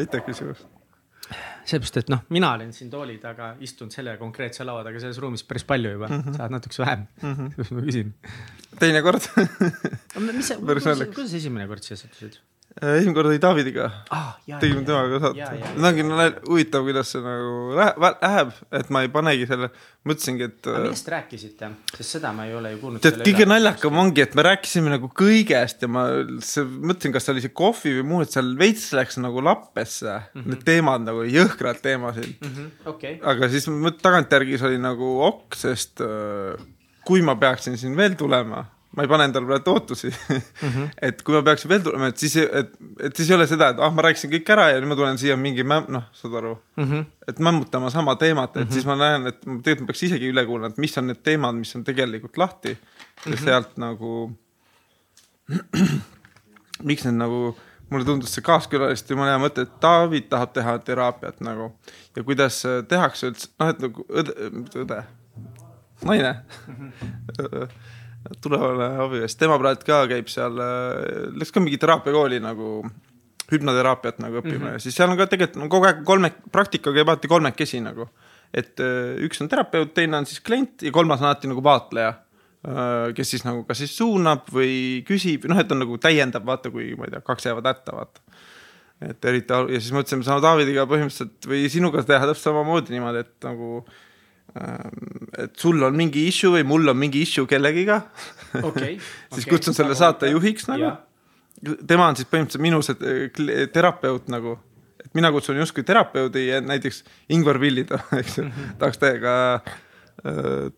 aitäh küsimast sellepärast, et noh, mina olen siin tooli taga istunud selle konkreetse laua taga selles ruumis päris palju juba mm, -hmm. sa oled natukese vähem mm, -hmm. sellepärast ma küsin. teinekord mis sa, kuidas esimene kord siia sattusid? Äh, esimene kord oli Davidiga ah,. tegime temaga saate. see ongi huvitav, kuidas see nagu läheb, et ma ei panegi selle, mõtlesingi, et. aga millest te rääkisite, sest seda ma ei ole ju kuulnud. tead, kõige naljakam ongi, et me rääkisime nagu kõigest ja ma mõtlesin, kas see oli see kohvi või muu, et seal veits läks nagu lappesse mm. -hmm. Need teemad nagu jõhkrad teemasid mm. -hmm. Okay. aga siis tagantjärgi see oli nagu ok, sest äh, kui ma peaksin siin veel tulema ma ei pane endale praegu ootusi mm. -hmm. et kui ma peaksin veel tulema, et siis, et, et siis ei ole seda, et ah, ma rääkisin kõik ära ja nüüd ma tulen siia mingi mämm, noh, saad aru mm, -hmm. et mämmutama sama teemat, et mm -hmm. siis ma näen, et tegelikult ma peaks isegi üle kuulama, et mis on need teemad, mis on tegelikult lahti ja mm -hmm. sealt nagu miks need nagu, mulle tundus see kaaskülaliste jumala hea mõte, et David tahab teha teraapiat nagu ja kuidas tehakse üldse, noh, et nagu õde, õde, naine tulevane abielus, tema praegu ka käib seal, äh, läks ka mingi teraapiakooli nagu hüpnoteraapiat nagu õppima mm -hmm. ja siis seal on ka tegelikult no, kogu aeg kolme, praktika käib alati kolmekesi nagu. et äh, üks on terapeut, teine on siis klient ja kolmas on alati nagu vaatleja. Äh, kes siis nagu kas siis suunab või küsib, noh, et on nagu täiendab, vaata, kui ma ei tea, kaks jäävad hätta, vaata. et eriti ja siis mõtlesime sama Davidiga põhimõtteliselt või sinuga teha täpselt samamoodi niimoodi, et nagu et sul on mingi issue või mul on mingi issue kellegiga okay, siis okay, kutsun selle saatejuhiks nagu. tema on siis põhimõtteliselt minu see terapeut nagu, et mina kutsun justkui terapeudi ja näiteks Ingvar Villida, eks ju mm -hmm., tahaks teiega äh,.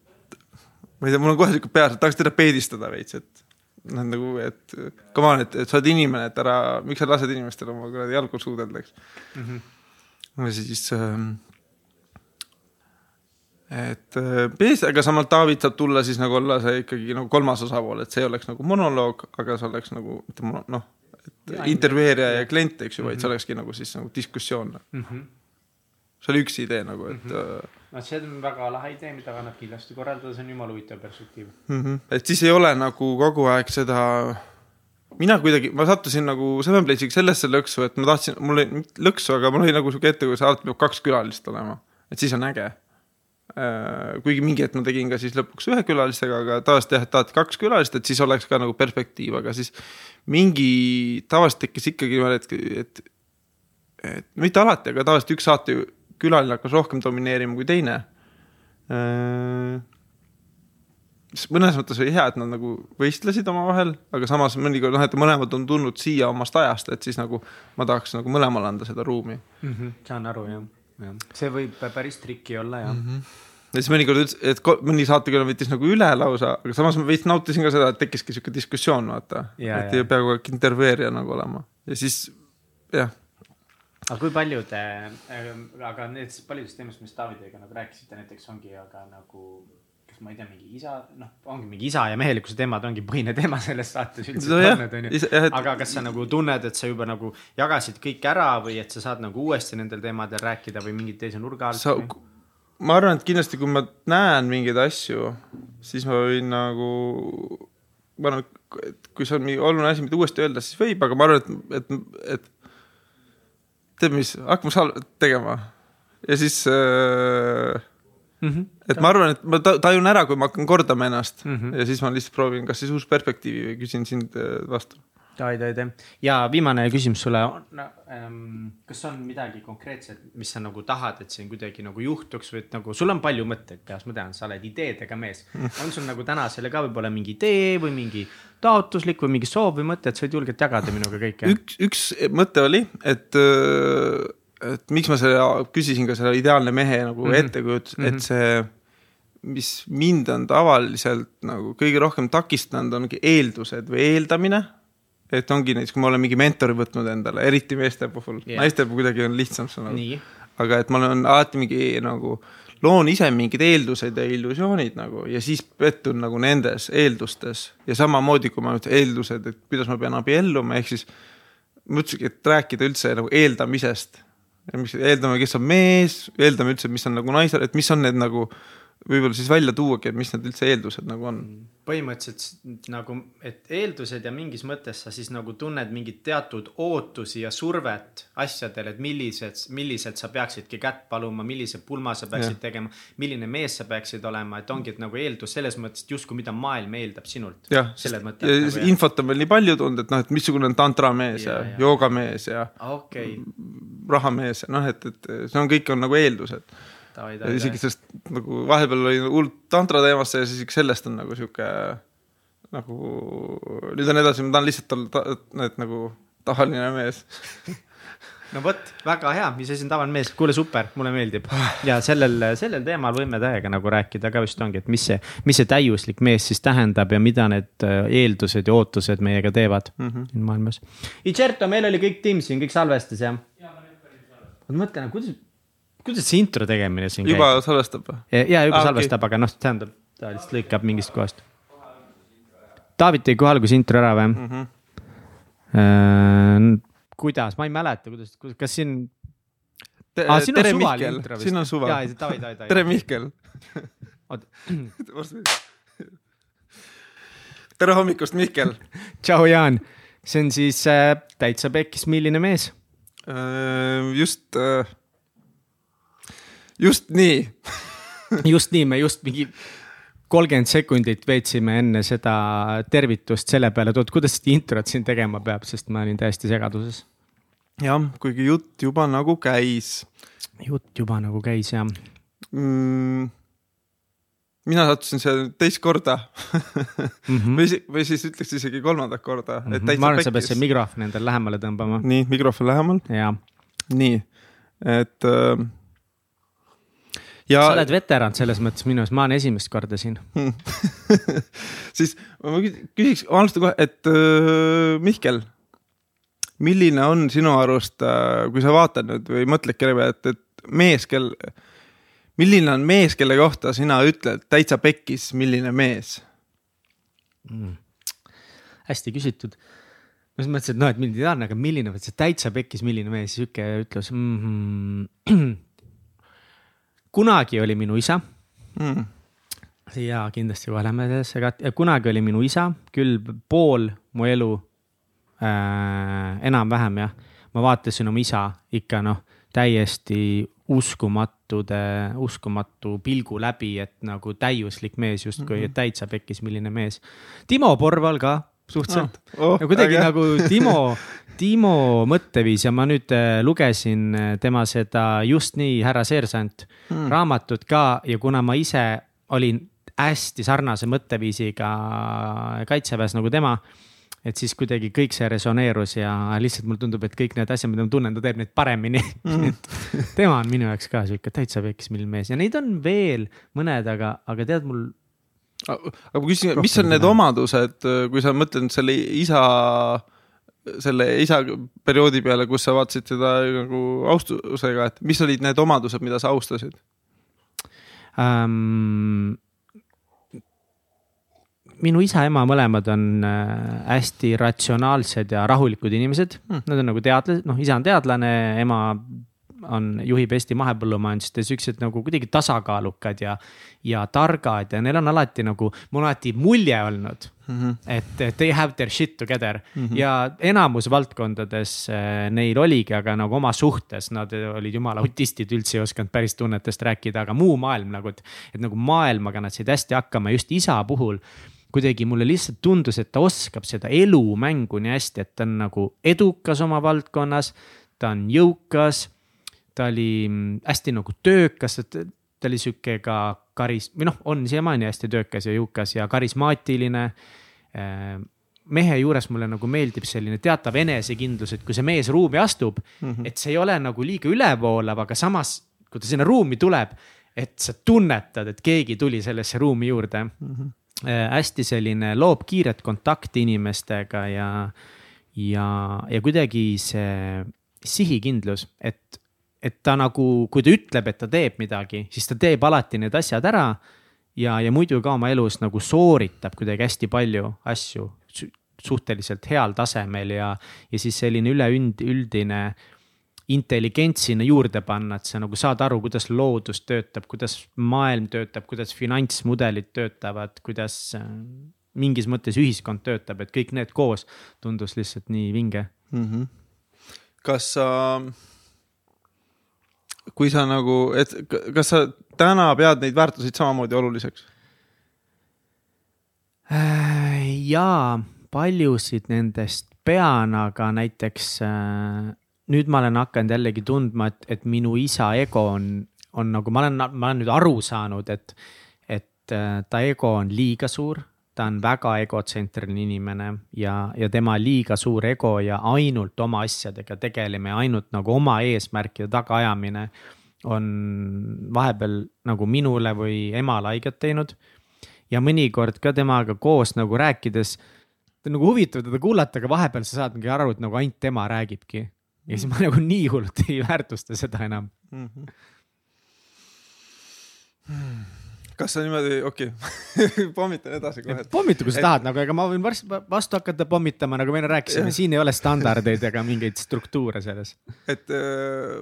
ma ei tea, mul on kohe siuke peas, et tahaks teda peedistada veits, et noh, nagu, et come on, et, sa oled inimene, et ära, miks sa lased inimestel oma kuradi jalgu suudelda, eks mm. -hmm. ja siis äh, et äh, aga samal David saab tulla siis nagu olla see ikkagi nagu kolmas osapool, et see ei oleks nagu monoloog, aga see oleks nagu mitte mono, noh, intervjueerija ja klient, eks ju, vaid see mhm. olekski nagu siis nagu diskussioon mm. -hmm. see oli üks idee nagu, et mm. -hmm. no see on väga lahe idee, mida annab kindlasti korraldada, see on jumala huvitav perspektiiv mm. -hmm. et siis ei ole nagu kogu aeg seda mina kuidagi, ma sattusin nagu Seven Place'iga sellesse lõksu, et ma tahtsin, mul oli lõksu, aga mul oli nagu sihuke ette, kui alati peab kaks külalist olema, et siis on äge kuigi mingi hetk ma tegin ka siis lõpuks ühe külalisega, aga tavaliselt jah, et tahad kaks külalist, et siis oleks ka nagu perspektiiv, aga siis mingi, tavaliselt tekkis ikkagi niimoodi, et, et, et mitte alati, aga tavaliselt üks saatekülaline hakkas rohkem domineerima kui teine. Äh, mõnes mõttes oli hea, et nad nagu võistlesid omavahel, aga samas mõnikord noh, et mõlemad on tulnud siia omast ajast, et siis nagu ma tahaks nagu mõlemale anda seda ruumi mm. -hmm, saan aru jah see võib päris triki olla jah mm. -hmm ja siis mõnikord ütles, et mõni saatekülaline võttis nagu üle lausa, aga samas ma veits nautisin ka seda, et tekkiski sihuke diskussioon, vaata. et ei pea kogu aeg intervjueerija nagu olema ja siis jah. aga kui paljud äh,, aga need paljudest teemast, mis Davidiga nagu rääkisite, näiteks ongi aga nagu ma ei tea, mingi isa, noh, ongi mingi isa ja mehelikkuse teemad ongi põhiline teema selles saates üldse no,. Et... aga kas sa nagu tunned, et sa juba nagu jagasid kõik ära või et sa saad nagu uuesti nendel teemadel rääkida või mingi teise nurga alt sa...? ma arvan, et kindlasti, kui ma näen mingeid asju, siis ma võin nagu, ma arvan, et kui see on mingi oluline asi, mida uuesti öelda, siis võib, aga ma arvan, et, et, et tead mis, hakkame sal-, tegema ja siis äh, mm. -hmm. et ma arvan, et ma tajun ära, kui ma hakkan kordama ennast mm -hmm. ja siis ma lihtsalt proovin, kas siis uus perspektiivi või küsin sind äh, vastu. Davai, davai, ja viimane küsimus sulle on no, ähm,, kas on midagi konkreetset, mis sa nagu tahad, et siin kuidagi nagu juhtuks või et nagu sul on palju mõtteid peas, ma tean, sa oled ideedega mees. on sul nagu tänasele ka võib-olla mingi idee või mingi taotluslik või mingi soov või mõte, et sa võid julgelt jagada minuga kõike? üks, üks mõte oli, et äh, et miks ma selle, küsisin ka selle ideaalne mehe nagu mm -hmm. ettekujutust mm, -hmm. et mhm. see, mis mind on tavaliselt nagu kõige rohkem takistanud, ongi eeldused või eeldamine. et ongi näiteks, kui ma olen mingi mentori võtnud endale, eriti meeste puhul yeah., naiste puhul kuidagi on lihtsam see nagu. aga et ma olen alati mingi nagu loon ise mingid eeldused ja illusioonid nagu ja siis pettun nagu nendes eeldustes ja samamoodi, kui ma nüüd eeldused, et kuidas ma pean abielluma, ehk siis mõtlesingi, et rääkida üldse nagu eeldamisest mis eeldame, kes on mees, eeldame üldse, mis on nagu naisel, et mis on need nagu võib-olla siis välja tuuagi, et mis need üldse eeldused nagu on. põhimõtteliselt nagu, et eeldused ja mingis mõttes sa siis nagu tunned mingit teatud ootusi ja survet asjadele, et millised, milliselt sa peaksidki kätt paluma, millise pulma sa peaksid Jah. tegema, milline mees sa peaksid olema, et ongi, et nagu eeldus selles mõttes, et justkui mida maailm eeldab sinult. jah, ja nagu jah. infot on veel nii palju tulnud, et noh, et missugune on tantramees ja, Ja, ja ja. joogamees ja okei, rahamees ja noh, et, et see on, kõik on nagu eeldused. Ja isegi sellest nagu vahepeal oli hullult tantra teemasse ja siis isegi sellest on nagu sihuke nagu nüüd on edasi, ma tahan lihtsalt olla ta, et nagu tavaline mees. no vot, väga hea, mis asi on tavaline mees, kuule super, mulle meeldib ja sellel, sellel teemal võime täiega nagu rääkida ka vist ongi, et mis see, mis see täiuslik mees siis tähendab ja mida need äh, eeldused ja ootused meiega teevad mm -hmm. siin maailmas. Icerto, meil oli kõik tiim siin, kõik salvestas jah? ma mõtlen, kuidas, kuidas see intro tegemine siin juba salvestab või? käib? ja juba Ah, salvestab okay., aga noh, tähendab, ta lihtsalt lõikab mingist kohast. David tõi kohe alguses intro ära või mm? -hmm. kuidas, ma ei mäleta, kuidas, kas siin ah,, siin tere, Mihkel siin on suva tere, Mihkel. Tere hommikust, Mihkel. tšau, Jaan. see on siis äh, täitsa pekkis, milline mees. just, just nii. just nii, me just mingi kolmkümmend sekundit veetsime enne seda tervitust selle peale, et oot, kuidas seda introt siin tegema peab, sest ma olin täiesti segaduses. jah, kuigi jutt juba nagu käis jutt juba nagu käis ja mm,. mina sattusin seal teist korda mm. -hmm. või, või siis ütleks isegi kolmandat korda mm, -hmm. ma arvan, et sa pead pekkis selle. mikrofoni endale lähemale tõmbama nii, mikrofon lähemal, ja nii, et äh,. Ja sa oled veteran selles mõttes minu arust, ma olen esimest korda siin. siis ma kü- küsiks, alustan kohe, et äh, Mihkel, milline on sinu arust, kui sa vaatad nüüd või mõtled kelle peale, et, et mees, kel, milline on mees, kelle kohta sina ütled täitsa pekkis, milline mees? hästi küsitud. ma siis mõtlesin, et noh, et milline ta on, aga milline, see täitsa pekkis, milline mees, sihuke ütlus mm. -hmm. Kunagi oli minu isa Mm. ja kindlasti kohe lähme sellesse ka, kunagi oli minu isa küll pool mu elu äh,, enam-vähem jah. ma vaatasin oma isa ikka noh, täiesti uskumatude, uskumatu pilgu läbi, et nagu täiuslik mees justkui mm, -hmm. täitsa pekkis, milline mees. Timo Porval ka suhteliselt Oh, ja kuidagi äge. nagu Timo, Timo mõtteviis ja ma nüüd äh, lugesin äh, tema seda Just nii, härra seersant hmm. raamatut ka ja kuna ma ise olin hästi sarnase mõtteviisiga kaitseväes nagu tema, et siis kuidagi kõik see resoneerus ja lihtsalt mulle tundub, et kõik need asjad, mida ma tunnen, ta teeb neid paremini mm.. tema on minu jaoks ka sihuke täitsa pekkis milline mees ja neid on veel mõned, aga, aga tead mul aga ma küsin, mis on need omadused, kui sa mõtled selle isa, selle isa perioodi peale, kus sa vaatasid teda nagu austusega, et mis olid need omadused, mida sa austasid? ähm,. minu isa-ema mõlemad on äh, hästi ratsionaalsed ja rahulikud inimesed hmm., nad on nagu teadlased, noh, isa on teadlane, ema on, juhib Eesti mahepõllumajandust ja siuksed nagu kuidagi tasakaalukad ja, ja targad ja neil on alati nagu, mul on alati mulje olnud mm, -hmm. et they have their shit together mm -hmm. ja enamus valdkondades äh, neil oligi, aga nagu oma suhtes nad olid jumala autistid, üldse ei osanud päris tunnetest rääkida, aga muu maailm nagu, et, et nagu maailmaga nad said hästi hakkama, just isa puhul kuidagi mulle lihtsalt tundus, et ta oskab seda elumängu nii hästi, et ta on nagu edukas oma valdkonnas, ta on jõukas ta oli mm, hästi nagu töökas, et ta oli sihuke ka karis- või noh, on siiamaani hästi töökas ja jõukas ja karismaatiline. mehe juures mulle nagu meeldib selline teatav enesekindlus, et kui see mees ruumi astub mm, -hmm. et see ei ole nagu liiga ülevoolav, aga samas, kui ta sinna ruumi tuleb, et sa tunnetad, et keegi tuli sellesse ruumi juurde mm. -hmm. hästi selline loob kiiret kontakti inimestega ja, ja, ja kuidagi see sihikindlus, et et ta nagu, kui ta ütleb, et ta teeb midagi, siis ta teeb alati need asjad ära. ja, ja muidu ka oma elus nagu sooritab kuidagi hästi palju asju su- suhteliselt heal tasemel ja, ja siis selline üleüld-, üldine intelligents sinna juurde panna, et sa nagu saad aru, kuidas loodus töötab, kuidas maailm töötab, kuidas finantsmudelid töötavad, kuidas äh, mingis mõttes ühiskond töötab, et kõik need koos tundus lihtsalt nii vinge mm. -hmm. kas sa, kui sa nagu, et kas sa täna pead neid väärtuseid samamoodi oluliseks? Äh, jaa, paljusid nendest pean, aga näiteks äh, nüüd ma olen hakanud jällegi tundma, et, et minu isa ego on, on nagu ma olen, ma olen nüüd aru saanud, et, et äh, ta ego on liiga suur. Ta on väga egotsentriline inimene ja, ja tema liiga suur ego ja ainult oma asjadega tegelemine, ainult nagu oma eesmärkide tagaajamine on vahepeal nagu minule või emale haiget teinud. ja mõnikord ka temaga koos nagu rääkides, nagu huvitav teda kuulata, aga vahepeal sa saad mingi aru, et nagu ainult tema räägibki ja siis ma nagu nii hullult ei väärtusta seda enam mm. -hmm. Kas sa niimoodi, okei okay. pommitan edasi kohe. pommita, kui sa et... tahad nagu, ega ma võin varsti vastu hakata pommitama, nagu me enne rääkisime, siin ei ole standardeid ega mingeid struktuure selles. et äh,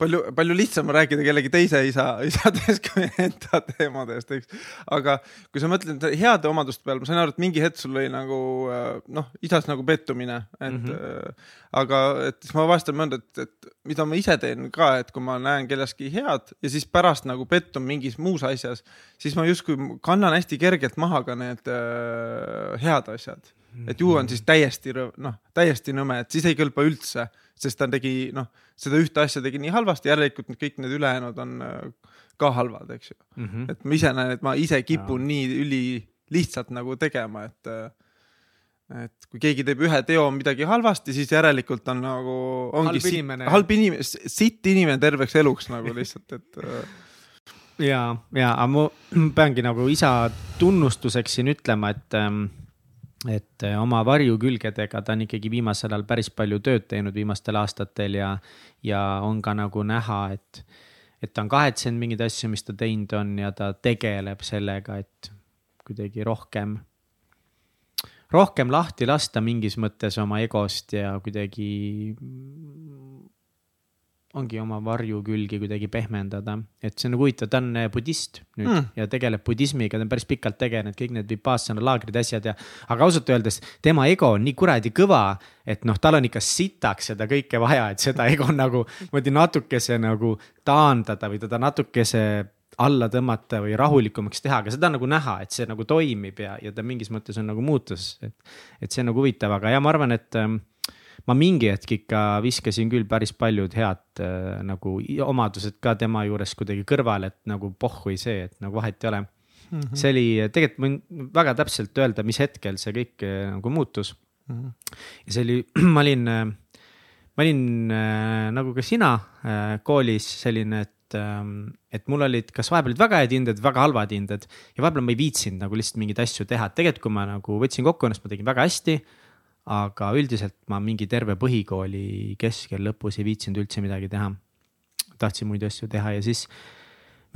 palju, palju lihtsam on rääkida kellegi teise isa, isadest kui enda teemadest, eks. aga kui sa mõtled heade omaduste peale, ma sain aru, et mingi hetk sul oli nagu äh, noh, isas nagu pettumine, et mm. -hmm. aga et siis ma vahest olen mõelnud, et, et mida ma ise teen ka, et kui ma näen kelleski head ja siis pärast nagu pettun mingis muus asjas, siis ma justkui kannan hästi kergelt maha ka need äh, head asjad. Et ju on siis täiesti noh, täiesti nõme, et siis ei kõlba üldse sest ta tegi noh, seda ühte asja tegi nii halvasti, järelikult kõik need ülejäänud on äh, ka halvad, eks ju mm. -hmm. et ma ise näen, et ma ise kipun ja. nii ülilihtsalt nagu tegema, et äh, et kui keegi teeb ühe teo midagi halvasti, siis järelikult on nagu ongi halb inimene, halb inimene, sitt inimene terveks eluks nagu lihtsalt, et äh, ja, ja, aga ma peangi nagu isa tunnustuseks siin ütlema, et ähm, et eh, oma varjukülgedega ta on ikkagi viimasel ajal päris palju tööd teinud viimastel aastatel ja, ja on ka nagu näha, et, et ta on kahetsenud mingeid asju, mis ta teinud on ja ta tegeleb sellega, et kuidagi rohkem, rohkem lahti lasta mingis mõttes oma egost ja kuidagi ongi oma varjukülgi kuidagi pehmendada, et see on nagu huvitav, ta on eh, budist nüüd mm. ja tegeleb budismiga, ta on päris pikalt tegelenud, kõik need vipassana laagrid, asjad ja. aga ausalt öeldes tema ego on nii kuradi kõva, et noh, tal on ikka sitaks seda kõike vaja, et seda ego nagu niimoodi natukese nagu taandada või teda natukese alla tõmmata või rahulikumaks teha, aga seda on nagu näha, et see nagu toimib ja, ja ta mingis mõttes on nagu muutus, et. et see on nagu huvitav, aga ja ma arvan, et ähm, ma mingi hetk ikka viskasin küll päris paljud head äh, nagu omadused ka tema juures kuidagi kõrvale, et nagu pohhui see, et nagu vahet ei ole mm. -hmm. see oli, tegelikult ma võin väga täpselt öelda, mis hetkel see kõik äh, nagu muutus mm. -hmm. ja see oli, ma olin äh,, ma olin äh, nagu ka sina äh, koolis selline, et ähm, et mul olid, kas vahepeal olid väga head hinded, väga halvad hinded ja vahepeal ma ei viitsinud nagu lihtsalt mingeid asju teha, et tegelikult, kui ma nagu võtsin kokku ennast, ma tegin väga hästi aga üldiselt ma mingi terve põhikooli keskel lõpus ei viitsinud üldse midagi teha. tahtsin muid asju teha ja siis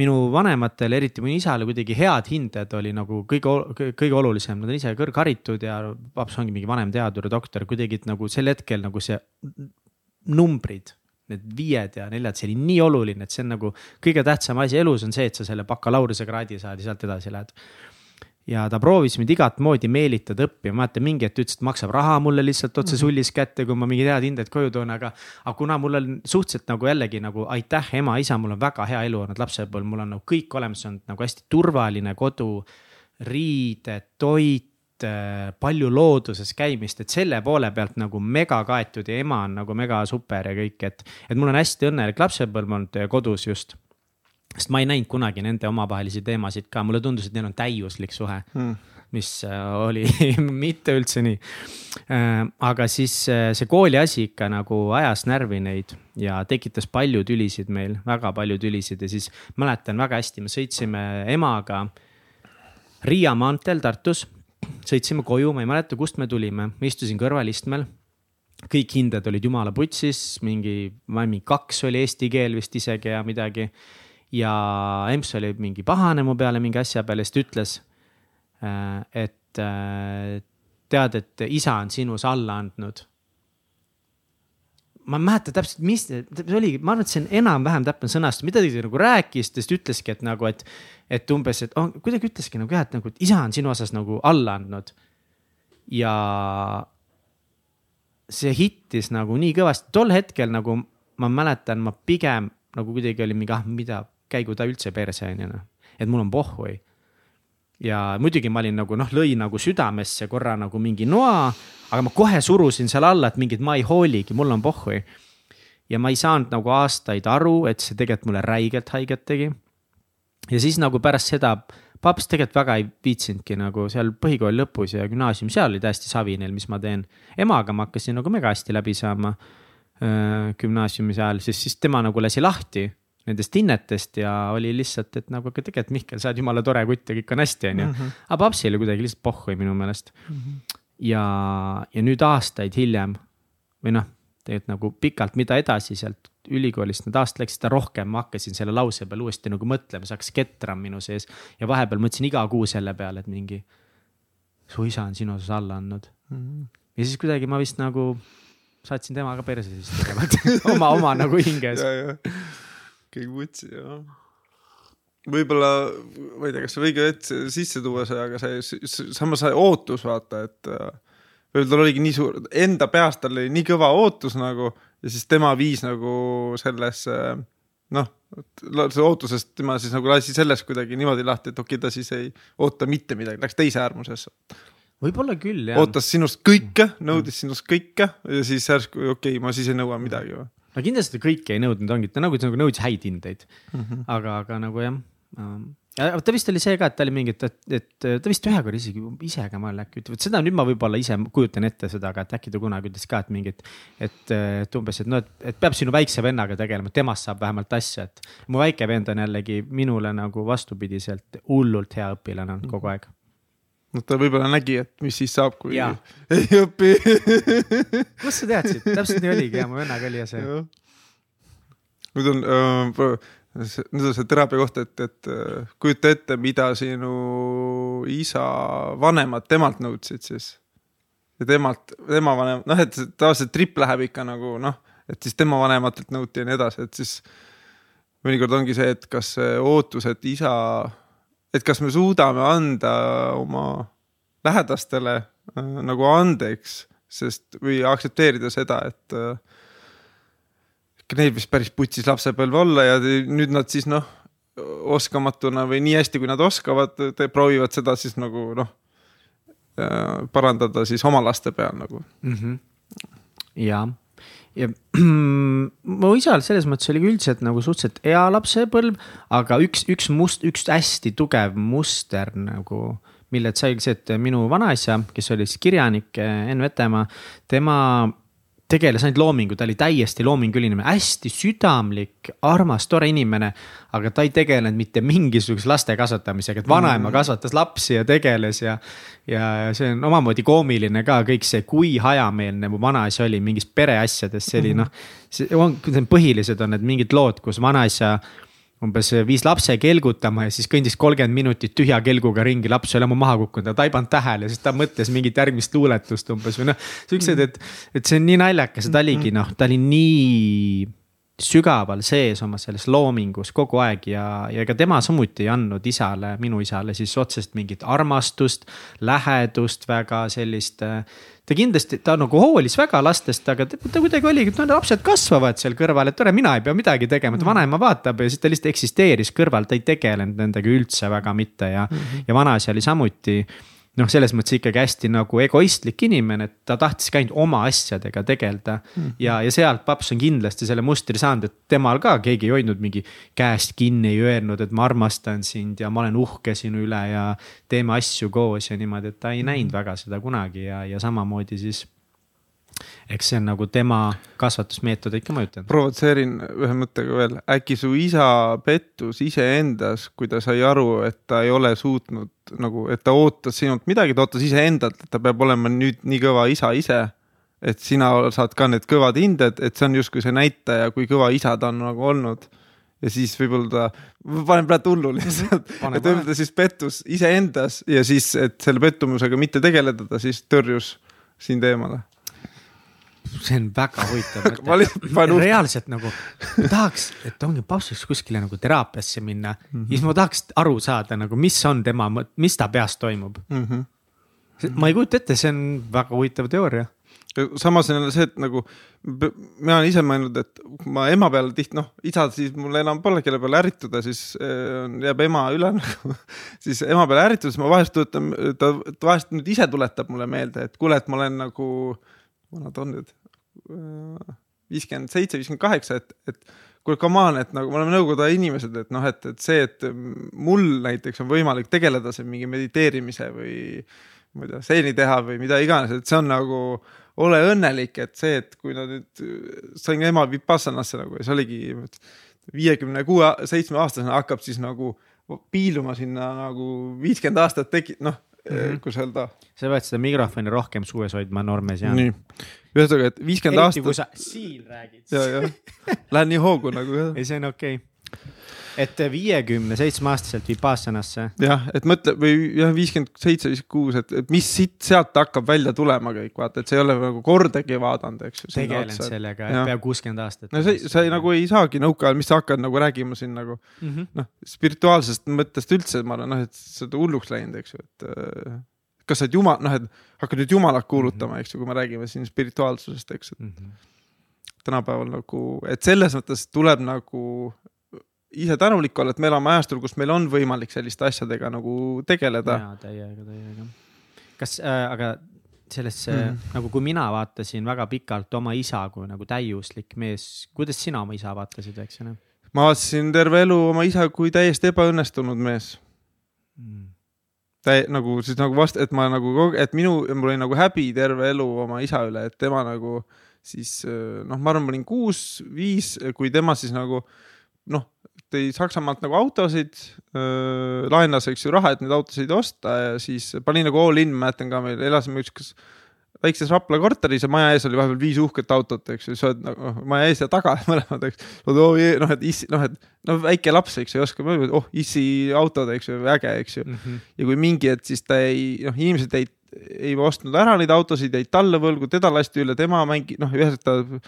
minu vanematel, eriti mu isale kuidagi head hinded oli nagu kõige, kõige olulisem, nad on ise kõrgharitud ja paps ongi mingi vanemteadur ja doktor, kuidagi nagu sel hetkel nagu see numbrid need viied ja neljad, see oli nii oluline, et see on nagu kõige tähtsam asi elus on see, et sa selle bakalaureusekraadi saad ja sealt edasi lähed ja ta proovis mind igat moodi meelitada õppima, mäletan mingi hetk ütles, et maksab raha mulle lihtsalt otse mhm. sullis kätte, kui ma mingid head hinded koju toon, aga. aga kuna mul on suhteliselt nagu jällegi nagu aitäh, ema, isa, mul on väga hea elu olnud lapsepõlv, mul on nagu kõik olemas olnud nagu hästi turvaline kodu. riided, toit palju looduses käimist, et selle poole pealt nagu mega kaetud ja ema on nagu mega super ja kõik, et. et mul on hästi õnnelik lapsepõlv olnud kodus just sest ma ei näinud kunagi nende omavahelisi teemasid ka, mulle tundus, et neil on täiuslik suhe mm., mis äh, oli mitte üldse nii. Äh, aga siis äh, see kooli asi ikka nagu ajas närvi neid ja tekitas palju tülisid meil, väga palju tülisid. Ja siis mäletan väga hästi, me sõitsime emaga Riia maanteel Tartus, sõitsime koju, ma ei mäleta, kust me tulime, ma istusin kõrvalistmel. Kõik hinded olid jumala putsis, mingi, ma ei mingi kaks oli eesti keel vist isegi ja midagi ja EMS oli mingi pahane mu peale mingi asja peale, siis ta ütles, äh, et äh, tead, et isa on sinus alla andnud. ma ei mäleta täpselt, mis see oli, ma arvan, et see on enam-vähem täpne sõnastus, mida ta nagu rääkis, ta just ütleski, et nagu, et. et umbes, et oh, kuidagi ütleski nagu jah, et nagu, et isa on sinu osas nagu alla andnud. ja see hittis nagu nii kõvasti, tol hetkel nagu ma mäletan, ma pigem nagu kuidagi olin mingi, ah mida, käigu ta üldse perse on ju noh, et mul on pohhui ja muidugi ma olin nagu noh, lõi nagu südamesse korra nagu mingi noa, aga ma kohe surusin seal alla, et mingit ma ei hooligi, mul on pohhui. ja ma ei saanud nagu aastaid aru, et see tegelikult mulle räigelt haiget tegi. ja siis nagu pärast seda, paps tegelikult väga ei viitsinudki nagu seal põhikooli lõpus ja gümnaasium, seal oli täiesti savi neil, mis ma teen. emaga ma hakkasin nagu mega hästi läbi saama äh, gümnaasiumis ajal, siis, siis tema nagu lasi lahti nendest hinnetest ja oli lihtsalt, et nagu, aga tegelikult Mihkel, sa oled jumala tore kutt ja kõik on hästi, on ju. Mhm. aga papsil oli kuidagi lihtsalt pohhui minu meelest mm. -hmm. ja, ja nüüd aastaid hiljem või noh, tegelikult nagu pikalt, mida edasi sealt ülikoolist need aastad läksid, seda rohkem ma hakkasin selle lause peale uuesti nagu mõtlema, see hakkas ketrama minu sees. ja vahepeal mõtlesin iga kuu selle peale, et mingi, su isa on sinu osas alla andnud mm. -hmm. ja siis kuidagi ma vist nagu saatsin temaga perse siis tegelikult oma, oma nagu hinges kõik vutsi ja võib-olla, ma ei tea, kas see õige hetk sisse tuua see, aga see, samas see ootus vaata, et äh, võib-olla tal oligi nii suur, enda peas tal oli nii kõva ootus nagu ja siis tema viis nagu sellesse noh, see ootusest tema siis nagu lasi sellest kuidagi niimoodi lahti, et okei okay,, ta siis ei oota mitte midagi, läks teise äärmusesse. võib-olla küll jah. ootas sinust kõike, nõudis sinust kõike ja siis järsku okei okay,, ma siis ei nõua midagi või no kindlasti kõike ei nõudnud, ongi, ta nagu, nagu nõudis häid hindeid mm. -hmm. aga, aga nagu jah ähm, ja ta vist oli see ka, et ta oli mingi, et, et ta vist ühe korra isegi ise ka vahel äkki ütleb, et seda nüüd ma võib-olla ise kujutan ette seda, aga et äkki ta kunagi ütles ka, et mingit. et, et umbes, et noh, et, et peab sinu väikse vennaga tegelema, temast saab vähemalt asja, et. mu väike vend on jällegi minule nagu vastupidiselt hullult hea õpilane olnud kogu aeg noh, ta võib-olla nägi, et mis siis saab, kui ja. ei õpi kust sa teadsid, täpselt nii oligi ja mu vennaga oli ja see. nüüd on äh,, nüüd on see teraapia koht, et, et kujuta ette, mida sinu isa vanemad temalt nõudsid siis. ja temalt, tema vanem, noh, et tavaliselt trip läheb ikka nagu noh, et siis tema vanematelt nõuti ja nii edasi, et siis mõnikord ongi see, et kas ootus, et isa et kas me suudame anda oma lähedastele äh, nagu andeks, sest või aktsepteerida seda, et äh, neil vist päris putsis lapsepõlve olla ja nüüd nad siis noh, oskamatuna või nii hästi, kui nad oskavad, proovivad seda siis nagu noh äh, parandada siis oma laste peal nagu mm. -hmm. ja ja mu isal selles mõttes oli üldiselt nagu suhteliselt hea lapsepõlv, aga üks, üks must, üks hästi tugev muster nagu millelt sai see, et minu vanaisa, kes oli siis kirjanik Enn Vetemaa, tema tegeles ainult loomingu, ta oli täiesti loominguline, hästi südamlik, armas, tore inimene. aga ta ei tegelenud mitte mingisuguse laste kasvatamisega, et vanaema mm. kasvatas lapsi ja tegeles ja. ja see on omamoodi koomiline ka kõik see, kui hajameelne mu vanaisa oli mingis pereasjades, see oli mm. noh. see on, põhilised on need mingid lood, kus vanaisa umbes viis lapse kelgutama ja siis kõndis kolmkümmend minutit tühja kelguga ringi, laps oli ammu maha kukkunud, ta ei pannud tähele, siis ta mõtles mingit järgmist luuletust umbes või noh. siuksed, et, et see on nii naljakas, ta oligi noh, ta oli nii sügaval sees oma selles loomingus kogu aeg ja, ja ega tema samuti ei andnud isale, minu isale siis otseselt mingit armastust, lähedust, väga sellist. ta kindlasti, ta nagu hoolis väga lastest, aga ta, ta kuidagi oligi, et no lapsed kasvavad seal kõrval, et tore, mina ei pea midagi tegema, et vanaema vaatab ja siis ta lihtsalt eksisteeris kõrval, ta ei tegelenud nendega üldse väga mitte ja mm, -hmm. ja vanaisa oli samuti noh, selles mõttes ikkagi hästi nagu egoistlik inimene, et ta tahtiski ainult oma asjadega tegeleda mm. -hmm. ja, ja sealt paps on kindlasti selle mustri saanud, et temal ka keegi ei hoidnud mingi käest kinni, ei öelnud, et ma armastan sind ja ma olen uhke sinu üle ja teeme asju koos ja niimoodi, et ta ei -hmm. näinud väga seda kunagi ja, ja samamoodi siis eks see on nagu tema kasvatusmeetodit ka mõjutanud. provotseerin ühe mõttega veel, äkki su isa pettus iseendas, kui ta sai aru, et ta ei ole suutnud nagu, et ta ootas sinult midagi, ta ootas iseendalt, et ta peab olema nüüd nii kõva isa ise. et sina saad ka need kõvad hinded, et see on justkui see näitaja, kui kõva isa ta on nagu olnud. Ja siis võib-olla ta, panen praegu hullu lihtsalt, et võib-olla ta siis pettus iseendas ja siis, et selle pettumusega mitte tegeleda, ta siis tõrjus sind eemale see on väga huvitav Ma lihtsalt panen mõte. reaalselt nagu tahaks, et ongi papsiks kuskile nagu teraapiasse minna mm. -hmm. siis ma tahaks aru saada nagu, mis on tema, mis ta peas toimub mm. -hmm. ma ei kujuta ette, see on väga huvitav teooria. samas on jälle see, et nagu mina olen ise mõelnud, et ma ema peale tihti noh, isa siis mul enam pole, kelle peale ärrituda, siis äh, jääb ema üle nagu. siis ema peale ärritudes ma vahest tuletan, ta ta vahest nüüd ise tuletab mulle meelde, et kuule, et ma olen nagu, vanad on nüüd, viiskümmend seitse, viiskümmend kaheksa, et, et kuule, come on, et nagu me oleme nõukogude aja inimesed, et noh, et, et see, et mul näiteks on võimalik tegeleda siin mingi mediteerimise või ma ei tea, seeni teha või mida iganes, et see on nagu ole õnnelik, et see, et kui nad nüüd sain ema Vipassanasse nagu ja see oligi viiekümne kuue, seitsme aastasena hakkab siis nagu piiluma sinna nagu viiskümmend aastat tegi-, noh mm. -hmm. kuidas öelda. sa pead seda mikrofoni rohkem suues hoidma, Normes ja. nii, ühesõnaga, et viiskümmend eriti kui aastat sa siin räägid. ja, ja lähen nii hoogu nagu ei, see on okei okay.. et viiekümne seitsme aastaselt Vipassanasse. jah, et mõtle või jah, viiskümmend seitse, viiskümmend kuus, et, et mis siit sealt hakkab välja tulema kõik, vaata, et sa ei ole nagu kordagi vaadanud, eks ju. tegelenud sellega Jah. pea kuuskümmend aastat. no sa, sa ei, nagu ei saagi nõukaajal, mis sa hakkad nagu rääkima siin nagu mm. -hmm. noh, spirituaalsest mõttest üldse ma olen noh, et sa oled hulluks läinud, eks ju, et äh, kas sa oled jumal, noh, et hakkad nüüd jumalat kuulutama, eks ju, kui me räägime siin spirituaalsusest, eks, et Mm -hmm. tänapäeval nagu, et selles mõttes tuleb nagu ise tänulik olla, et me elame ajastul, kus meil on võimalik selliste asjadega nagu tegeleda. jaa, täiega, täiega. kas äh,, aga sellesse Mhm. mm. nagu, kui mina vaatasin väga pikalt oma isa kui nagu täiuslik mees, kuidas sina oma isa vaatasid, eks ju? ma vaatasin terve elu oma isa kui täiesti ebaõnnestunud mees. Mm. Täi- nagu siis nagu vast-, et ma nagu et minu, mul oli nagu häbi terve elu oma isa üle, et tema nagu siis noh, ma arvan, ma olin kuus, viis, kui tema siis nagu noh, tõi Saksamaalt nagu autosid, laenas, eks ju, raha, et neid autosid osta ja siis pani nagu all in, mäletan ka, meil elasime ükskord väikses Rapla korteris ja maja ees oli vahepeal viis uhket autot, eks ju, sa oled nagu maja ees ja taga mõlemad, eks. noh, et issi, noh, et no väike laps, eks ju, ei oska mõelda, oh issi autod, eks ju, äge, eks ju. Mm -hmm. ja kui mingi hetk siis ta ei, noh, inimesed ei, ei ostnud ära neid autosid, jäid talle võlgu, teda lasti üle, tema mängi-, noh, ühesõnaga ta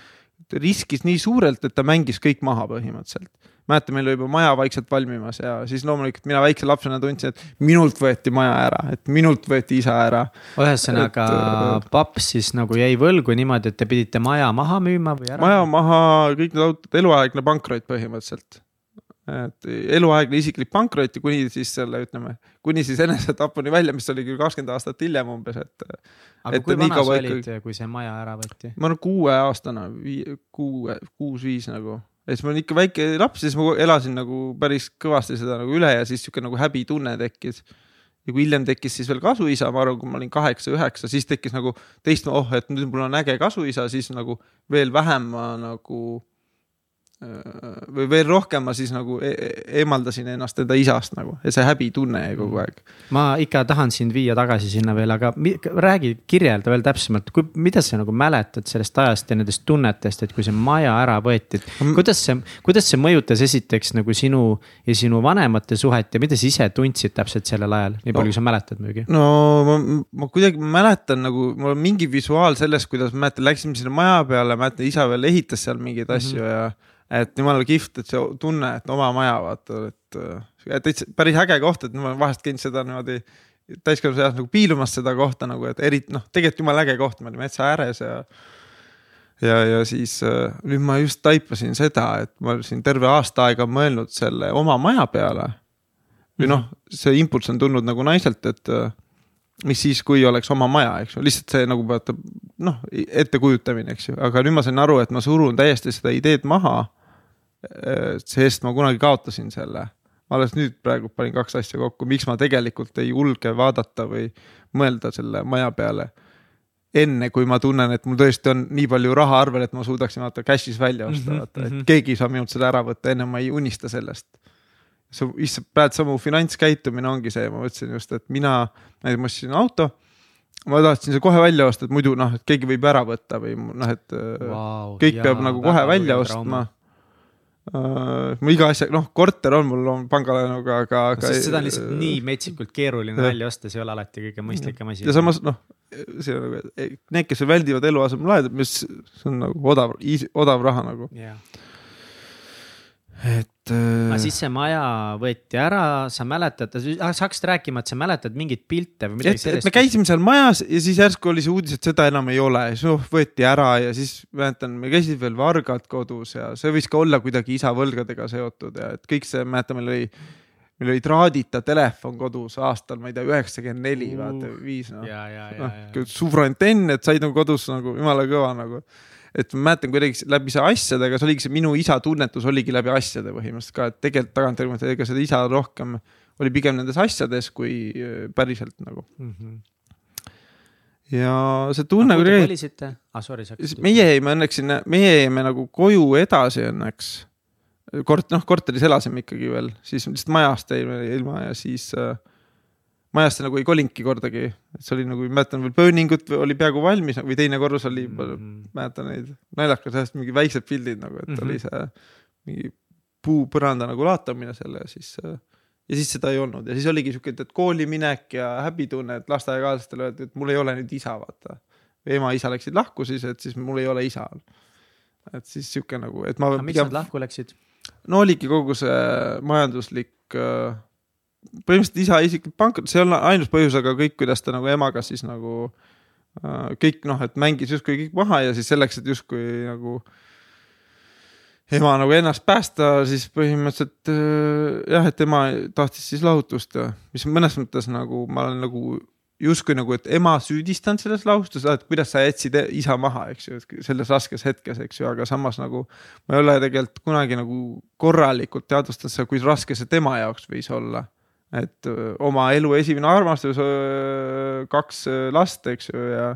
riskis nii suurelt, et ta mängis kõik maha põhimõtteliselt. mäletan, meil oli juba maja vaikselt valmimas ja siis loomulikult mina väikse lapsena tundsin, et minult võeti maja ära, et minult võeti isa ära. ühesõnaga Et, äh, paps siis nagu jäi võlgu niimoodi, et te pidite maja maha müüma või ära? maja maha, kõik need autod, eluaegne pankrot põhimõtteliselt. Et eluaegne isiklik pankrot ja kuni siis selle, ütleme, kuni siis enesetapuni välja, mis oli küll kakskümmend aastat hiljem umbes, et aga et kui vana sa olid, kui see maja ära võeti? ma olen kuueaastane, kuue, kuus-viis nagu. ja siis ma olin ikka väike laps, siis ma elasin nagu päris kõvasti seda nagu üle ja siis sihuke nagu häbitunne tekkis. ja kui hiljem tekkis siis veel kasuisa, ma arvan, kui ma olin kaheksa-üheksa, siis tekkis nagu teist, oh, et nüüd mul on äge kasuisa, siis nagu veel vähem ma nagu või veel rohkem ma siis nagu e e- eemaldasin ennast enda isast nagu ja see häbitunne jäi kogu aeg. ma ikka tahan sind viia tagasi sinna veel, aga räägi, kirjelda veel täpsemalt, kui, mida sa nagu mäletad sellest ajast ja nendest tunnetest, et kui see maja ära võeti, et kuidas see, kuidas see mõjutas esiteks nagu sinu ja sinu vanemate suhet ja mida sa ise tundsid täpselt sellel ajal, nii palju, kui sa mäletad muidugi? no ma, ma kuidagi mäletan nagu, mul on mingi visuaal sellest, kuidas ma mäletan, läksime sinna maja peale, mäletan isa veel ehitas seal mingeid Mhm. asju mm -hmm. ja et jumala kihvt, et see tunne, et oma maja vaata, et äh, täitsa päris äge koht, et ma vahest käinud seda niimoodi täiskasvanu eas nagu piilumas seda kohta nagu, et eriti noh, tegelikult jumala äge koht, me olime metsa ääres ja ja, ja siis äh, nüüd ma just taipasin seda, et ma siin terve aasta aega mõelnud selle oma maja peale. Või noh, see impulss on tulnud nagu naiselt, et äh, mis siis, kui oleks oma maja, eks ju, lihtsalt see nagu vaata noh, ettekujutamine, eks ju, aga nüüd ma sain aru, et ma surun täiesti seda ideed maha. Sest ma kunagi kaotasin selle, ma alles nüüd praegu panin kaks asja kokku, miks ma tegelikult ei julge vaadata või mõelda selle maja peale enne kui ma tunnen, et mul tõesti on nii palju raha arvel, et ma suudaksin vaata cash'is välja osta Mhm, mm, -hmm, vaata, mhm. et keegi ei saa minult seda ära võtta, enne ma ei unista sellest see, issand, praegu see mu finantskäitumine ongi see, ma mõtlesin just, et mina, ma ostsin auto. ma tahtsin see kohe välja osta, et muidu noh, et keegi võib ära võtta või noh, et wow, kõik peab nagu kohe välja ostma. Ma iga asja, noh, korter on mul on pangalaenuga, aga, aga. seda on lihtsalt nii metsikult keeruline välja osta, see ei ole alati kõige mõistlikum asi ja. samas noh, see on nagu, need, kes väldivad eluasemelaenud, mis see on nagu odav, odav raha nagu, jah. et aga äh, siis see maja võeti ära, sa mäletad, sa hakkasid rääkima, et sa mäletad mingeid pilte või midagi sellist me. käisime seal majas ja siis järsku oli see uudis, et seda enam ei ole siis oh, võeti ära ja siis mäletan, me käisid veel vargad kodus ja see võis ka olla kuidagi isa võlgadega seotud ja et kõik see, mäletan, meil oli, meil oli traadita telefon kodus aastal, ma ei tea, üheksakümmend neli, vaata viis noh. noh ja, suurantenn, et said nagu kodus nagu jumala kõva nagu. Et ma mäletan kuidagi läbi see asjadega, see oligi see minu isa tunnetus oligi läbi asjade põhimõtteliselt ka, et tegelikult tagantjärgi ega seda isa rohkem oli pigem nendes asjades kui äh, päriselt nagu. Mhm. ja see tunne kuhu te kuidagi, kolisite? ah sorry, sa hakkasid. meie jäime õnneks sinna, meie jäime nagu koju edasi õnneks. kort-, noh korteris elasime ikkagi veel, siis lihtsalt majast jäime ilma ja siis äh, majast nagu ei kolinudki kordagi, et see oli nagu, mäletan veel pööningut oli peaaegu valmis või teine korrus oli mm, -hmm. Mhm. mäletan neid naljakas ajast mingi väiksed pildid nagu, et mm Mhm. -hmm. oli see mingi puupõranda nagu laatamine selle ja siis äh, ja siis seda ei olnud ja siis oligi siuke, et kooliminek ja häbitunne, et lasteaiakaaslastele öeldi, et mul ei ole nüüd isa, vaata. ema-isa läksid lahku siis, et siis mul ei ole isa. et siis siuke nagu, et ma aga miks nad lahku läksid? no oligi kogu see majanduslik, põhimõtteliselt isa isiklik pankrot, see ei ole ainus põhjus, aga kõik, kuidas ta nagu emaga siis nagu äh, kõik noh, et mängis justkui kõik maha ja siis selleks, et justkui nagu ema nagu ennast päästa, siis põhimõtteliselt äh, jah, et ema tahtis siis lahutust ja mis mõnes mõttes nagu ma olen nagu justkui nagu, et ema süüdistanud selles lahustuses, et kuidas sa jätsid e-, isa maha, eks ju, selles raskes hetkes, eks ju, aga samas nagu ma ei ole tegelikult kunagi nagu korralikult teadvustanud seda, kui raske see tema jaoks võis olla. Et oma elu esimene armastus, kaks last, eks ju, ja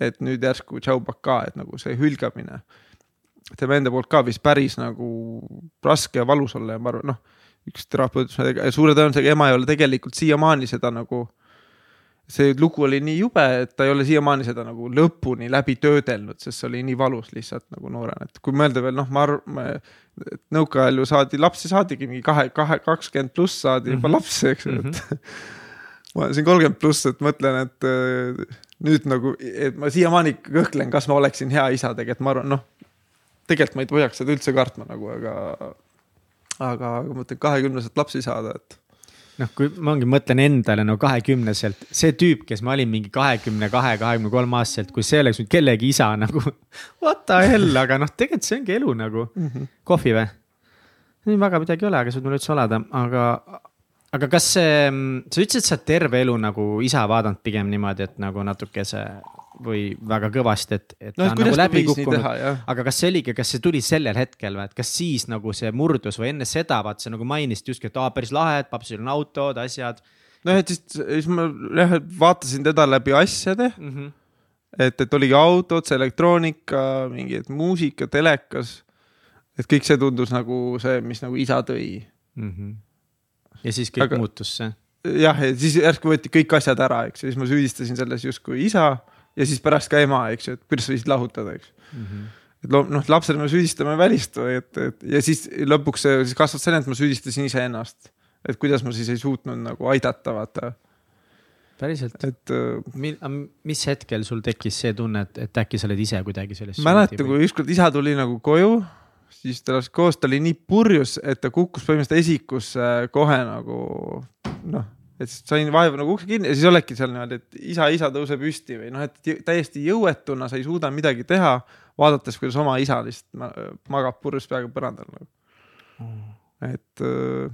et nüüd järsku tšau pakaa, et nagu see hülgamine. Tema enda poolt ka vist päris nagu raske ja valus olla ja ma arvan, noh, üks terapeut, suure tõenäosusega ema ei ole tegelikult siiamaani seda nagu see lugu oli nii jube, et ta ei ole siiamaani seda nagu lõpuni läbi töödelnud, sest see oli nii valus lihtsalt nagu noorena, et kui mõelda veel noh, ma arvan, et nõukaajal ju saadi lapsi saadigi mingi kahe, kahe, kakskümmend pluss saadi juba Mhm. lapsi, eks ju, et ma olen siin kolmkümmend pluss, et mõtlen, et äh, nüüd nagu, et ma siiamaani kõhklen, kas ma oleksin hea isa tegelikult, ma arvan, noh, tegelikult ma ei peaks seda üldse kartma nagu, aga aga, aga ma mõtlen kahekümneselt lapsi saada, et noh, kui ma ongi mõtlen endale no kahekümneselt, see tüüp, kes ma olin mingi kahekümne kahe, kahekümne kolme aastaselt, kui see oleks nüüd kellegi isa nagu. What the hell, aga noh, tegelikult see ongi elu nagu mm. -hmm. kohvi või? nii väga midagi ei ole, aga see võib mul üldse oleda, aga, aga kas see, sa ütlesid, et sa oled terve elu nagu isa vaadanud pigem niimoodi, et nagu natukese või väga kõvasti, et, et noh, ta on nagu läbi kukkunud aga kas see oligi, kas see tuli sellel hetkel või, et kas siis nagu see murdus või enne seda, vaat sa nagu mainisid justkui, et aa päris lahe, et papsil on autod, asjad noh, et siis, siis ma jah, vaatasin teda läbi asjade, mm. -hmm. et, et oligi autod, see elektroonika, mingi et muusika, telekas. et kõik see tundus nagu see, mis nagu isa tõi. Mm -hmm. ja siis kõik Aga- muutus see. jah, ja siis järsku võeti kõik asjad ära, eks ju, siis ma süüdistasin selles justkui isa ja siis pärast ka ema, eks ju, et kuidas sa võisid lahutada, eks. Mm -hmm. et noh, lapsena me süüdistame välist, et, et ja siis lõpuks see siis kasvas selle, et ma süüdistasin iseennast. et kuidas ma siis ei suutnud nagu aidata, vaata, päriselt, et äh, mis hetkel sul tekkis see tunne, et, et äkki sa oled ise kuidagi selles. mäletan, kui ükskord isa tuli nagu koju, siis ta läks koos, ta oli nii purjus, et ta kukkus põhimõtteliselt esikusse kohe nagu noh, et sain vaeva nagu ukse kinni ja siis oledki seal niimoodi, et isa, isa tõuse püsti või noh, et täiesti jõuetuna sa ei suuda midagi teha, vaadates, kuidas oma isa lihtsalt ma- magab purjus peaga põrandal nagu. et äh,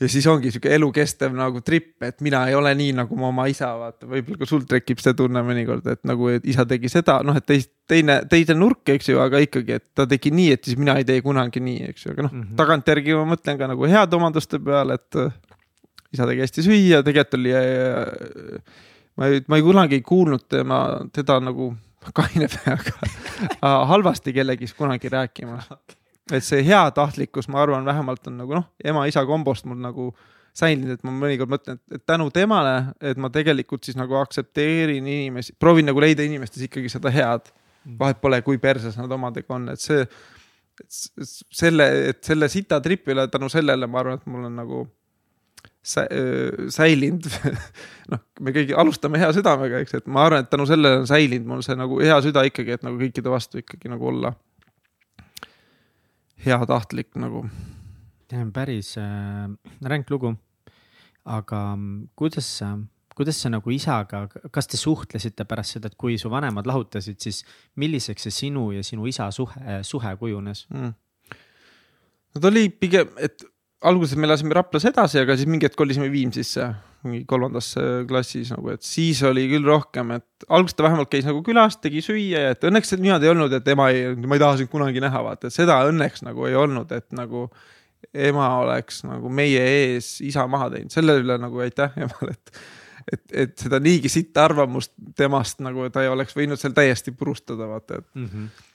ja siis ongi sihuke elukestev nagu trip, et mina ei ole nii nagu mu oma isa, vaata, võib-olla ka sul tekib see tunne mõnikord, et nagu et isa tegi seda, noh, et teist, teine, teine nurk, eks ju, aga ikkagi, et ta tegi nii, et siis mina ei tee kunagi nii, eks ju, aga noh mm. -hmm. tagantjärgi ma mõtlen ka nagu heade omaduste peale, et äh, isa tegi hästi süüa, tegelikult oli äh, ma ei, ma ei kunagi ei kuulnud tema, teda nagu kaine peaga halvasti kellegist kunagi rääkimas. Et see heatahtlikkus, ma arvan, vähemalt on nagu noh, ema-isa kombost mul nagu säilinud, et ma mõnikord mõtlen, et, tänu temale, et ma tegelikult siis nagu aktsepteerin inimesi, proovin nagu leida inimestes ikkagi seda head. vahet pole, kui perses nad omadega on, et see, selle, et selle sita tripi üle tänu sellele ma arvan, et mul on nagu sä, säilinud noh, me kõik alustame hea südamega, eks, et ma arvan, et tänu sellele on säilinud mul see nagu hea süda ikkagi, et nagu kõikide vastu ikkagi nagu olla heatahtlik nagu. päris äh, ränk lugu. aga mm, kuidas sa, kuidas sa nagu isaga, kas te suhtlesite pärast seda, et kui su vanemad lahutasid, siis milliseks see sinu ja sinu isa suhe, suhe kujunes mm.? no ta oli pigem, et alguses me elasime Raplas edasi, aga siis mingi hetk kolisime Viimsisse, mingi kolmandasse klassis nagu, et siis oli küll rohkem, et alguses ta vähemalt käis nagu külas, tegi süüa ja et õnneks niimoodi ei olnud, et ema ei, ma ei taha sind kunagi näha, vaata, et seda õnneks nagu ei olnud, et nagu ema oleks nagu meie ees isa maha teinud, selle üle nagu aitäh emale, et et, et seda niigi sitta arvamust temast nagu ta ei oleks võinud seal täiesti purustada, vaata, et mm. -hmm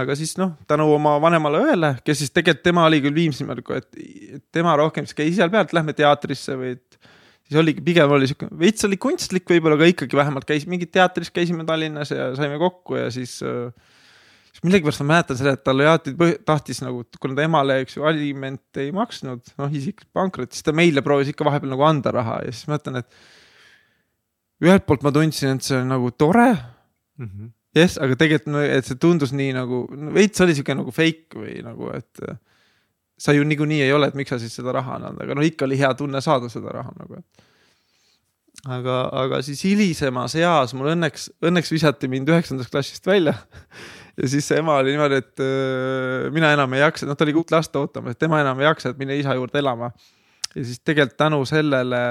aga siis noh, tänu oma vanemale õele, kes siis tegelikult tema oli küll Viimsimäel, et tema rohkem siis käis seal pealt, lähme teatrisse või et. Siis oligi, pigem oli sihuke, veits oli kunstlik võib-olla, aga ikkagi vähemalt käis mingit teatris, käisime Tallinnas ja saime kokku ja siis äh,. siis millegipärast ma mäletan seda, et talle alati tahtis nagu, kuna ta emale, eks ju, aliment ei maksnud, noh isiklik pankrot, siis ta meile proovis ikka vahepeal nagu anda raha ja siis mõtlen, et. ühelt poolt ma tundsin, et see on nagu tore mm. -hmm jess, aga tegelikult, et see tundus nii nagu, veits oli sihuke nagu fake või nagu, et. Sa ju niikuinii ei ole, et miks sa siis seda raha annad, aga no ikka oli hea tunne saada seda raha nagu, aga, aga siis hilisemas eas mul õnneks, õnneks visati mind üheksandast klassist välja ja siis see ema oli niimoodi, et äh, mina enam ei jaksa, noh, ta oli uut last ootamas, et tema enam ei jaksa, et mine isa juurde elama. ja siis tegelikult tänu sellele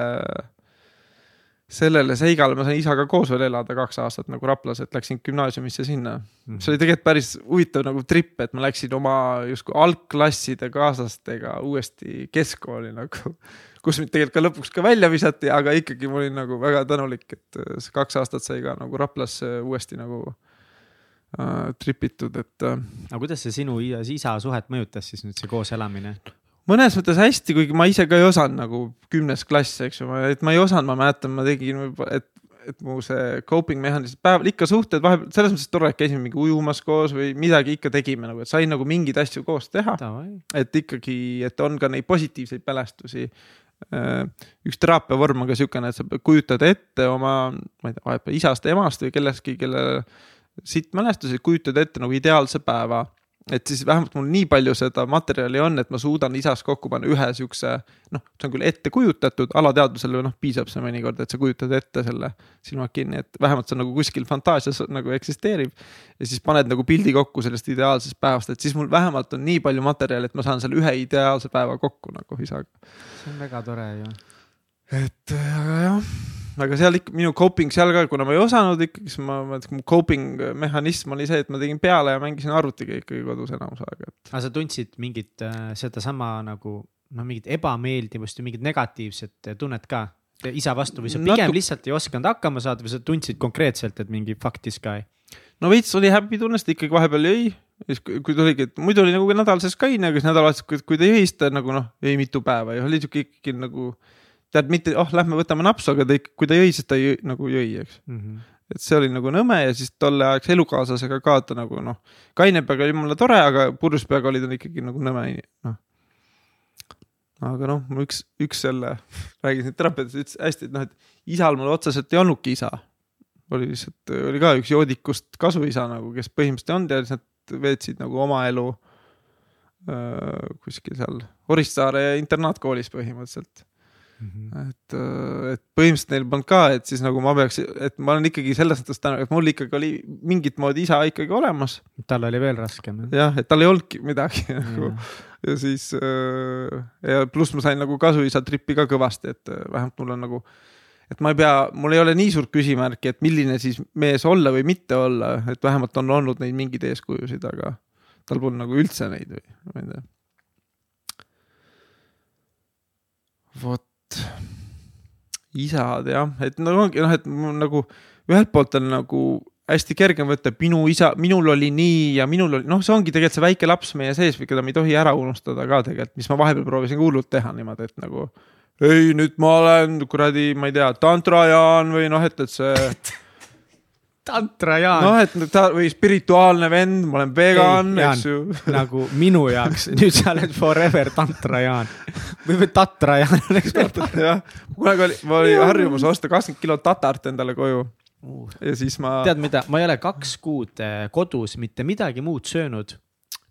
sellele seigale ma sain isaga koos veel elada kaks aastat nagu Raplas, et läksin gümnaasiumisse sinna mm. -hmm. see oli tegelikult päris huvitav nagu trip, et ma läksin oma justkui algklasside kaaslastega uuesti keskkooli nagu. kus mind tegelikult ka lõpuks ka välja visati, aga ikkagi ma olin nagu väga tänulik, et äh, see kaks aastat sai ka nagu Raplasse uuesti nagu äh, tripitud, et äh,. aga kuidas see sinu ja isa suhet mõjutas siis nüüd see koos elamine? Mõnes mõttes hästi, kuigi ma ise ka ei osanud nagu kümnes klass, eks ju, et ma ei osanud, ma mäletan, ma tegin et, et mu see coping mehhanism, päeval ikka suhted vahepeal, selles mõttes tore, et käisime mingi ujumas koos või midagi ikka tegime nagu, et sain nagu mingeid asju koos teha. et ikkagi, et on ka neid positiivseid mälestusi. Äh, üks teraapiavorm on ka siukene, et sa kujutad ette oma, ma ei tea, vahepeal isast, emast või kellestki, kelle siit mälestusi, kujutad ette nagu ideaalse päeva et siis vähemalt mul nii palju seda materjali on, et ma suudan isas kokku panna ühe siukse, noh, see on küll ette kujutatud, alateadvusele noh, piisab see mõnikord, et sa kujutad ette selle silmad kinni, et vähemalt see nagu kuskil fantaasias nagu eksisteerib. ja siis paned nagu pildi kokku sellest ideaalsest päevast, et siis mul vähemalt on nii palju materjali, et ma saan selle ühe ideaalse päeva kokku nagu isaga. see on väga tore ju. et aga jah aga seal ikka minu coping seal ka, kuna ma ei osanud ikkagi, siis ma, ma, mu coping mehhanism oli see, et ma tegin peale ja mängisin arvutiga ikkagi kodus enamus aega, et. aga sa tundsid mingit äh, sedasama nagu noh, mingit ebameeldivust ja mingit negatiivset tunnet ka isa vastu või sa pigem Natu... lihtsalt ei osanud hakkama saada või sa tundsid konkreetselt, et mingi fuck this guy? no veits oli happy tunne, sest ikkagi vahepeal jõi. siis kui tuligi, et muidu oli nagu nädal sees kaine, aga siis nädalavahetusel, kui ta jõi, siis ta nagu noh, jõi mitu päeva ja oli sihuke ikkagi nagu tead, mitte, oh, lähme võtame napsu, aga ta ikka, kui ta jõi, siis ta jõi, nagu jõi, eks mm. -hmm. et see oli nagu nõme ja siis tolleaegse elukaaslasega ka ta nagu noh, kaine peaga oli mulle tore, aga purjus peaga oli ta ikkagi nagu nõme, noh. aga noh, mul üks, üks jälle, räägin siin terapeutist, ütles hästi, et noh, et isal mul otseselt ei olnudki isa. oli lihtsalt, oli ka üks joodikust kasuisa nagu, kes põhimõtteliselt ei olnud ja nad veetsid nagu oma elu äh, kuskil seal Orissaare internaatkoolis põhimõtteliselt. Et, äh, et põhimõtteliselt neil polnud ka, et siis nagu ma peaks, et ma olen ikkagi selles mõttes tänu, et mul ikkagi oli mingit moodi isa ikkagi olemas. tal oli veel raskem. jah, et tal ei olnudki midagi nagu ja siis äh, ja pluss ma sain nagu kasuisa tripi ka kõvasti, et äh, vähemalt mul on nagu et ma ei pea, mul ei ole nii suurt küsimärki, et milline siis mees olla või mitte olla, et vähemalt on olnud neid mingeid eeskujusid, aga tal polnud nagu üldse neid või ma ei tea. vot isad jah, et no ongi noh, et nagu ühelt poolt on nagu hästi kerge võtta, et minu isa, minul oli nii ja minul oli, noh, see ongi tegelikult see väike laps meie sees, keda me ei tohi ära unustada ka tegelikult, mis ma vahepeal proovisin ka hullult teha niimoodi, et nagu. ei, nüüd ma olen kuradi, ma ei tea, tantrajaan või noh, et, et see tantra Jaan. Noh, et ta või spirituaalne vend, ma olen vegan, eks ju. nagu minu jaoks, nüüd sa oled forever tantra Jaan. Või, või tatra Jaan oleks veel jah, kunagi oli, ma olin harjumus osta kakskümmend kilo tatart endale koju. Ja siis ma, tead mida, ma ei ole kaks kuud eh, kodus mitte midagi muud söönud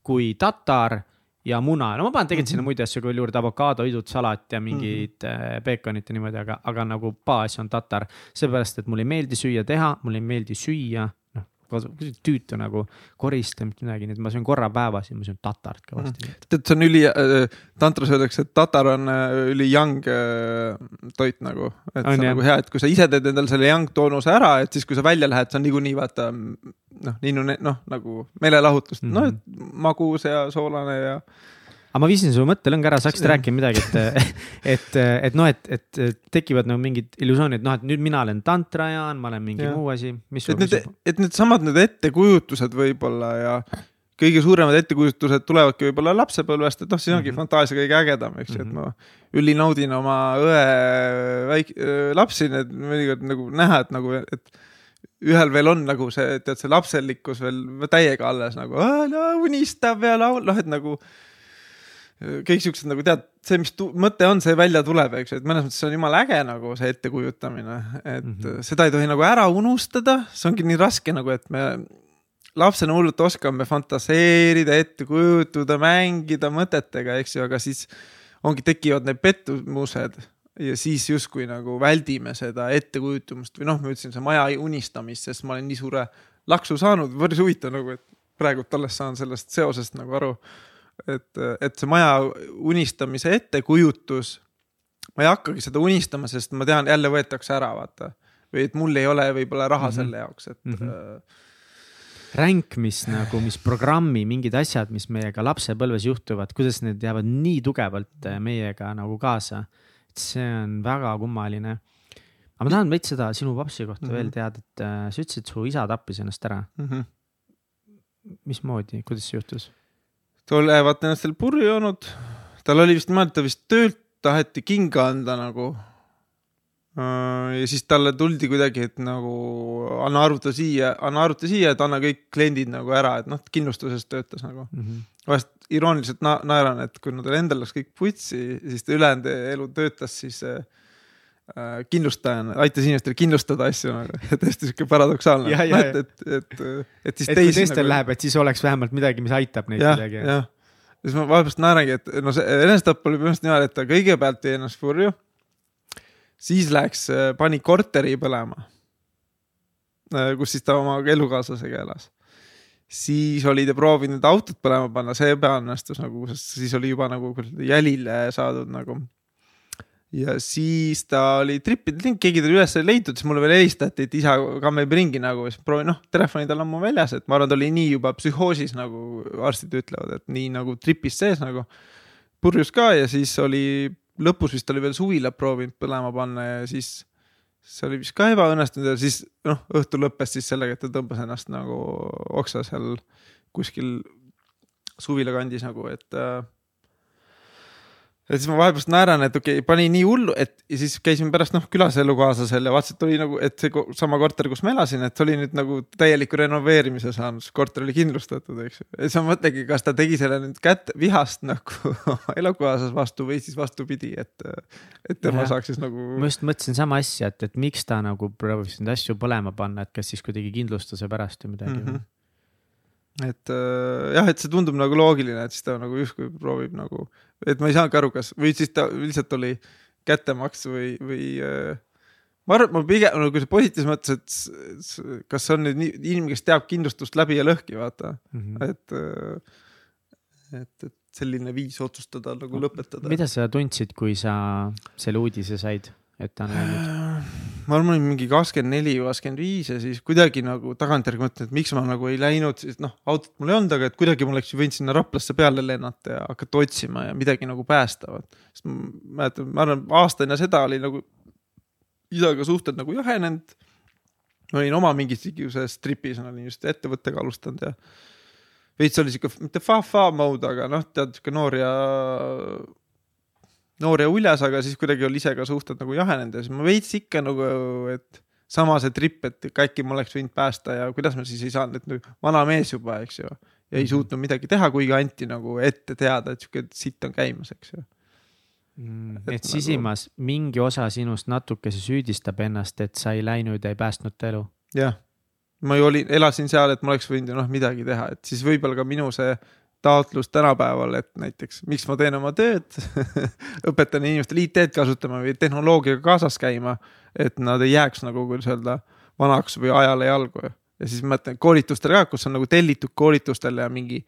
kui tatar ja muna, no ma panen tegelikult sinna muid asju veel juurde, avokaadoidud, salat ja mingid mm -hmm. peekonit ja niimoodi, aga, aga nagu baas on tatar. seepärast, et mulle ei meeldi süüa teha, mulle ei meeldi süüa, tüütu nagu koristada, mitte midagi, nii et ma söön korra päevas ja ma söön tatart kõvasti mm. tead, see on üli äh,, tantras öeldakse, et tatar on äh, üli young äh, toit nagu. et On, see on jah. nagu hea, et kui sa ise teed endale selle young toonuse ära, et siis, kui sa välja lähed, see on niikuinii vaata noh, nii noh, nagu meelelahutust mm. -hmm. noh, magus ja soolane ja aga ma viisin su mõttelõnga ära, sa hakkasid rääkima midagi, et, et, et noh, et, et tekivad nagu mingid illusioonid, noh, et nüüd mina olen tantrajaan, ma olen mingi Jah. muu asi, mis et need, et needsamad need ettekujutused võib-olla ja kõige suuremad ettekujutused tulevadki võib-olla lapsepõlvest, et noh, siis ongi mm. -hmm. fantaasia kõige ägedam, eks ju, et Mhm. ma ülinaudin oma õe väik-, lapsi, need mõnikord nagu näha, et nagu, et ühel veel on nagu see, tead, see lapselikkus veel täiega alles nagu unistab ja laul, noh, et nagu kõik siuksed nagu tead, see, mis tu- mõte on, see välja tuleb, eks ju, et mõnes mõttes see on jumala äge nagu see ettekujutamine, et mm. -hmm. seda ei tohi nagu ära unustada, see ongi nii raske nagu, et me lapsena hullult oskame fantaseerida, ette kujutada, mängida mõtetega, eks ju, aga siis ongi, tekivad need pettumused ja siis justkui nagu väldime seda ettekujutamist või noh, ma ütlesin, see maja unistamist, sest ma olen nii suure laksu saanud, päris huvitav nagu, et praegult alles saan sellest seosest nagu aru. et, et see maja unistamise ettekujutus, ma ei hakkagi seda unistama, sest ma tean, jälle võetakse ära, vaata. või et mul ei ole võib-olla raha mm Mhm. -hmm. selle jaoks, et mm. Mhm. -hmm. ränk, mis nagu, mis programmi mingid asjad, mis meiega lapsepõlves juhtuvad, kuidas need jäävad nii tugevalt eh, meiega nagu kaasa. et see on väga kummaline. aga ma tahan veits seda sinu papsi kohta mm Mhm. -hmm. veel teada, et äh, sa ütlesid, su isa tappis ennast ära. Mm -hmm. mismoodi, kuidas see juhtus? Olevat ennast seal purju joonud, tal oli vist niimoodi, ta vist töölt taheti kinga anda nagu. ja siis talle tuldi kuidagi, et nagu anna arvuta siia, anna arvuta siia, et anna kõik kliendid nagu ära, et noh, kindlustuses töötas nagu. vahest irooniliselt na naeran, et kui tal endal läks kõik putsi, siis ta ülejäänud elu töötas siis äh, äh, kindlustajana, aitas inimestel kindlustada asju nagu, täiesti sihuke paradoksaalne. Et, et, et, et siis et teisi teistel nagu... läheb, et siis oleks vähemalt midagi, mis aitab neid kuidagi. jah. siis ma vahepeal naerangi, et no see enesetapp oli põhimõtteliselt niimoodi, et ta kõigepealt jäi ennast purju. siis läks, pani korteri põlema. kus siis ta oma elukaaslasega elas. siis oli ta proovinud autot põlema panna, see ebaõnnestus nagu, sest siis oli juba nagu jälile saadud nagu. Ja siis ta oli tripinud, keegi tuli üles ei leitud, siis mulle veel helistati, et isa kammib ringi nagu, siis proovin, noh, telefoni tal ammu väljas, et ma arvan, ta oli nii juba psühhoosis nagu arstid ütlevad, et nii nagu tripis sees nagu. purjus ka ja siis oli lõpus vist oli veel suvila proovinud põlema panna ja siis see oli vist ka ebaõnnestunud ja siis noh, õhtu lõppes siis sellega, et ta tõmbas ennast nagu oksa seal kuskil suvila kandis nagu, et äh, ja siis ma vahepeal naeran, et okei okay,, pani nii hullu, et ja siis käisime pärast noh külas elukaaslasel ja vaatasin, et oli nagu, et see sama korter, kus ma elasin, et oli nüüd nagu täieliku renoveerimise saanud, sest korter oli kindlustatud, eks ju. ja siis ma mõtlengi, kas ta tegi selle nüüd kätte vihast nagu oma elukaaslase vastu või siis vastupidi, et, et tema Jah. saaks siis nagu. ma just mõtlesin sama asja, et, et miks ta nagu proovis neid asju põlema panna, et kas siis kuidagi kindlustuse pärast või midagi mm. -hmm. et äh, jah, et see tundub nagu loogiline, et siis ta nagu justkui proovib nagu, et ma ei saanudki aru, kas või siis ta lihtsalt oli kättemaks või, või äh, ma arvan, ma pigem nagu see positiivses mõttes, et kas see on nüüd nii- inimene, kes teab kindlustust läbi ja lõhki, vaata, Mm -hmm. et äh, et, et selline viis otsustada nagu lõpetada. mida sa tundsid, kui sa selle uudise said, et ta on läinud? Ma arvan, olin mingi kakskümmend neli kakskümmend viis ja siis kuidagi nagu tagantjärgi mõtlen, et miks ma nagu ei läinud, siis noh, autot mul ei olnud, aga et kuidagi ma oleks ju võinud sinna Raplasse peale lennata ja hakata otsima ja midagi nagu päästa. sest ma mäletan, ma arvan, aasta enne seda oli nagu isaga suhted nagu jahenenud. olin oma mingisuguses tripis, olin just ettevõttega alustanud ja veits oli sihuke, mitte fa-fa mode, aga noh, tead sihuke noor ja noor ja uljas, aga siis kuidagi oli ise ka suhted nagu jahenenud ja siis ma veits ikka nagu, et sama see trip, et ikka äkki ma oleks võinud päästa ja kuidas ma siis ei saanud, et nüüd vana mees juba, eks ju. ja ei suutnud midagi teha, kuigi anti nagu ette teada, et sihuke sitt on käimas, eks ju. Mm, Et et nagu- sisimas mingi osa sinust natukese süüdistab ennast, et sa ei läinud ja ei päästnud ta elu. jah, ma ju olin, elasin seal, et ma oleks võinud ju noh midagi teha, et siis võib-olla ka minu see taotlus tänapäeval, et näiteks miks ma teen oma tööd õpetan inimestele IT-d kasutama või tehnoloogiaga kaasas käima, et nad ei jääks nagu, kuidas öelda, vanaks või ajale jalgu. ja siis mõtlen koolitustele ka, kus on nagu tellitud koolitustele ja mingi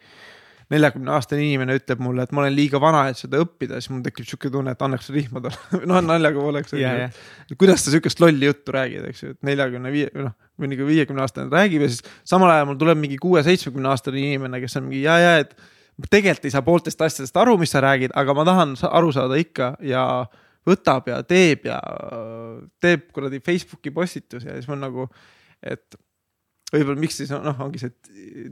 neljakümne aastane inimene ütleb mulle, et ma olen liiga vana, et seda õppida, siis mul tekib sihuke tunne, et annaks rihma talle. noh, naljaga pooleks. ja, ja, kuidas sa sihukest lolli juttu räägid, eks ju, et neljakümne viie, noh, või nagu viiekümne aastane räägib ja siis samal ajal mul tuleb mingi kuue-seitsmekümne aastane inimene, kes on mingi ja, ja, et tegelikult ei saa pooltest asjadest aru, mis sa räägid, aga ma tahan aru saada ikka ja võtab ja teeb ja teeb kuradi Facebooki postitusi ja siis ma nagu, et võib-olla miks siis noh, ongi see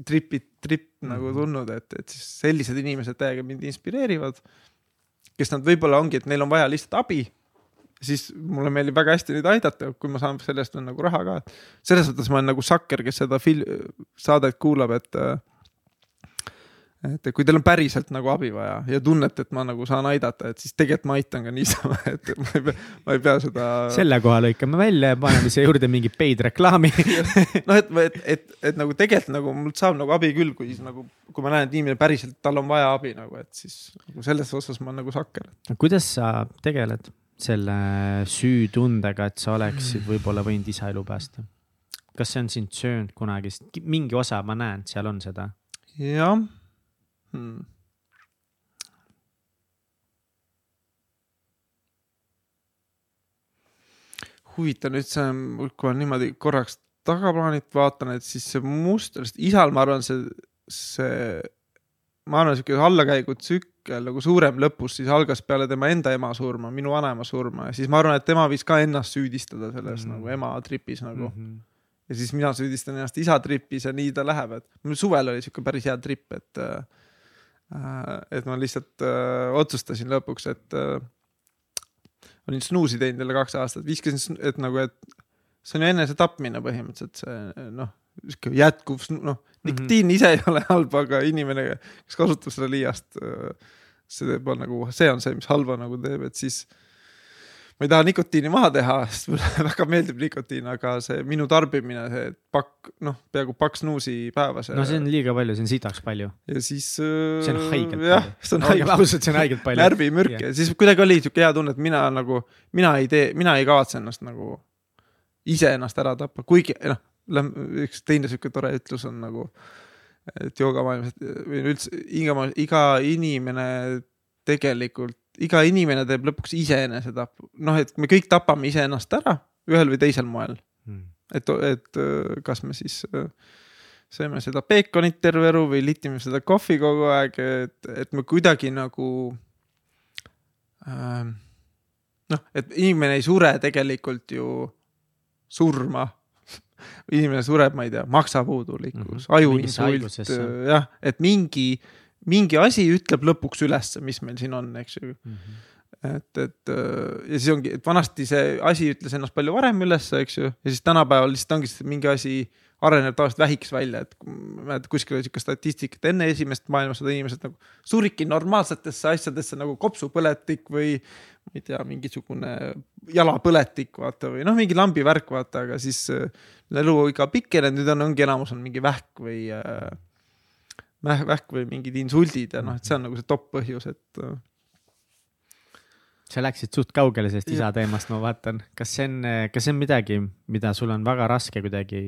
tripi, trip nagu tulnud, et, et siis sellised inimesed täiega mind inspireerivad. kes nad võib-olla ongi, et neil on vaja lihtsalt abi siis mulle meeldib väga hästi neid aidata, kui ma saan selle eest nagu raha ka, selles mõttes ma olen nagu sakker, kes seda fil-, saadet kuulab, et et kui teil on päriselt nagu abi vaja ja tunnete, et ma nagu saan aidata, et siis tegelikult ma aitan ka niisama, et ma ei pea, ma ei pea seda. selle koha lõikame välja ja paneme siia juurde mingi paid reklaami. noh, et, et, et, et nagu tegelikult nagu mul saab nagu abi küll, kui siis nagu, kui ma näen, et inimene päriselt, tal on vaja abi nagu, et siis nagu selles osas ma nagu sakker. kuidas sa tegeled selle süütundega, et sa oleksid võib-olla võinud isa elu päästa? kas see on sind söönud kunagi, sest mingi osa ma näen, seal on seda. jah hmm.. huvitav nüüd see, kui ma niimoodi korraks tagaplaanilt vaatan, et siis see muster, sest isal ma arvan, see, see, ma arvan, sihuke allakäigutsükkel nagu suurem lõpus siis algas peale tema enda ema surma, minu vanaema surma ja siis ma arvan, et tema võis ka ennast süüdistada selles mm. Mhm. nagu ema tripis nagu mm. -hmm. ja siis mina süüdistan ennast isa tripis ja nii ta läheb, et mul suvel oli sihuke päris hea trip, et äh, et ma lihtsalt äh, otsustasin lõpuks, et äh, olin snuusi teinud jälle kaks aastat, viskasin, et nagu, et see on ju enesetapmine põhimõtteliselt see noh, sihuke jätkuv, noh, nikotiin ise ei ole halb, aga inimene, kes kasutab seda liiast, see teeb nagu, see on see, mis halba nagu teeb, et siis ma ei taha nikotiini maha teha, sest mulle väga meeldib nikotiin, aga see minu tarbimine, see pakk, noh, peaaegu paks snuusi päevas. no see on liiga palju, see on sitaks palju. ja siis. see on haigelt jah, palju. see on ausad, see on haigelt palju. närvimürk ja siis kuidagi oli siuke hea tunne, et mina nagu, mina ei tee, mina ei kavatse ennast nagu ise ennast ära tappa, kuigi noh, üks teine siuke tore ütlus on nagu, et joogamaailmas või üldse iga, iga inimene tegelikult, iga inimene teeb lõpuks ise enesetapu, noh, et me kõik tapame iseennast ära ühel või teisel moel, Mm. et, et öö, kas me siis öö, sööme seda peekonit terve elu või litime seda kohvi kogu aeg, et, et me kuidagi nagu ähm,. noh, et inimene ei sure tegelikult ju surma. inimene sureb, ma ei tea, maksapuudulikkus mm. -hmm. Haigusesse. jah, et mingi, mingi asi ütleb lõpuks ülesse, mis meil siin on, eks ju Mhm. et, et äh, ja siis ongi, et vanasti see asi ütles ennast palju varem üles, eks ju, ja siis tänapäeval lihtsalt ongi mingi asi areneb tavaliselt vähiks välja, et mäletan kuskil oli sihuke statistika, et enne esimest maailmasõda inimesed nagu suridki normaalsetesse asjadesse nagu kopsupõletik või ma ei tea, mingisugune jalapõletik, vaata või noh, mingi lambivärk, vaata, aga siis äh, eluiga pikenenud, nüüd on, ongi enamus on mingi vähk või äh, vähk, või mingid insuldid ja noh, et see on nagu see top põhjus, et äh, sa läksid suht kaugele sellest isa teemast, ma vaatan, kas see on, kas see on midagi, mida sul on väga raske kuidagi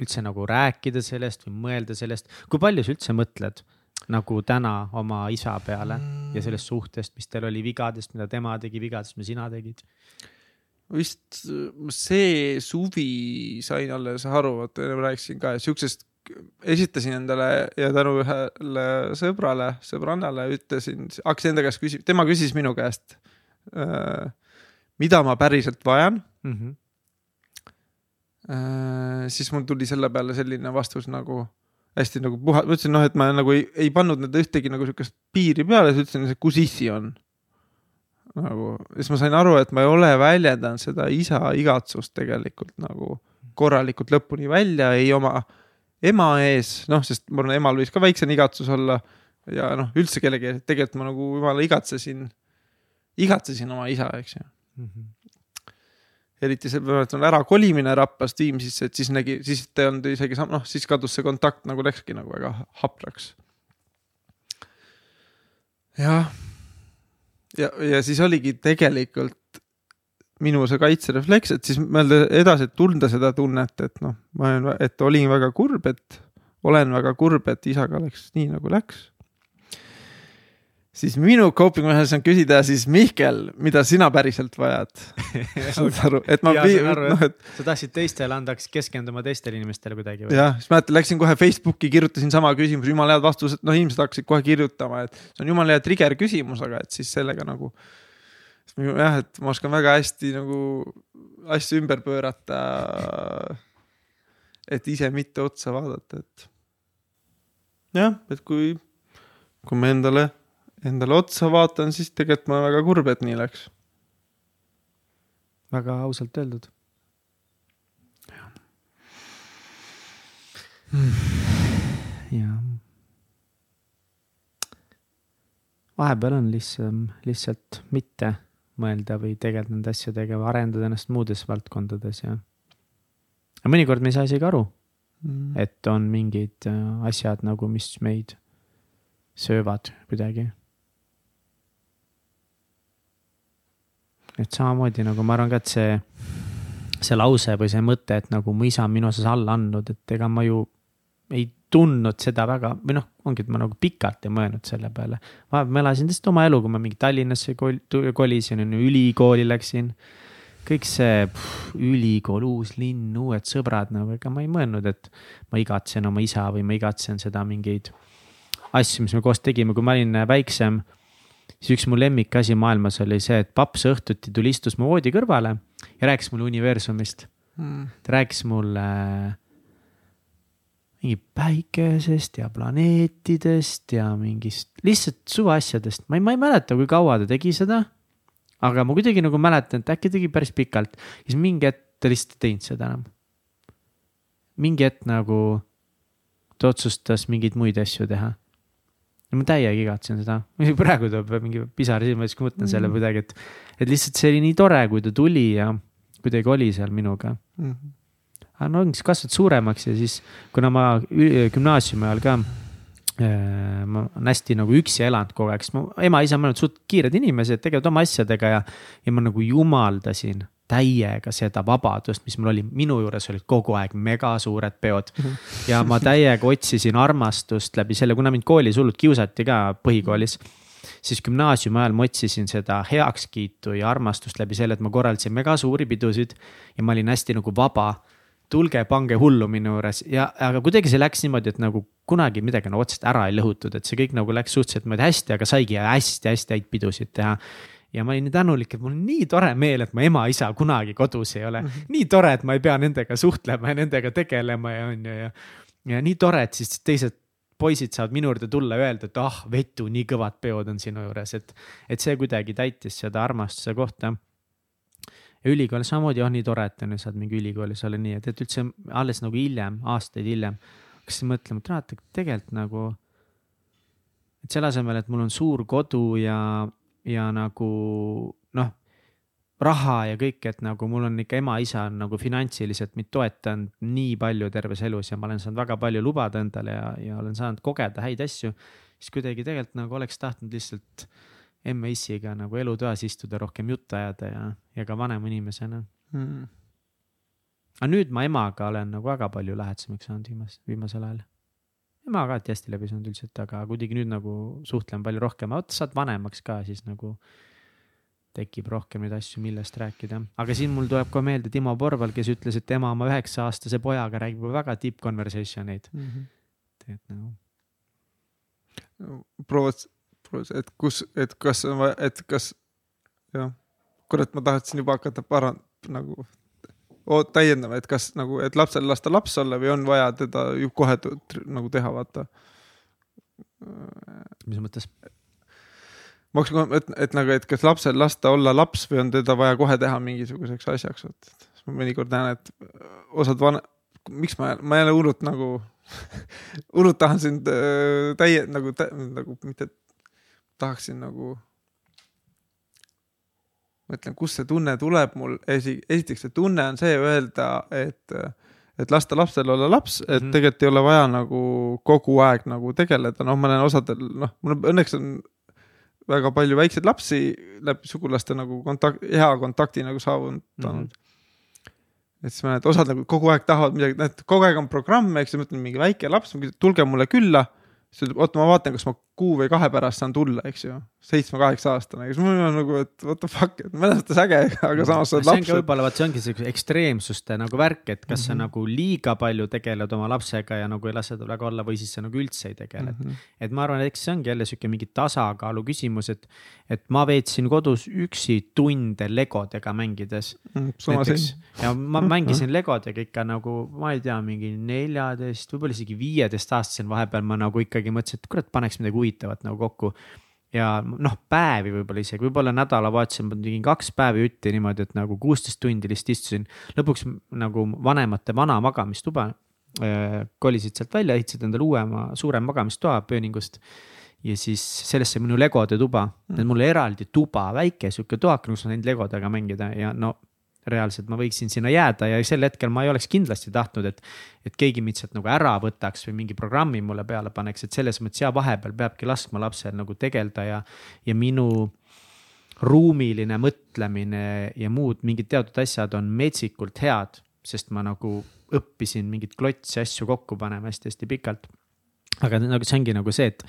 üldse nagu rääkida sellest või mõelda sellest, kui palju sa üldse mõtled nagu täna oma isa peale ja sellest suhtest, mis teil oli vigadest, mida tema tegi, vigadest, mida sina tegid? vist see suvi sain alles aru, vaata enne rääkisin ka, et siuksest esitasin endale ja tänu ühele sõbrale, sõbrannale ütlesin, hakkasin enda käest küsima, tema küsis minu käest, mida ma päriselt vajan. Mm -hmm. siis mul tuli selle peale selline vastus nagu hästi nagu puha, ma ütlesin noh, et ma nagu ei, ei pannud nende ühtegi nagu siukest piiri peale, siis ütlesin, kus issi on. nagu, siis ma sain aru, et ma ei ole väljendanud seda isa igatsust tegelikult nagu korralikult lõpuni välja, ei oma ema ees, noh, sest ma arvan, emal võis ka väiksem igatsus olla ja noh, üldse kellegi tegelikult ma nagu jumala igatsesin, igatsesin oma isa, eks ju. eriti see, ma mäletan ärakolimine Raplast Viimsisse, et siis nägi, siis ta ei olnud isegi sam-, noh, siis kadus see kontakt nagu läkski nagu väga hapraks. jah, ja, ja, ja siis oligi tegelikult minu see kaitserefleks, et siis mõelda edasi, et tunda seda tunnet, et noh, ma olen, et olin väga kurb, et olen väga kurb, et isaga läks nii nagu läks. siis minu coping mechanism on küsida siis Mihkel, mida sina päriselt vajad. saad aru, et ma, noh, et sa tahtsid teistele anda, hakkasid keskenduma teistele inimestele kuidagi või? jah, siis mäletan, läksin kohe Facebooki, kirjutasin sama küsimuse, jumala head vastused, noh, inimesed hakkasid kohe kirjutama, et see on jumala hea trigger küsimus, aga et siis sellega nagu. jah, et ma oskan väga hästi nagu asju ümber pöörata. et ise mitte otsa vaadata, et. jah, et kui, kui ma endale, endale otsa vaatan, siis tegelikult ma olen väga kurb, et nii läks. väga ausalt öeldud. jah. vahepeal on lihtsam lihtsalt mitte mõelda või tegeleda nende asjadega või arendada ennast muudes valdkondades ja. aga mõnikord me ei saa isegi aru, et on mingid äh, asjad nagu, mis meid söövad kuidagi. et samamoodi nagu ma arvan ka, et see, see lause või see mõte, et nagu mu isa on minu osas alla andnud, et ega ma ju ei tundnud seda väga või noh, ongi, et ma nagu pikalt ei mõelnud selle peale. vahepeal ma elasin lihtsalt oma elu, kui ma mingi Tallinnasse kol- kolisin, on ju, ülikooli läksin. kõik see pff, ülikool, uus linn, uued sõbrad nagu, ega ma ei mõelnud, et ma igatsen oma isa või ma igatsen seda mingeid asju, mis me koos tegime, kui ma olin väiksem siis üks mu lemmikasi maailmas oli see, et paps õhtuti tuli, istus mu voodi kõrvale ja rääkis mulle universumist. ta rääkis mulle mingi päikesest ja planeetidest ja mingist lihtsalt suvaasjadest, ma ei, ma ei mäleta, kui kaua ta tegi seda. aga ma kuidagi nagu mäletan, et äkki tegi päris pikalt siis mingi hetk ta lihtsalt ei teinud seda enam. mingi hetk nagu ta otsustas mingeid muid asju teha ja ma täiega igatsen seda, praegu tuleb mingi pisar silma ees, kui mõtlen selle Mm. kuidagi, et, et lihtsalt see oli nii tore, kui ta tuli ja kuidagi oli seal minuga. Aga no ongi, siis kasvad suuremaks ja siis, kuna ma gümnaasiumi ajal ka äh, ma olen hästi nagu üksi elanud kogu aeg, sest mu ema-isa on olnud suht kiired inimesed, tegelevad oma asjadega ja, ja ma nagu jumaldasin täiega seda vabadust, mis mul oli, minu juures olid kogu aeg mega suured peod. ja ma täiega otsisin armastust läbi selle, kuna mind koolis hullult kiusati ka põhikoolis. siis gümnaasiumi ajal ma otsisin seda heakskiitu ja armastust läbi selle, et ma korraldasin mega suuri pidusid ja ma olin hästi nagu vaba tulge, pange hullu minu juures ja, aga kuidagi see läks niimoodi, et nagu kunagi midagi nagu otseselt ära ei lõhutud, et see kõik nagu läks suhteliselt niimoodi hästi, aga saigi hästi-hästi häid pidusid teha ja ma olin nii tänulik, et mul on nii tore meel, et mu ema-isa kunagi kodus ei ole mm. -hmm. nii tore, et ma ei pea nendega suhtlema ja nendega tegelema ja on ju ja. ja nii tore, et siis teised poisid saavad minu juurde tulla ja öelda, et ah, Vetu, nii kõvad peod on sinu juures, et, et see kuidagi täitis seda armastuse kohta ja ülikoolis samamoodi, oh nii tore, et on ju, saad mingi ülikoolis olla nii, et, et üldse alles nagu hiljem, aastaid hiljem hakkasin mõtlema, et näed, tegelikult nagu. et selle asemel, et mul on suur kodu ja, ja nagu noh, raha ja kõik, et nagu mul on ikka ema-isa on nagu finantsiliselt mind toetanud nii palju terves elus ja ma olen saanud väga palju lubada endale ja, ja olen saanud kogeda häid asju. siis kuidagi tegelikult nagu oleks tahtnud lihtsalt emme-issiga nagu elutoas istuda, rohkem juttu ajada ja, ja ka vanema inimesena. Mm. aga nüüd ma emaga olen nagu väga palju lähedasemaks saanud viimasel, viimasel ajal. emaga alati hästi läbi saanud üldiselt, aga kuidagi nüüd nagu suhtlen palju rohkem, vot saad vanemaks ka, siis nagu tekib rohkem neid asju, millest rääkida. aga siin mul tuleb kohe meelde Timo Porval, kes ütles, et tema oma üheksa aastase pojaga räägib väga deep conversation eid, Mm -hmm. et nagu proovad, proovad, et kus, et kas on vaja, et kas, jah, kurat, ma tahtsin juba hakata para-, nagu o- täiendama, et kas nagu, et lapsel lasta laps olla või on vaja teda kohe nagu teha, vaata. mis mõttes, ma oleks, et, et nagu, et kas lapsel lasta olla laps või on teda vaja kohe teha mingisuguseks asjaks, et siis ma mõnikord näen, et osad van-, miks ma, ma jälle hullult nagu hullult tahan sind äh, täie nagu tä,, nagu mitte tahaksin nagu. mõtlen, kust see tunne tuleb mul, esi-, esiteks see tunne on see öelda, et, et lasta lapsel olla laps, et mm -hmm. tegelikult ei ole vaja nagu kogu aeg nagu tegeleda, noh, ma näen osadel, noh, mul õnneks on väga palju väikseid lapsi läbi sugulaste nagu kontakt, hea kontakti nagu saavutanud mm. -hmm et siis ma näen, et osad nagu kogu aeg tahavad midagi, näed, kogu aeg on programm, eks ju, ma ütlen mingi väike laps, tulge mulle külla. siis ütleb, oota, ma vaatan, kas ma kuu või kahe pärast saan tulla, eks ju seitsme-kaheksa aastane, siis mul on nagu, et what the fuck, et mõttes äge, aga samas sa oled laps. võib-olla, vot see ongi siukse ekstreemsuste nagu värk, et kas mm -hmm. sa mhm. nagu liiga palju tegeled oma lapsega ja nagu ei lase tal väga olla või siis sa nagu üldse ei tegele mm. -hmm. et ma arvan, et eks see ongi jälle sihuke mingi tasakaalu küsimus, et, et ma veetsin kodus üksi tunde legodega mängides mm,. näiteks ja ma mängisin legodega ikka nagu, ma ei tea, mingi neljateist, võib-olla isegi viieteist aastasena vahepeal ma nagu ikkagi mõtlesin, et kurat, paneks midagi huvitavat nagu kokku ja noh, päevi võib-olla isegi, võib-olla nädalavahetusel ma tegin kaks päeva jutti niimoodi, et nagu kuusteist tundi lihtsalt istusin. lõpuks nagu vanemate vana magamistuba äh, kolisid sealt välja, ehitasid endale uuema, suurema magamistoa pööningust. ja siis sellest sai minu legode tuba mm., et mul eraldi tuba, väike sihuke toak, kus ma sain legodega mängida ja no reaalselt ma võiksin sinna jääda ja sel hetkel ma ei oleks kindlasti tahtnud, et. et keegi mind sealt nagu ära võtaks või mingi programmi mulle peale paneks, et selles mõttes ja vahepeal peabki laskma lapsel nagu tegeleda ja, ja minu ruumiline mõtlemine ja muud mingid teatud asjad on metsikult head, sest ma nagu õppisin mingeid klotsi asju kokku panema hästi-hästi pikalt. aga nagu see ongi nagu see, et,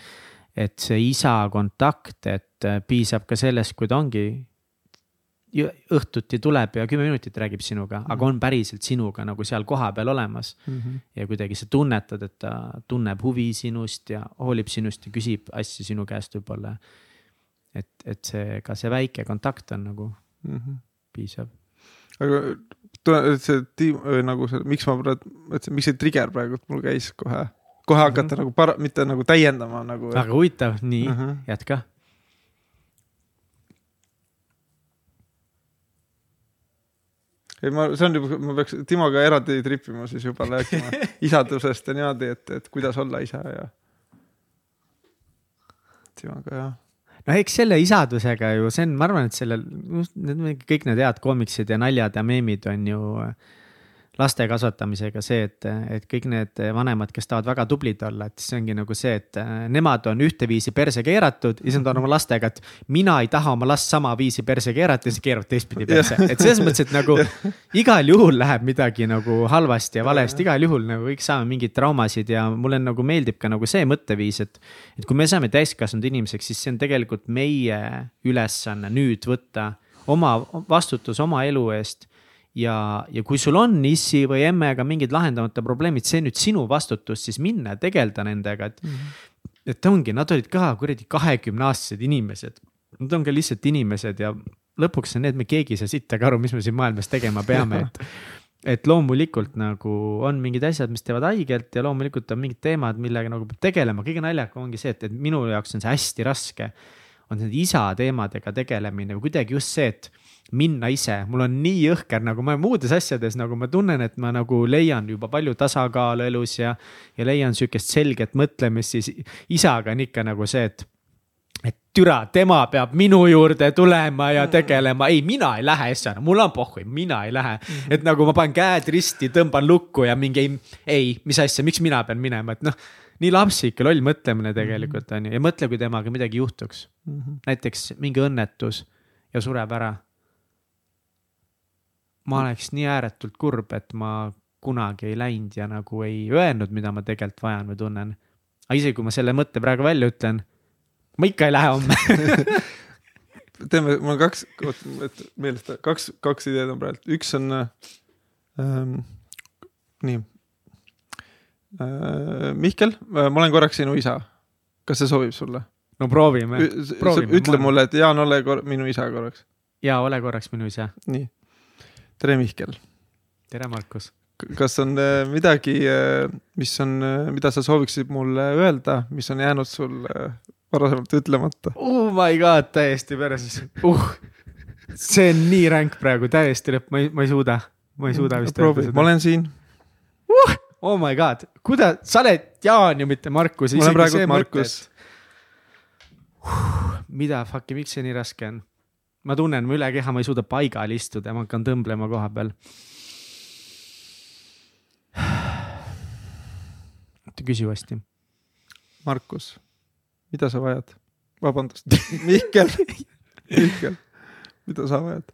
et see isa kontakt, et piisab ka sellest, kui ta ongi õhtuti tuleb ja kümme minutit räägib sinuga mm, -hmm. aga on päriselt sinuga nagu seal kohapeal olemas mm. -hmm. ja kuidagi sa tunnetad, et ta tunneb huvi sinust ja hoolib sinust ja küsib asju sinu käest võib-olla. et, et see, ka see väike kontakt on nagu mm -hmm. piisav. aga see tiim nagu see, miks ma praegu miks see trigger praegu mul käis kohe, kohe hakata mm -hmm. nagu para-, mitte nagu täiendama nagu. väga huvitav, nii mm, -hmm. jätka ei, ma, see on juba, ma peaks Timoga eraldi trip ima siis juba rääkima isadusest ja niimoodi, et, et kuidas olla isa ja. Timoga jah no eks selle isadusega ju, see on, ma arvan, et sellel, kõik need head koomiksid ja naljad ja meemid on ju äh, laste kasvatamisega see, et, et kõik need vanemad, kes tahavad väga tublid olla, et see ongi nagu see, et äh, nemad on ühteviisi perse keeratud ja siis nad on oma lastega, et mina ei taha oma last sama viisi perse keerata ja siis keeravad teistpidi perse, et selles mõttes, et nagu igal juhul läheb midagi nagu halvasti ja valesti, igal juhul nagu kõik saame mingeid traumasid ja mulle nagu meeldib ka nagu see mõtteviis, et. et kui me saame täiskasvanud inimeseks, siis see on tegelikult meie ülesanne nüüd võtta oma vastutus oma elu eest ja, ja kui sul on issi või emmega mingid lahendamata probleemid, see nüüd sinu vastutus siis minna tegeleda nendega, et mm. -hmm. et ongi, nad olid ka kuradi kahekümne aastased inimesed, nad on ka lihtsalt inimesed ja lõpuks on need, me keegi ei saa sittagi aru, mis me siin maailmas tegema peame, et et loomulikult nagu on mingid asjad, mis teevad haiget ja loomulikult on mingid teemad, millega nagu peab tegelema, kõige naljakam ongi see, et, et minu jaoks on see hästi raske. on need isa teemadega tegelemine või kuidagi just see, et minna ise, mul on nii jõhker nagu ma muudes asjades nagu ma tunnen, et ma nagu leian juba palju tasakaalu elus ja. ja leian sihukest selget mõtlemist, siis isaga on ikka nagu see, et et türa, tema peab minu juurde tulema ja tegelema, ei, mina ei lähe Essana, mul on pohhui, mina ei lähe mm. -hmm. et nagu ma panen käed risti, tõmban lukku ja mingi ei, ei, mis asja, miks mina pean minema, et noh. nii lapsik ja loll mõtlemine tegelikult on ju ja mõtle, kui temaga midagi juhtuks mm. -hmm. näiteks mingi õnnetus ja sureb ära ma oleks nii ääretult kurb, et ma kunagi ei läinud ja nagu ei öelnud, mida ma tegelikult vajan või tunnen. aga isegi kui ma selle mõtte praegu välja ütlen, ma ikka ei lähe homme teeme, mul on kaks, et meeles, kaks, kaks ideed on praegu, üks on ähm,, nii äh,. Mihkel, ma olen korraks sinu isa. kas see sobib sulle? no proovime, proovime. ütle mulle, et Jaan, ole minu isa korraks. ja ole korraks minu isa. nii tere, Mihkel. tere, Markus. kas on äh, midagi, äh, mis on, äh, mida sa sooviksid mulle öelda, mis on jäänud sul varasemalt ütlemata. oh my god, täiesti perses uh.. see on nii ränk praegu, täiesti lõpp, ma ei, ma ei suuda, ma ei suuda vist proovi, ma olen siin, oh my god, kuidas, sa oled Jaan ju, mitte Markus. ma olen praegu Markus. mida fuck'i, miks see nii raske on? Ma tunnen, mu üle keha, ma ei suuda paigal istuda ja ma hakkan tõmblema koha peal. küsi uuesti. Markus, mida sa vajad? vabandust, Mihkel, Mihkel, mida sa vajad?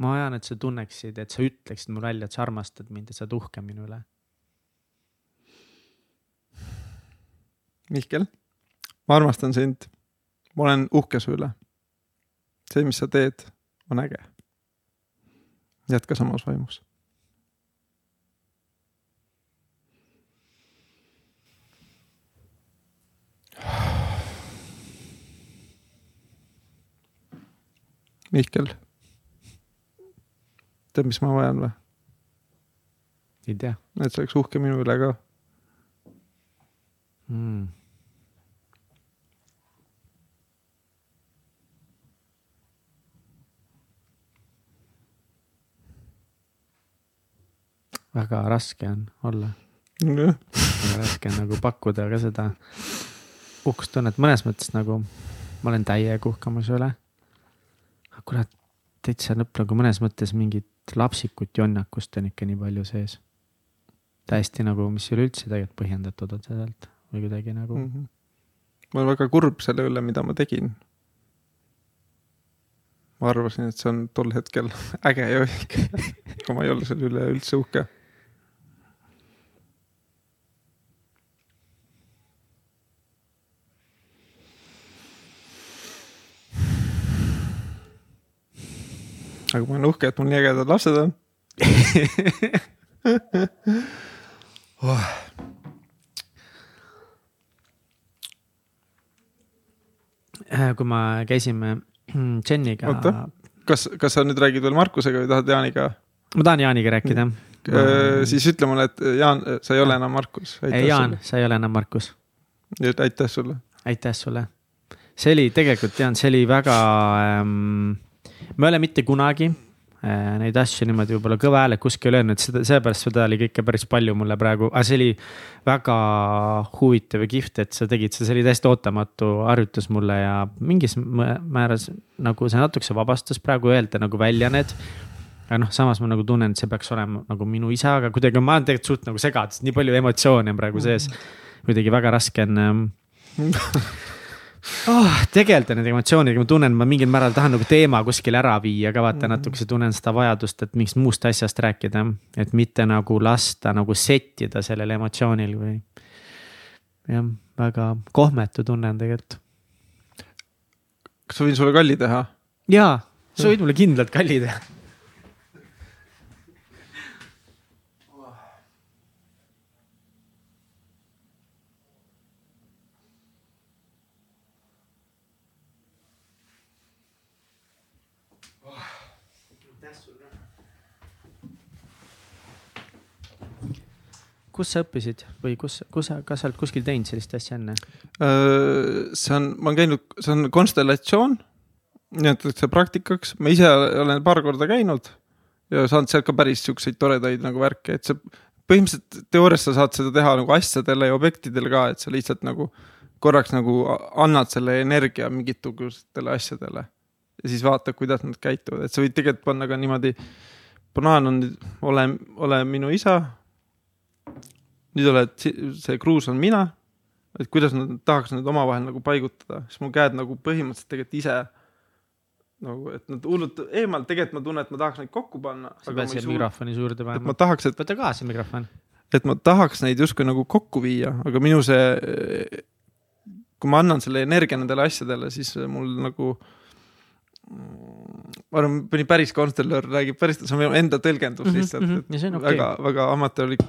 ma vajan, et sa tunneksid, et sa ütleksid mulle välja, et sa armastad mind ja sa oled uhke minu üle. Mihkel, ma armastan sind. Ma olen uhke su üle. see, mis sa teed, on äge. jätka samas vaimus. Mihkel, tead, mis ma vajan või? ei tea et sa oleks uhke minu üle ka. mm.. Väga raske on olla, väga raske on nagu pakkuda ka seda uhkustunnet mõnes mõttes nagu ma olen täiega su üle. aga kurat, täitsa lõpp nagu mõnes mõttes mingit lapsikut jonnakust on ikka nii palju sees. täiesti nagu, mis ei ole üldse tegelikult põhjendatud otseselt või kuidagi nagu mm.. Mhm. ma olen väga kurb selle üle, mida ma tegin. ma arvasin, et see on tol hetkel äge ja õige, aga ma ei ole selle üle üldse uhke. Aga ma olen uhke, et mul nii ägedad lapsed on. Äh, kui me käisime Jeniga, Oota. kas, kas sa nüüd räägid veel Markusega või tahad Jaaniga? ma tahan Jaaniga rääkida. siis ütle mulle, et Jaan, sa ei ole enam Markus. ei, Jaan, sa ei ole enam Markus, aitäh sulle. aitäh sulle. see oli tegelikult Jaan, see oli väga ähm,, me ei ole mitte kunagi äh, neid asju niimoodi võib-olla kõva häälega kuskil öelnud, seda, sellepärast seda oli ikka päris palju mulle praegu, aga see oli väga huvitav ja kihvt, et sa tegid see oli täiesti ootamatu harjutus mulle ja mingis määras nagu see natukese vabastas praegu öelda nagu välja need aga noh, samas ma nagu tunnen, et see peaks olema nagu minu isa, aga kuidagi ma olen tegelikult suht nagu segadus, nii palju emotsioone on praegu sees. kuidagi väga raske on ähm, oh, tegeleda nende emotsioonidega, ma tunnen, ma mingil määral tahan nagu teema kuskile ära viia ka vaata natukese tunnen seda vajadust, et mingist muust asjast rääkida. et mitte nagu lasta nagu settida sellel emotsioonil või. jah, väga kohmetu tunne on tegelikult. kas ma võin sulle kalli teha? jaa, sa võid mulle kindlalt kalli teha. Kus sa õppisid või kus, kus sa, kas sa oled kuskil teinud sellist asja enne? see on, ma olen käinud, see on konstellatsioon, nimetatakse praktikaks, ma ise olen paar korda käinud ja saanud sealt ka päris siukseid toredaid nagu värke, et sa põhimõtteliselt teoorias sa saad seda teha nagu asjadele ja objektidele ka, et sa lihtsalt nagu korraks nagu annad selle energia mingitugustele asjadele ja siis vaatad, kuidas nad käituvad, et sa võid tegelikult panna ka niimoodi. banaan on ole, ole minu isa. Nüüd oled, see kruus on mina et kuidas nad tahaks need omavahel nagu paigutada, siis mu käed nagu põhimõtteliselt tegelikult ise nagu, et nad hullult eemal, tegelikult ma tunnen, et ma tahaks neid kokku panna. sa pead siia mikrofoni juurde et ma panema. tahaks, et, võta kaasa mikrofon. et ma tahaks neid justkui nagu kokku viia, aga minu see, kui ma annan selle energia nendele asjadele, siis mul nagu ma arvan, mõni päris konstellöör räägib päris, see on minu enda tõlgendus Mhm, lihtsalt mm, -hmm. väga, väga amatöörlik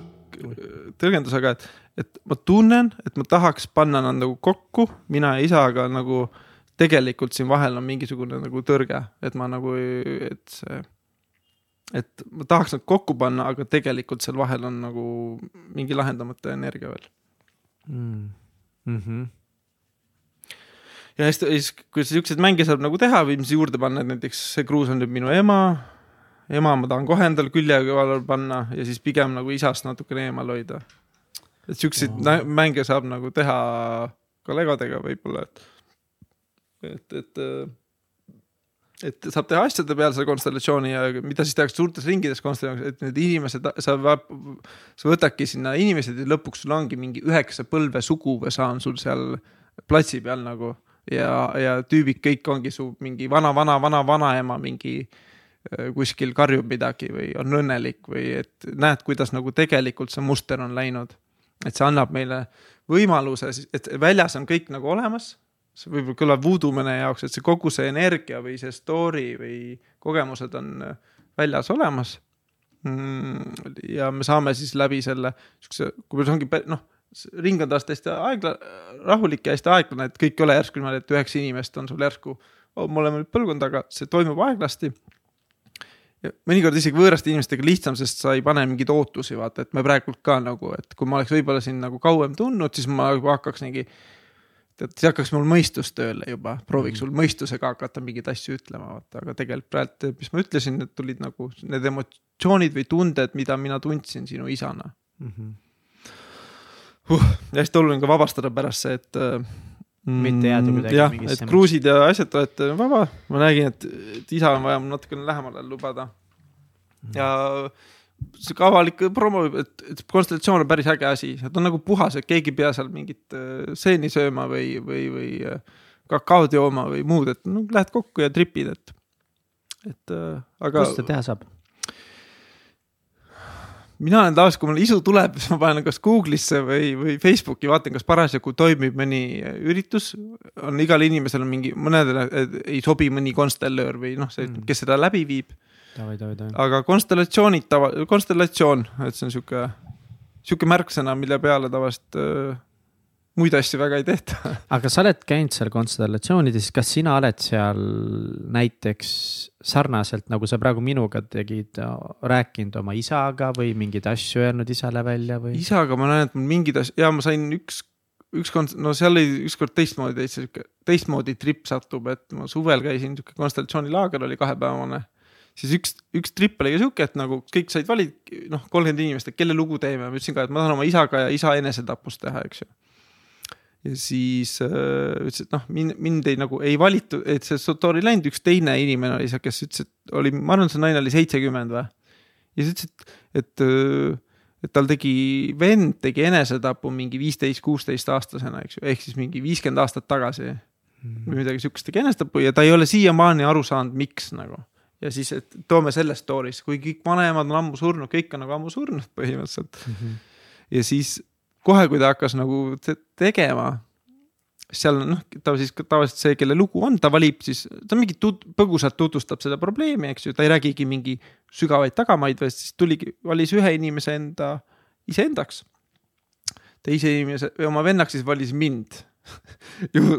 tõlgendus, aga et, et ma tunnen, et ma tahaks panna nad nagu kokku, mina ja isa, aga nagu tegelikult siin vahel on mingisugune nagu tõrge, et ma nagu, et see, et ma tahaks nad kokku panna, aga tegelikult seal vahel on nagu mingi lahendamata energia veel. mm.. mm. -hmm. ja siis, siis kui siukseid mänge saab nagu teha või mis juurde panna, et näiteks see kruus on nüüd minu ema, ema ma tahan kohe endale külje kõrvale panna ja siis pigem nagu isast natukene eemal hoida. et siukseid oh. mänge saab nagu teha ka legodega võib-olla, et, et, et, et saab teha asjade peal selle konstellatsiooni ja mida siis tehakse suurtes ringides konstellatsioonides, et need inimesed, sa, sa võtadki sinna inimesed ja lõpuks sul ongi mingi üheksa põlve suguvõsa on sul seal platsi peal nagu ja, ja tüübid kõik ongi su mingi vana-vana-vana-vanaema mingi äh, kuskil karjub midagi või on õnnelik või et näed, kuidas nagu tegelikult see muster on läinud. et see annab meile võimaluse, et väljas on kõik nagu olemas. see võib-olla kõlab voodoo mõne jaoks, et see kogu see energia või see story või kogemused on äh, väljas olemas. ja me saame siis läbi selle siukse, kui see ongi noh, ring on taas täiesti aegla-, rahulik ja hästi aeglane, et kõik ei ole järsku niimoodi, et üheksa inimest on sul järsku oh,. me oleme nüüd põlvkond, aga see toimub aeglasti. Mõnikord isegi võõraste inimestega lihtsam, sest sa ei pane mingeid ootusi, vaata, et me praegult ka nagu, et kui ma oleks võib-olla siin nagu kauem tundnud, siis ma juba hakkaks mingi. tead, siis hakkaks mul mõistus tööle juba, prooviks sul mõistusega hakata mingeid asju ütlema, vaata, aga tegelikult praegu, mis ma ütlesin, need tulid nagu need emotsioonid või tunded, mida mina tundsin sinu isana Mm -hmm. uh,. ja hästi oluline ka vabastada pärast see, et äh, Mitte jääda kuidagi jah, et kruusid ja asjad olete vaba, ma nägin, et, et isa on vaja mul natukene lähemale lubada. ja sihuke avalik promo, et, et konstellatsioon on päris äge asi, et on nagu puhas, et keegi ei pea seal mingit äh, seeni sööma või, või, või äh, kakaod jooma või muud, et no lähed kokku ja tripid, et, et äh, aga kust seda teha saab? Mina olen tavaliselt, kui mul isu tuleb, siis ma panen kas Google'isse või, või Facebooki, vaatan, kas parasjagu toimib mõni üritus. on igal inimesel on mingi, mõnedele ei sobi mõni konstellöör või noh, see, Mm. kes seda läbi viib. aga konstellatsioonid tava, konstellatsioon, et see on sihuke, sihuke märksõna, mille peale tavaliselt äh, muid asju väga ei tehta. aga sa oled käinud seal konstellatsioonides, kas sina oled seal näiteks sarnaselt nagu sa praegu minuga tegid, rääkinud oma isaga või mingeid asju öelnud isale välja või? isaga ma näen, et mul mingid asjad ja ma sain üks, ükskord, no seal oli ükskord teistmoodi täitsa sihuke, teistmoodi trip satub, et ma suvel käisin sihuke konstellatsioonilaager oli kahepäevane. siis üks, üks trip oli ka sihuke, et nagu kõik said valida, noh, kolmkümmend inimest, et kelle lugu teeme, ma ütlesin ka, et ma tahan oma isaga ja isa enesetapust teha, eks ju. Ja siis äh, ütles, et noh, mind, mind ei nagu ei valitud, et see story läinud, üks teine inimene oli seal, kes ütles, et oli, ma arvan, see naine oli seitsekümmend või. ja siis ütles, et, et äh, et tal tegi, vend tegi enesetapu mingi viisteist, kuusteist aastasena, eks ju, ehk siis mingi viiskümmend aastat tagasi või midagi sihukest tegi enesetapu ja ta ei ole siiamaani aru saanud, miks nagu. ja siis, et toome selle story'sse, kui kõik vanemad on ammu surnud, kõik on nagu ammu surnud põhimõtteliselt. ja siis kohe, kui ta hakkas nagu te tegema, seal noh, ta siis tavaliselt see, kelle lugu on, ta valib siis, ta mingi tut, põgusalt tutvustab seda probleemi, eks ju, ta ei räägigi mingi sügavaid tagamaid, vaid siis tuligi, valis ühe inimese enda iseendaks. teise inimese oma vennaks siis valis mind. ju,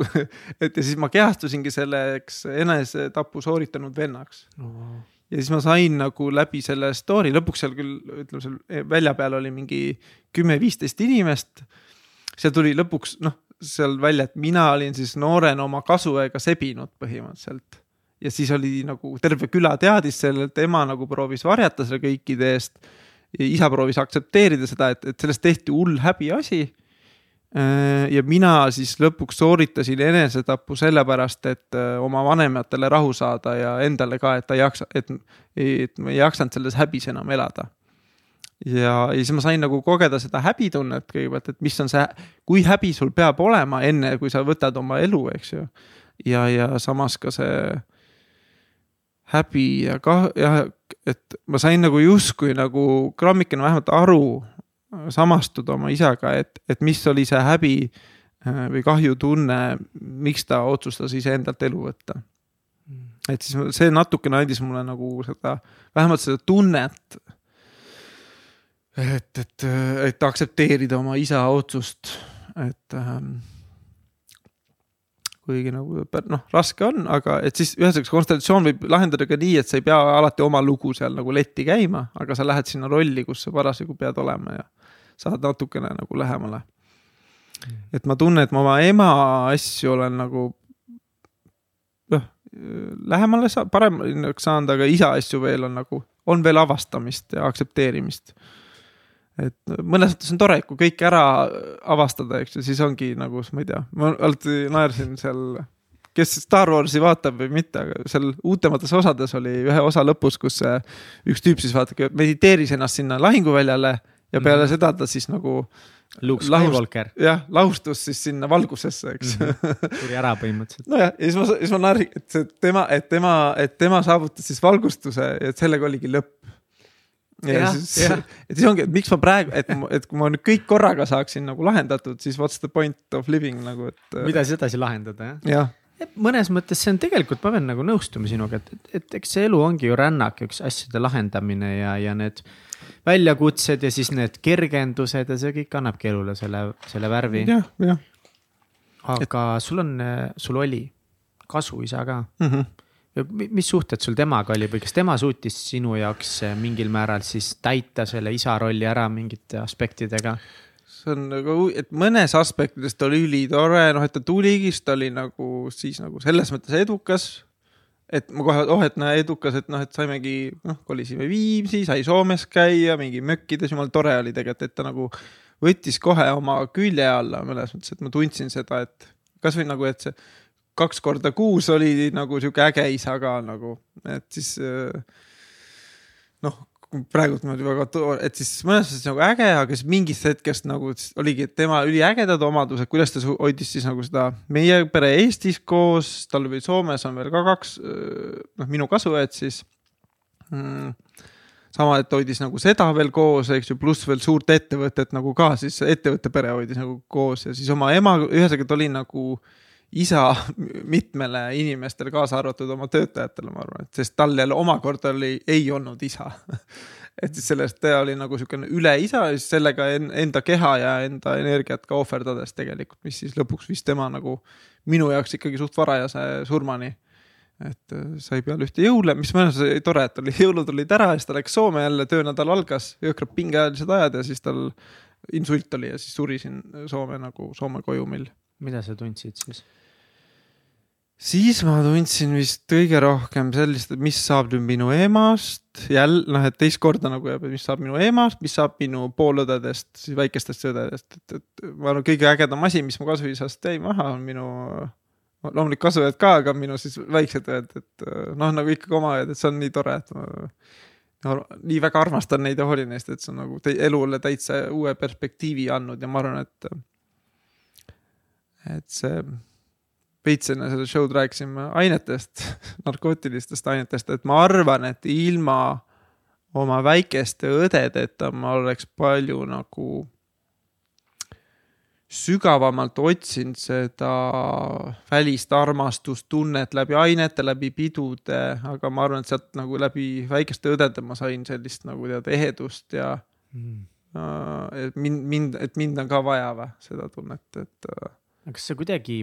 et ja siis ma kehastusingi selleks enesetapu sooritanud vennaks ja siis ma sain nagu läbi selle story, lõpuks seal küll ütleme seal välja peal oli mingi kümme-viisteist inimest. seal tuli lõpuks noh, seal välja, et mina olin siis noorena oma kasuõega sebinud põhimõtteliselt. ja siis oli nagu terve küla teadis sellelt, ema nagu proovis varjata selle kõikide eest. isa proovis aktsepteerida seda, et, et sellest tehti hull häbiasi ja mina siis lõpuks sooritasin enesetapu sellepärast, et äh, oma vanematele rahu saada ja endale ka, et ta ei jaksa, et, et ma ei jaksanud selles häbis enam elada. ja, ja siis ma sain nagu kogeda seda häbitunnet kõigepealt, et mis on see, kui häbi sul peab olema enne, kui sa võtad oma elu, eks ju. ja, ja samas ka see häbi ja kah jah, et ma sain nagu justkui nagu grammikene vähemalt aru samastuda oma isaga, et, et mis oli see häbi äh, või kahjutunne, miks ta otsustas iseendalt elu võtta. et siis see natukene andis mulle nagu seda, vähemalt seda tunnet. et, et, et aktsepteerida oma isa otsust, et ähm, kuigi nagu noh, raske on, aga et siis ühesõnaga konstellatsioon võib lahendada ka nii, et sa ei pea alati oma lugu seal nagu letti käima, aga sa lähed sinna rolli, kus sa parasjagu pead olema ja saad natukene nagu lähemale. et ma tunnen, et ma oma ema asju olen nagu noh, lähemale sa-, paremaks saanud, aga isa asju veel on nagu, on veel avastamist ja aktsepteerimist. et mõnes mõttes on tore, kui kõik ära avastada, eks ju, siis ongi nagu, ma ei tea, ma alati naersin seal kes Star Warsi vaatab või mitte, aga seal uutemates osades oli ühe osa lõpus, kus üks tüüp siis vaata, mediteeris ennast sinna lahinguväljale ja peale Mhm. seda ta siis nagu Luke Skywalker jah, lahustus siis sinna valgusesse, eks mm. -hmm. tuli ära põhimõtteliselt. nojah, ja siis ma, siis ma naerin, et see tema, et tema, et tema saavutas siis valgustuse ja et sellega oligi lõpp. ja Jah, siis et siis ongi, et miks ma praegu, et, et kui ma nüüd kõik korraga saaksin nagu lahendatud, siis what's the point of living nagu, et. mida siis edasi lahendada, jah? jah, mõnes mõttes see on tegelikult, ma pean nagu nõustuma sinuga, et, et, et eks see elu ongi ju rännak, üks asjade lahendamine ja, ja need väljakutsed ja siis need kergendused ja see kõik annabki elule selle, selle värvi. jah, jah aga sul on, sul oli kasuisa ka. mm. -hmm. mis suhted sul temaga oli või kas tema suutis sinu jaoks eh, mingil määral siis täita selle isa rolli ära mingite aspektidega? see on nagu, et mõnes aspektides ta oli ülitore, noh, et ta tuligi, siis ta oli nagu siis nagu selles mõttes edukas. Et ma kohe, oh, et näe edukas, et noh, et saimegi, noh, kolisime Viimsi, sai Soomes käia mingi mökkides, jumala tore oli tegelikult, et ta nagu võttis kohe oma külje alla mõnes mõttes, et ma tundsin seda, et kasvõi nagu, et see kaks korda kuus oli nagu sihuke äge isa ka nagu, et siis noh, praegult niimoodi väga tore, et siis mõnes mõttes nagu äge, aga siis mingist hetkest nagu oligi, tema üliägedad omadused, kuidas ta hoidis siis nagu seda meie pere Eestis koos, tal või Soomes on veel ka kaks noh, minu kasuõed siis mm,. sama, et hoidis nagu seda veel koos, eks ju, pluss veel suurt ettevõtet nagu ka siis ettevõtte pere hoidis nagu koos ja siis oma ema, ühesõnaga ta oli nagu isa mitmele inimestele, kaasa arvatud oma töötajatele, ma arvan, et sest tal jälle omakorda oli, ei olnud isa. et siis sellest ta oli nagu niisugune üleisa ja siis sellega en- enda keha ja enda energiat ka ohverdades tegelikult, mis siis lõpuks viis tema nagu minu jaoks ikkagi suht varajase surmani et äh, sai peale ühte jõule, mis mõnes mõttes oli tore, et oli jõulud olid ära ja siis ta läks Soome jälle, töönädal algas, jõhkrad pingeajalised ajad ja siis tal insult oli ja siis suri siin Soome nagu Soome koju meil mida sa tundsid siis? Siis ma tundsin vist kõige rohkem sellist, et mis saab nüüd minu emast, jälle noh, et teist korda nagu jääb, et mis saab minu emast, mis saab minu poolõdedest, siis väikestest õdedest, et, et ma arvan, kõige ägedam asi, mis mu kasuisast jäi maha, on minu loomulikult kasuõed ka, aga minu siis väiksed õed, et noh, nagu ikkagi oma õed, et see on nii tore, et ma nii väga armastan neid ja hoolin neist, et see on nagu elule täitsa uue perspektiivi andnud ja ma arvan, et et see veits enne seda show'd rääkisime ainetest, narkootilistest ainetest, et ma arvan, et ilma oma väikeste õdedeta ma oleks palju nagu sügavamalt otsinud seda välist armastustunnet läbi ainete, läbi pidude, aga ma arvan, et sealt nagu läbi väikeste õdede ma sain sellist nagu tead ehedust ja äh, et mind, mind, et mind on ka vaja või seda tunnet, et äh, aga kas sa kuidagi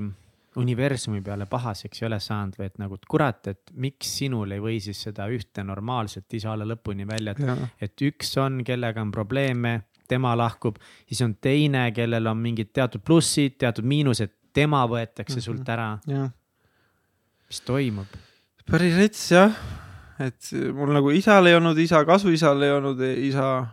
universumi peale pahaseks ei ole saanud või et nagu et kurat, et miks sinul ei või siis seda ühte normaalset isa olla lõpuni välja, et et üks on, kellega on probleeme, tema lahkub, siis on teine, kellel on mingid teatud plussid, teatud miinused, tema võetakse Mhm. sult ära. mis toimub? päris rets jah, et mul nagu isal ei olnud isa, kasuisal ei olnud isa.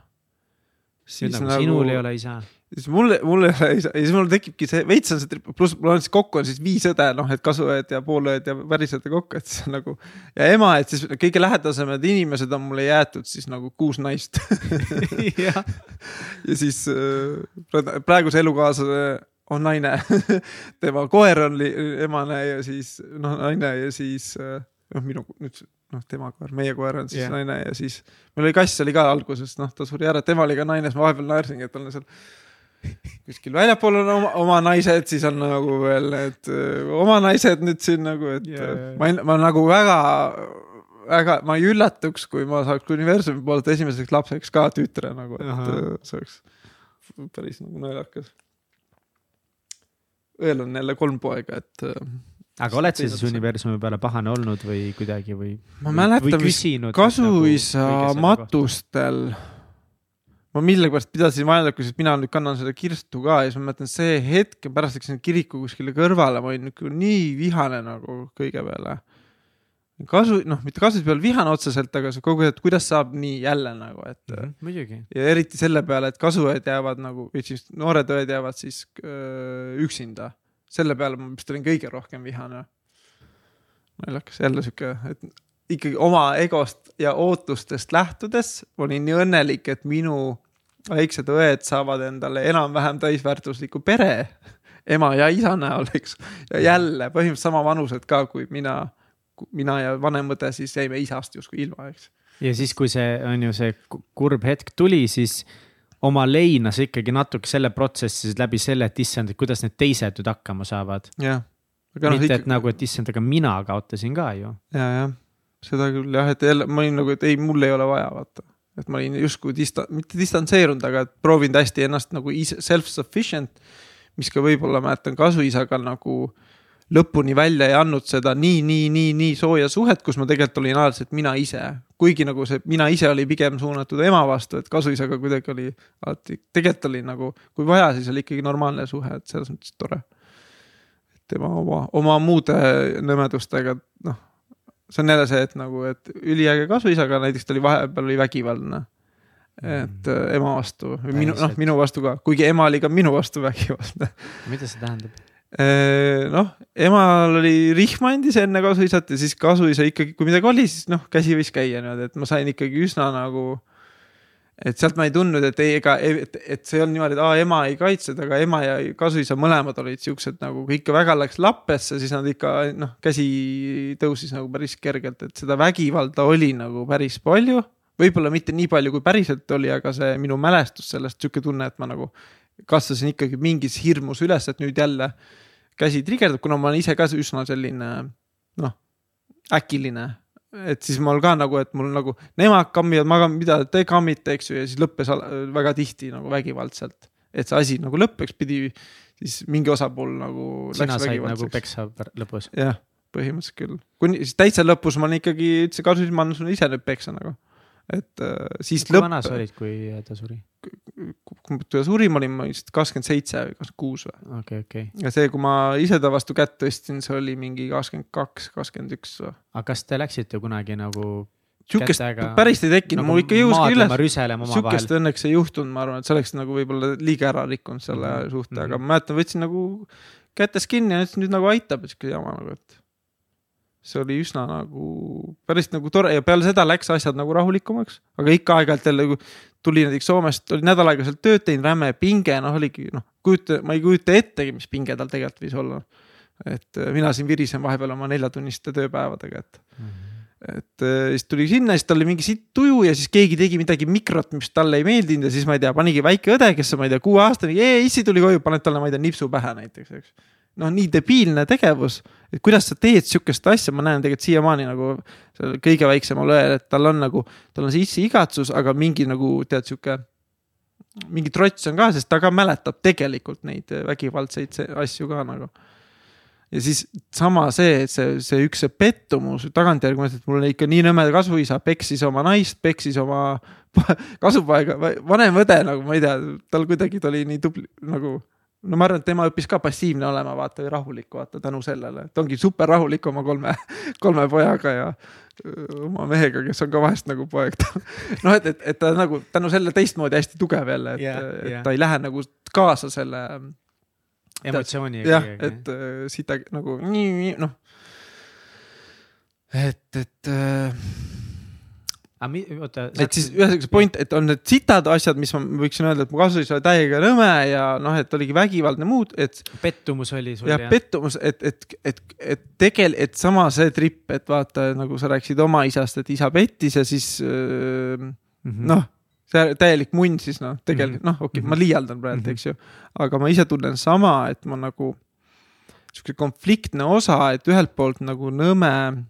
nüüd nagu sinul ei ole isa. Siis mul, mul ei ja siis mul tekibki see veits on see, pluss mul on siis kokku on siis viis õde, noh, et kasuõed ja poolõed ja pärisõde kokku, et siis nagu. ja ema, et siis kõige lähedasemad inimesed on mulle jäetud siis nagu kuus naist jah, ja siis äh, praeguse elukaaslase on naine, tema koer on emane ja siis noh, naine ja siis äh, noh, minu nüüd noh, tema koer, meie koer on siis yeah. naine ja siis meil oli kass oli ka alguses, noh, ta suri ära, tema oli ka naine, siis ma vahepeal naersingi, et tal on seal kuskil väljapool on oma, oma naised, siis on nagu veel need oma naised nüüd siin nagu, et yeah, jaa, jaa. ma, ma nagu väga, väga, ma ei üllatuks, kui ma saaks universumi poolt esimeseks lapseks ka tütre nagu, et Ahah. öö, see oleks päris nagu naljakas. õel on jälle kolm poega, et aga oled sa siis universumi peale pahane olnud või kuidagi või? ma mäletan vist kasuisa nagu, matustel, ma millegipärast pidasin vajalikuks, et mina nüüd kannan seda kirstu ka ja siis ma mõtlen, see hetk pärast läksin kiriku kuskile kõrvale, ma olin nagu nii vihane nagu kõige peale. kasu, noh, mitte kasu peale vihane otseselt, aga see kogu aeg, et kuidas saab nii jälle nagu, et mm. -hmm, muidugi. ja eriti selle peale, et kasuõed jäävad nagu, või siis noored õed jäävad siis öö, üksinda. selle peale ma vist olin kõige rohkem vihane. naljakas, jälle sihuke, et ikkagi oma egost ja ootustest lähtudes olin nii õnnelik, et minu väiksed õed saavad endale enam-vähem täisväärtusliku pere ema ja isa näol, eks. ja jälle põhimõtteliselt sama vanused ka, kui mina, mina ja vanem õde siis jäime isast justkui ilma, eks. ja siis, kui see on ju see kurb hetk tuli, siis oma leina sa ikkagi natuke selle protsessi läbi selle, et issand, et kuidas need teised nüüd hakkama saavad. jah. mitte no, ikka... et nagu, et issand, aga mina kaotasin ka ju. ja, jah, seda küll jah, et jälle ma olin nagu, et ei, mul ei ole vaja, vaata et ma olin justkui dista-, mitte distantseerunud, aga proovinud hästi ennast nagu self-sufficient. mis ka võib-olla mäletan kasuisaga nagu lõpuni välja ei andnud seda nii, nii, nii, nii sooja suhet, kus ma tegelikult olin alati mina ise. kuigi nagu see mina ise oli pigem suunatud ema vastu, et kasuisaga kuidagi oli alati, tegelikult oli nagu, kui vaja, siis oli ikkagi normaalne suhe, et selles mõttes tore. tema oma, oma muude nõmedustega, noh see on jälle see, et nagu, et üliäge kasuisaga näiteks ta oli vahepeal oli vägivaldne. et mm. äh, ema vastu või minu, noh, minu vastu ka, kuigi ema oli ka minu vastu vägivaldne. mida see tähendab? Äh, noh, emal oli rihm andis enne kasuisat ja siis kasuisa ikkagi, kui midagi oli, siis noh, käsi võis käia niimoodi, et ma sain ikkagi üsna nagu et sealt ma ei tundnud, et ei, ega, et, et see olnud niimoodi, et aa, ema ei kaitsnud, aga ema ja kasuisa mõlemad olid siuksed nagu, kui ikka väga läks lappesse, siis nad ikka noh, käsi tõusis nagu päris kergelt, et seda vägivalda oli nagu päris palju. võib-olla mitte nii palju, kui päriselt oli, aga see minu mälestus sellest, sihuke tunne, et ma nagu kasvasin ikkagi mingis hirmus üles, et nüüd jälle käsi trigerdab, kuna ma olen ise ka üsna selline noh, äkiline et siis mul ka nagu, et mul nagu nemad kammivad, ma kammin, mida te kammite, eks ju, ja siis lõppes väga tihti nagu vägivaldselt. et see asi nagu lõppeks, pidi siis mingi osapool nagu. sina said nagu peksa lõpus? jah, põhimõtteliselt küll, kuni siis täitsa lõpus ma olin ikkagi, ütlesin ka, ma annan sulle ise nüüd peksa nagu et äh, siis kui lõpp. kui vana sa olid, kui ta suri? kui ta suri, ma olin ma vist kakskümmend seitse või kakskümmend kuus või. okei okay,, okei okay.. ja see, kui ma ise ta vastu kätt tõstsin, see oli mingi kakskümmend kaks, kakskümmend üks või. aga kas te läksite kunagi nagu? sihukest päris ei tekkinud nagu, mul ikka jõuski üles. sihukest õnneks ei juhtunud, ma arvan, et see oleks nagu võib-olla liiga ära rikkunud selle mm -hmm. suhte, aga mhm. ma mäletan, võtsin nagu kätest kinni ja ütlesin nüüd nagu aitab, sihuke jama nagu, et see oli üsna nagu päris nagu tore ja peale seda läks asjad nagu rahulikumaks, aga ikka aeg-ajalt jälle tuli näiteks Soomest, oli nädal aega seal tööd teinud, räme pinge, noh oligi noh, kujuta, ma ei kujuta ettegi, mis pinge tal tegelikult võis olla. et äh, mina siin virisen vahepeal oma neljatunniste tööpäevadega, et mm. -hmm. et äh, siis tuli sinna, siis tal oli mingi sitt tuju ja siis keegi tegi midagi mikrot, mis talle ei meeldinud ja siis ma ei tea, panigi väike õde, kes on, ma ei tea, kuueaastane, issi tuli koju, paned talle, ma ei tea, nipsu pähe näiteks, eks noh, nii debiilne tegevus, et kuidas sa teed sihukest asja, ma näen tegelikult siiamaani nagu sellel kõige väiksemal õel, et tal on nagu, tal on see igatsus, aga mingi nagu tead sihuke. mingi trots on ka, sest ta ka mäletab tegelikult neid vägivaldseid asju ka nagu. ja siis sama see, et see, see üks see pettumus tagantjärgi mõtled, et mul oli ikka nii nõme kasuisa, peksis oma naist, peksis oma kasupoega, vanem õde nagu ma ei tea, tal kuidagi ta oli nii tubli nagu no ma arvan, et tema õppis ka passiivne olema, vaata või rahulik, vaata tänu sellele, et ongi super rahulik oma kolme, kolme pojaga ja oma mehega, kes on ka vahest nagu poeg. noh, et, et, et ta nagu tänu sellele teistmoodi hästi tugev jälle, et yeah,, yeah. et ta ei lähe nagu kaasa selle. emotsiooniga. jah, et äh, siit ta nagu nii, noh. et, et äh, oota. et siis ühesõnaga see point, et on need sitad asjad, mis ma võiksin öelda, et mu kasu oli täiega nõme ja noh, et oligi vägivaldne muud, et. pettumus oli sul jah? pettumus, et, et, et, et tegel-, et sama see trip, et vaata, nagu sa rääkisid oma isast, et isa pettis ja siis äh, mm -hmm. noh see täielik munn siis noh, tegelikult mm -hmm. noh, okei okay, mm, -hmm. ma liialdan praegu mm, -hmm. eks ju. aga ma ise tunnen sama, et ma nagu sihuke konfliktne osa, et ühelt poolt nagu nõme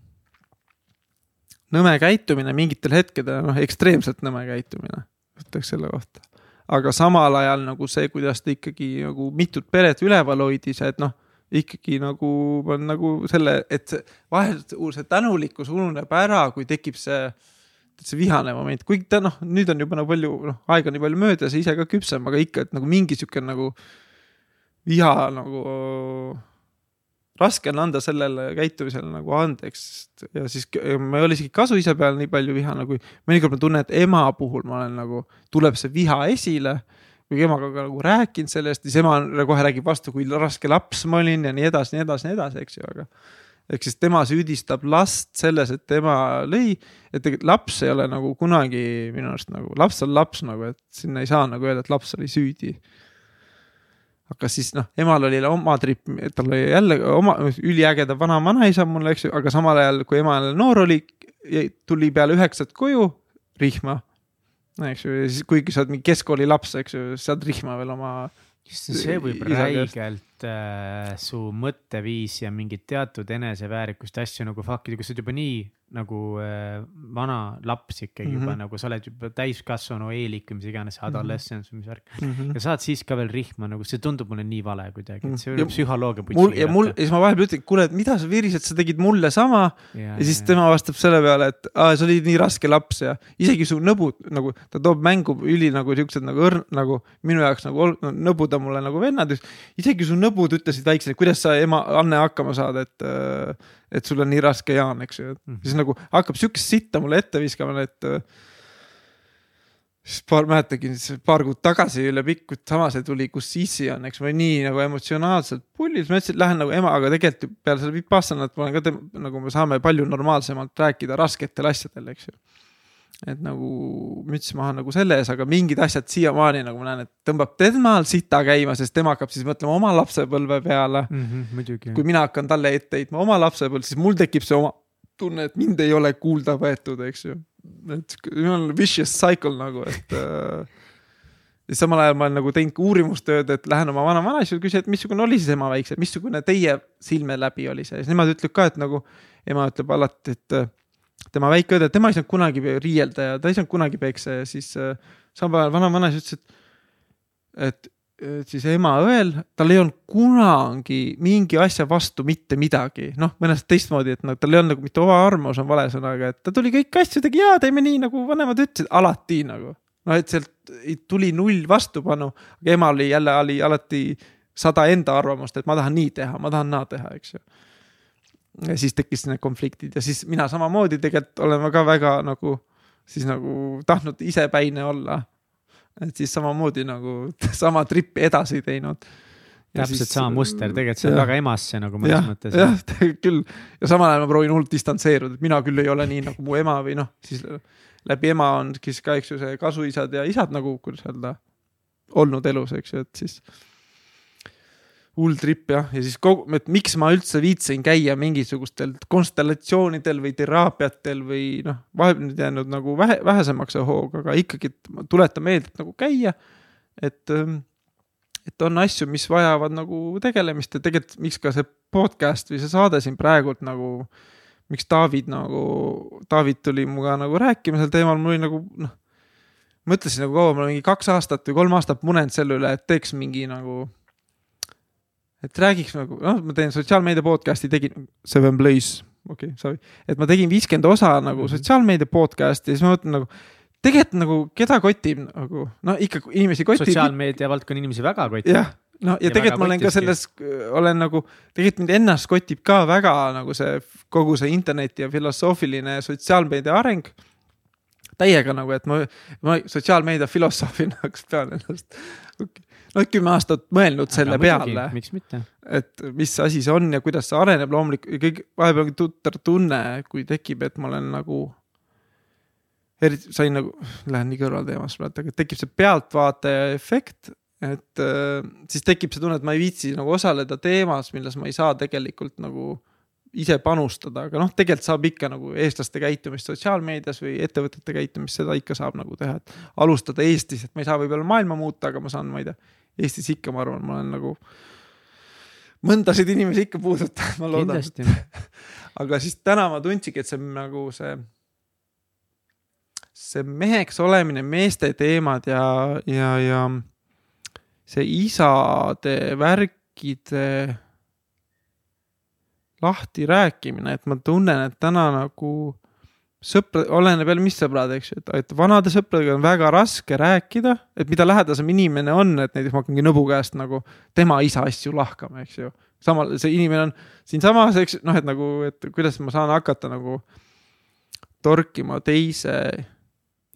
nõme käitumine mingitel hetkedel, noh ekstreemselt nõme käitumine, ütleks selle kohta. aga samal ajal nagu see, kuidas ta ikkagi nagu mitut peret üleval hoidis, et noh, ikkagi nagu on nagu selle, et vahel see tänulikkus ununeb ära, kui tekib see see vihane moment, kuigi ta noh, nüüd on juba nagu palju, noh, aega nii palju möödas ja ise ka küpsem, aga ikka, et nagu mingi sihuke nagu viha nagu raske on anda sellele käitumisele nagu andeks ja siis ma ei ole isegi kasuisa peal nii palju vihane, kui mõnikord ma tunnen, et ema puhul ma olen nagu, tuleb see viha esile. kui emaga ka nagu rääkinud sellest, siis ema kohe räägib vastu, kui raske laps ma olin ja nii edasi, nii edasi, nii edasi, eks ju, aga. ehk siis tema süüdistab last selles, et tema lõi, et tegelikult laps ei ole nagu kunagi minu arust nagu, laps on laps nagu, et sinna ei saa nagu öelda, et laps oli süüdi hakkas siis noh, emal oli oma trip, tal oli jälle oma üliägeda vana vanaisa mul, eks ju, aga samal ajal, kui ema noor oli, tuli peale üheksat koju rihma. eks ju, siis kuigi sa oled mingi keskkooli laps, eks ju, saad rihma veel oma. see võib räigelt äh, su mõtteviisi ja mingit teatud eneseväärikust asju nagu fuck'ida, kui sa oled juba nii nagu äh, vana laps ikkagi mm -hmm. juba mhm. nagu sa oled juba täiskasvanu eelik või mis iganes mhm. adolescence või mis värk mm. -hmm. ja saad siis ka veel rihma, nagu see tundub mulle nii vale kuidagi, et see oli psühholoogia. mul ja mul ja siis ma vahepeal ütlen, kuule, et mida sa virised, sa tegid mulle sama. ja, siis ja. tema vastab selle peale, et aa, sa olid nii raske laps ja isegi su nõbud nagu ta toob mängu üli nagu siuksed nagu õrn nagu minu jaoks nagu no, nõbud on mulle nagu vennad. isegi su nõbud ütlesid väiksena, kuidas sa ema Anne hakkama saad, et äh, et sul on nii raske, Jaan, eks ju, et mm -hmm. siis nagu hakkab sihukest sitta mulle ette viskama, et. Äh, siis paar, mäletangi paar kuud tagasi üle pikku, sama see tuli, kus Sissi on, eks ma nii nagu emotsionaalselt pullis, ma ütlesin, et lähen nagu emaga tegelikult peale selle Vipassanat ma olen ka nagu me saame palju normaalsemalt rääkida rasketel asjadel, eks ju et nagu müts maha nagu selle ees, aga mingid asjad siiamaani nagu ma näen, et tõmbab temal sita käima, sest tema hakkab siis mõtlema oma lapsepõlve peale mm. -hmm, kui mina hakkan talle ette heitma oma lapsepõlve, siis mul tekib see oma tunne, et mind ei ole kuulda võetud, eks ju. et on vicious cycle nagu, et äh, ja samal ajal ma olen nagu teinud ka uurimustööd, et lähen oma vana-vanaisa küsin, et missugune oli siis ema väikse, missugune teie silme läbi oli see, siis nemad ütlevad ka, et nagu ema ütleb alati, et tema väike õde, tema ei saanud kunagi riielda ja ta ei saanud kunagi peksa ja siis äh, samal ajal vana-vanaisa ütles, et, et, et siis ema õel, tal ei olnud kunagi mingi asja vastu mitte midagi, noh, mõnest teistmoodi, et noh, tal ei olnud nagu mitte oma arvamus on vale sõnaga, et ta tuli kõiki asju tegi ja teeme nii nagu vanemad ütlesid, alati nagu. noh, et sealt tuli null vastupanu, aga emal oli jälle oli alati sada enda arvamust, et ma tahan nii teha, ma tahan naa teha, eks ju siis tekkis need konfliktid ja siis mina samamoodi tegelikult olen ka väga nagu siis nagu tahtnud isepäine olla. et siis samamoodi nagu sama trippi edasi teinud. täpselt siis, sama muster, tegelikult see on väga emasse nagu mõnes ja, mõttes. jah, küll ja samal ajal ma proovin hullult distantseeruda, et mina küll ei ole nii nagu mu ema või noh, siis läbi ema on siis ka, eks ju, see kasuisad ja isad nagu, kuidas öelda, olnud elus, eks ju, et siis hull trip jah, ja siis kogu, et miks ma üldse viitsin käia mingisugustel konstellatsioonidel või teraapiatel või noh, vahepeal nüüd jäänud nagu vähe, vähesemaks see hoog, aga ikkagi tuletan meelde, et nagu käia. et, ähm, et on asju, mis vajavad nagu tegelemist ja tegelikult, miks ka see podcast või see saade siin praegult nagu. miks David nagu, David tuli minuga nagu rääkima sel teemal, mul oli nagu noh. mõtlesin nagu kaua, ma olen mingi kaks aastat või kolm aastat munenud selle üle, et teeks mingi nagu et räägiks nagu, noh, ma teen sotsiaalmeedia podcast'i, tegin Seven Blaze, okei okay,, sorry. et ma tegin viiskümmend osa nagu mm -hmm. sotsiaalmeedia podcast'i ja siis ma mõtlen nagu, tegelikult nagu, keda kotib nagu, no ikka inimesi kotib. sotsiaalmeedia valdkonna inimesi väga kotib. jah, no ja, ja tegelikult ma olen ka selles, olen nagu, tegelikult mind ennast kotib ka väga nagu see kogu see interneti ja filosoofiline sotsiaalmeedia areng täiega nagu, et ma, ma sotsiaalmeedia filosoofina pean ennast okay noh, kümme aastat mõelnud selle muidugi, peale. miks mitte. et mis asi see on ja kuidas see areneb, loomulikult kõik, vahepeal on tuttav tunne, kui tekib, et ma olen nagu. eriti sain nagu, lähen nii kõrvalteemast praegu, aga tekib see pealtvaataja efekt, et äh, siis tekib see tunne, et ma ei viitsi nagu osaleda teemas, milles ma ei saa tegelikult nagu ise panustada, aga noh, tegelikult saab ikka nagu eestlaste käitumist sotsiaalmeedias või ettevõtete käitumist, seda ikka saab nagu teha, et alustada Eestis, et ma ei saa võib-olla maailma muuta, aga ma saan, ma ei tea, Eestis ikka, ma arvan, ma olen nagu mõndasid inimesi ikka puudutanud, ma loodan. aga siis täna ma tundsingi, et see on nagu see, see meheks olemine, meeste teemad ja, ja, ja see isade värkide lahti rääkimine, et ma tunnen, et täna nagu sõpra, oleneb jälle, mis sõbrad, eks ju, et, et vanade sõpradega on väga raske rääkida, et mida lähedasem inimene on, et näiteks ma hakkangi nõbu käest nagu tema isa asju lahkama, eks ju. samal, see inimene on siinsamas, eks noh, et nagu, et kuidas ma saan hakata nagu torkima teise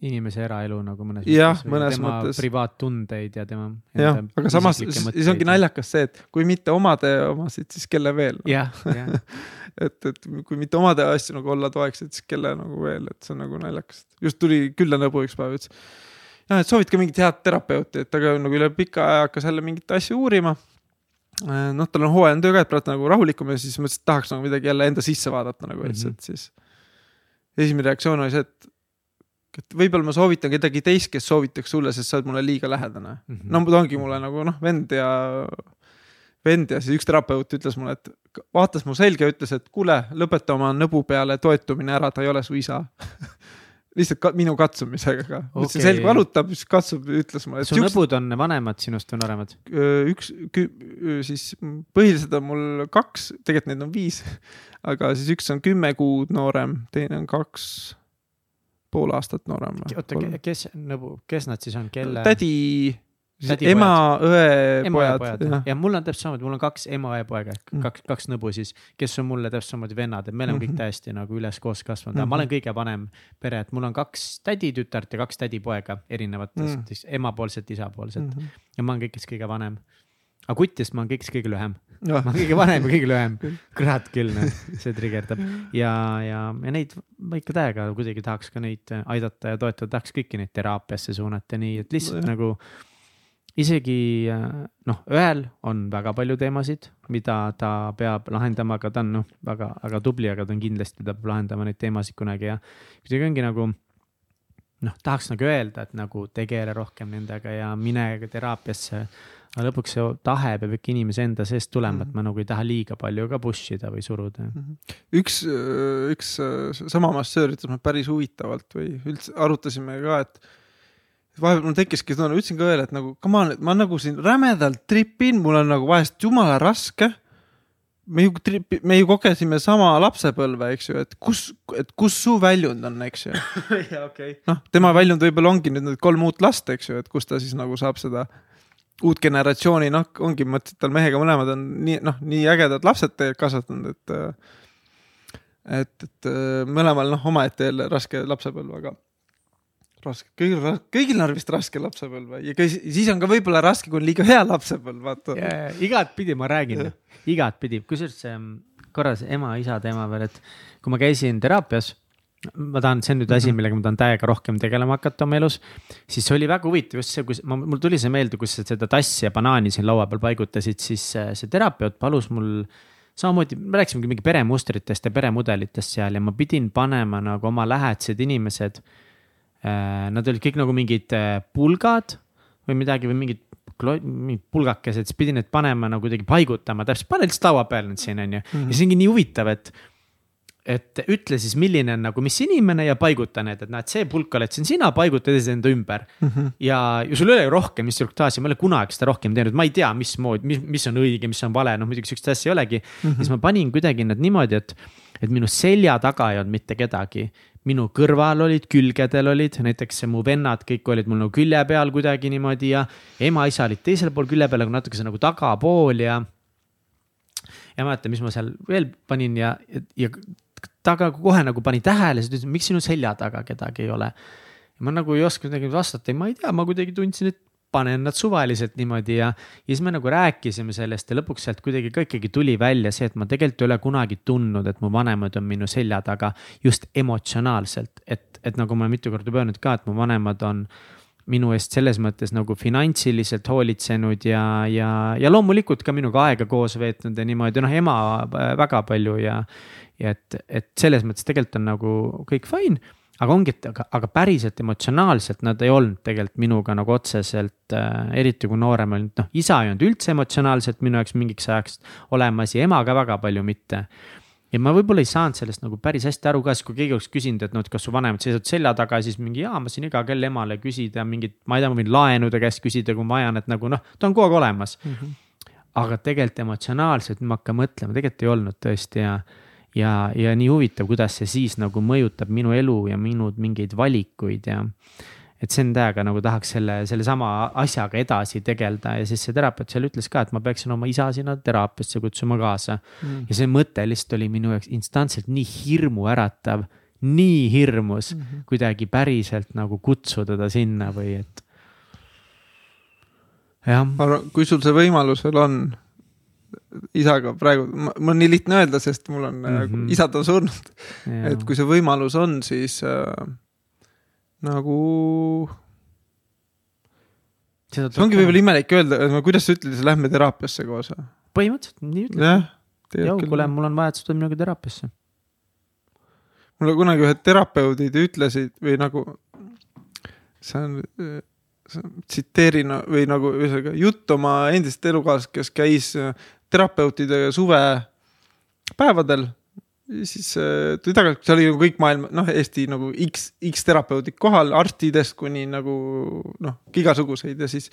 inimese eraelu nagu mõnes Jah, mõttes või mõnes tema mõttes. privaattundeid ja tema. jah, aga samas siis ongi. naljakas see, et kui mitte omade omasid, siis kelle veel no.. jah, jah et, et kui mitte omade asju nagu olla toeks, et siis kelle nagu veel, et see on nagu naljakas. just tuli külla nõbu üks päev, ütles. jah, et soovid ka mingit head terapeuti, et ta ka nagu üle pika aja hakkas jälle mingit asju uurima. noh, tal on hooajaline töö ka, et praegu nagu rahulikum ja siis mõtlesin, et tahaks nagu midagi jälle enda sisse vaadata nagu, ütles, Mhm. et siis. esimene reaktsioon oli see, et, et võib-olla ma soovitan kedagi teist, kes soovitaks sulle, sest sa oled mulle liiga lähedane Mhm. no ta ongi mulle nagu noh, vend ja, vend ja siis üks terapeut ütles mulle, et vaatas mu selga ja ütles, et kuule, lõpeta oma nõbu peale toetumine ära, ta ei ole su isa. lihtsalt ka, minu katsumisega ka okay., Okei. selg valutab, siis katsub, ütles mulle, et su siuksed, nõbud on vanemad sinust või nooremad? üks, siis põhiliselt on mul kaks, tegelikult neid on viis, aga siis üks on kümme kuud noorem, teine on kaks pool aastat noorem. oota, kes nõbu, kes nad siis on, kelle? tädi. ema, õe, ja pojad, jah. ja mul on täpselt samamoodi, mul on kaks ema ja poega, Mm. kaks, kaks nõbu siis, kes on mulle täpselt samamoodi vennad, et me oleme kõik Mhm. täiesti nagu üles koos kasvanud, aga ma olen kõige vanem pere, et mul on kaks täditütart ja kaks tädipoega erinevatest Mm. siis emapoolset, isapoolset Mhm. ja ma olen kõigist kõige vanem. aga kutist ma olen kõigist kõige lühem, jah ma olen kõige vanem ja kõige lühem kurat küll, noh, see trigerdab ja, ja, ja neid ma ikka täiega kuidagi tahaks ka neid aidata ja toetada, tahaks kõiki neid teraapiasse suunata, nii et lihtsalt Nojah. nagu isegi äh, noh, ühel on väga palju teemasid, mida ta peab lahendama, aga ta on noh, väga, väga tubli, aga ta on kindlasti, ta peab lahendama neid teemasid kunagi ja kuidagi ongi nagu noh, tahaks nagu öelda, et nagu tegele rohkem nendega ja mine teraapiasse. aga lõpuks see tahe peab ikka inimese enda seest tulema, et ma nagu ei taha liiga palju ka push ida või suruda. üks, üks äh, sama massöör ütles mulle päris huvitavalt või üldse arutasime ka, et vahepeal mul tekkiski tunne, ütlesin ka veel, et nagu come on, et ma nagu siin rämedalt tripin, mul on nagu vahest jumala raske. me ju tripi-, me ju kogesime sama lapsepõlve, eks ju, et kus, et kus su väljund on, eks ju. okei. noh, tema väljund võib-olla ongi nüüd need kolm uut last, eks ju, et kus ta siis nagu saab seda uut generatsiooni, noh, ongi, ma ütlesin, et tal mehega mõlemad on nii, noh, nii ägedad lapsed tegelikult kasvatanud, et äh, et, et äh, mõlemal noh, omaette jälle raske lapsepõlv, aga raske, kõigil, kõigil on vist raske lapsepõlv ja ka siis on ka võib-olla raske, kui on liiga hea lapsepõlv, vaata. igatpidi ma räägin, igatpidi, kusjuures see korra see ema-isa teema veel, et kui ma käisin teraapias, ma tahan, see on nüüd asi, millega ma tahan täiega rohkem tegelema hakata oma elus. siis oli väga huvitav just see, kus ma, mul tuli see meelde, kus sa seda tassi ja banaani siin laua peal paigutasid, siis äh, see terapeut palus mul samamoodi, me rääkisime mingi peremustritest ja peremudelitest seal ja ma pidin panema nagu oma lähedased inimesed. Nad olid kõik nagu mingid äh, pulgad või midagi või mingid mingid pulgakesed, siis pidin need panema nagu kuidagi paigutama täpselt, pane lihtsalt laua peale nüüd siin on ju. ja see ongi nii huvitav, et, et ütle siis, milline on nagu, mis inimene ja paiguta need, et näed, see pulk oled siin sina, paiguta teised enda ümber mm. -hmm. ja, ja sul ei ole ju rohkem instruktaasi, ma ei ole kunagi seda rohkem teinud, ma ei tea, mismoodi, mis, mis on õige, mis on vale, noh muidugi sihukest asja ei olegi mm. -hmm. siis ma panin kuidagi need niimoodi, et, et minu selja taga ei olnud mitte kedagi minu kõrval olid, külgedel olid, näiteks mu vennad kõik olid mul nagu külje peal kuidagi niimoodi ja ema-isa olid teisel pool külje peal, aga natukese nagu tagapool ja. ja mäletan, mis ma seal veel panin ja, ja ta ka kohe nagu pani tähele, siis ta ütles, miks sinu selja taga kedagi ei ole. ma nagu ei oska midagi vastata, ma ei tea, ma kuidagi tundsin, et panen nad suvaliselt niimoodi ja, ja siis me nagu rääkisime sellest ja lõpuks sealt kuidagi ka ikkagi tuli välja see, et ma tegelikult ei ole kunagi tundnud, et mu vanemad on minu selja taga just emotsionaalselt, et, et nagu ma mitu korda öelnud ka, et mu vanemad on minu eest selles mõttes nagu finantsiliselt hoolitsenud ja, ja, ja loomulikult ka minuga aega koos veetnud ja niimoodi, noh ema äh, väga palju ja. ja et, et selles mõttes tegelikult on nagu kõik fine aga ongi, et aga, aga päriselt emotsionaalselt nad ei olnud tegelikult minuga nagu otseselt äh,, eriti kui noorem olin, noh isa ei olnud üldse emotsionaalselt minu jaoks mingiks ajaks olemas ja ema ka väga palju mitte. ja ma võib-olla ei saanud sellest nagu päris hästi aru ka, siis kui keegi oleks küsinud, et noh, et kas su vanemad seisavad selja taga, siis mingi jaa, ma siin iga kell emale küsida mingit, ma ei tea, ma võin laenude käest küsida, kui ma vajan, et nagu noh, ta on kogu aeg olemas mm. -hmm. aga tegelikult emotsionaalselt, ma hakkan mõtlema, tegelikult ei olnud tõesti ja ja, ja nii huvitav, kuidas see siis nagu mõjutab minu elu ja minu mingeid valikuid ja et see on täiega nagu tahaks selle, sellesama asjaga edasi tegeleda ja siis see terapeut seal ütles ka, et ma peaksin oma isa sinna teraapiasse kutsuma kaasa mm.. ja see mõte lihtsalt oli minu jaoks instantselt nii hirmuäratav, nii hirmus mm -hmm. kuidagi päriselt nagu kutsuda ta sinna või et. jah. kui sul see võimalus veel on isaga praegu, mul on nii lihtne öelda, sest mul on mm, -hmm. isad on surnud. et kui see võimalus on, siis äh, nagu. see ongi võib-olla imelik öelda, kuidas sa ütled, lähme teraapiasse koos või? põhimõtteliselt nii ütled. jah. joo, kuule, mul on vaja, et sa tuled minuga teraapiasse. mulle kunagi ühed terapeudid ütlesid või nagu, see on, tsiteerin või nagu ühesõnaga jutt oma endist elukaaslasest, kes käis terapeutide suvepäevadel siis äh, tuli tagasi, seal oli nagu kõik maailma, noh, Eesti nagu X, X terapeudid kohal, arstidest kuni nagu noh, igasuguseid ja siis.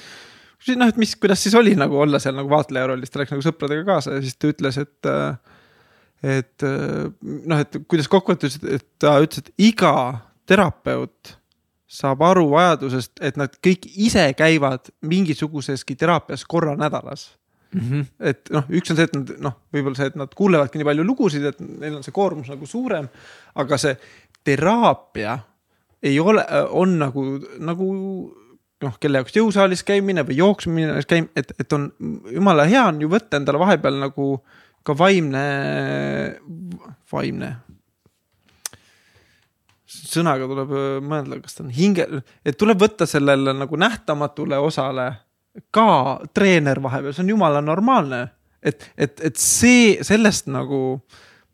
siis noh, et mis, kuidas siis oli nagu olla seal nagu vaatleja rollis, ta läks nagu sõpradega kaasa ja siis ta ütles, et. et noh, et kuidas kokkuvõttes, et ta ütles, et iga terapeut saab aru vajadusest, et nad kõik ise käivad mingisuguseski teraapias korra nädalas Mm -hmm. et noh, üks on see, et nad noh, võib-olla see, et nad kuulevadki nii palju lugusid, et neil on see koormus nagu suurem. aga see teraapia ei ole, on nagu, nagu noh, kelle jaoks jõusaalis käimine või jooksmine et, et on jumala hea on ju võtta endale vahepeal nagu ka vaimne, vaimne. sõnaga tuleb mõelda, kas ta on hinge, et tuleb võtta sellele nagu nähtamatule osale ka treener vahepeal, see on jumala normaalne. et, et, et see, sellest nagu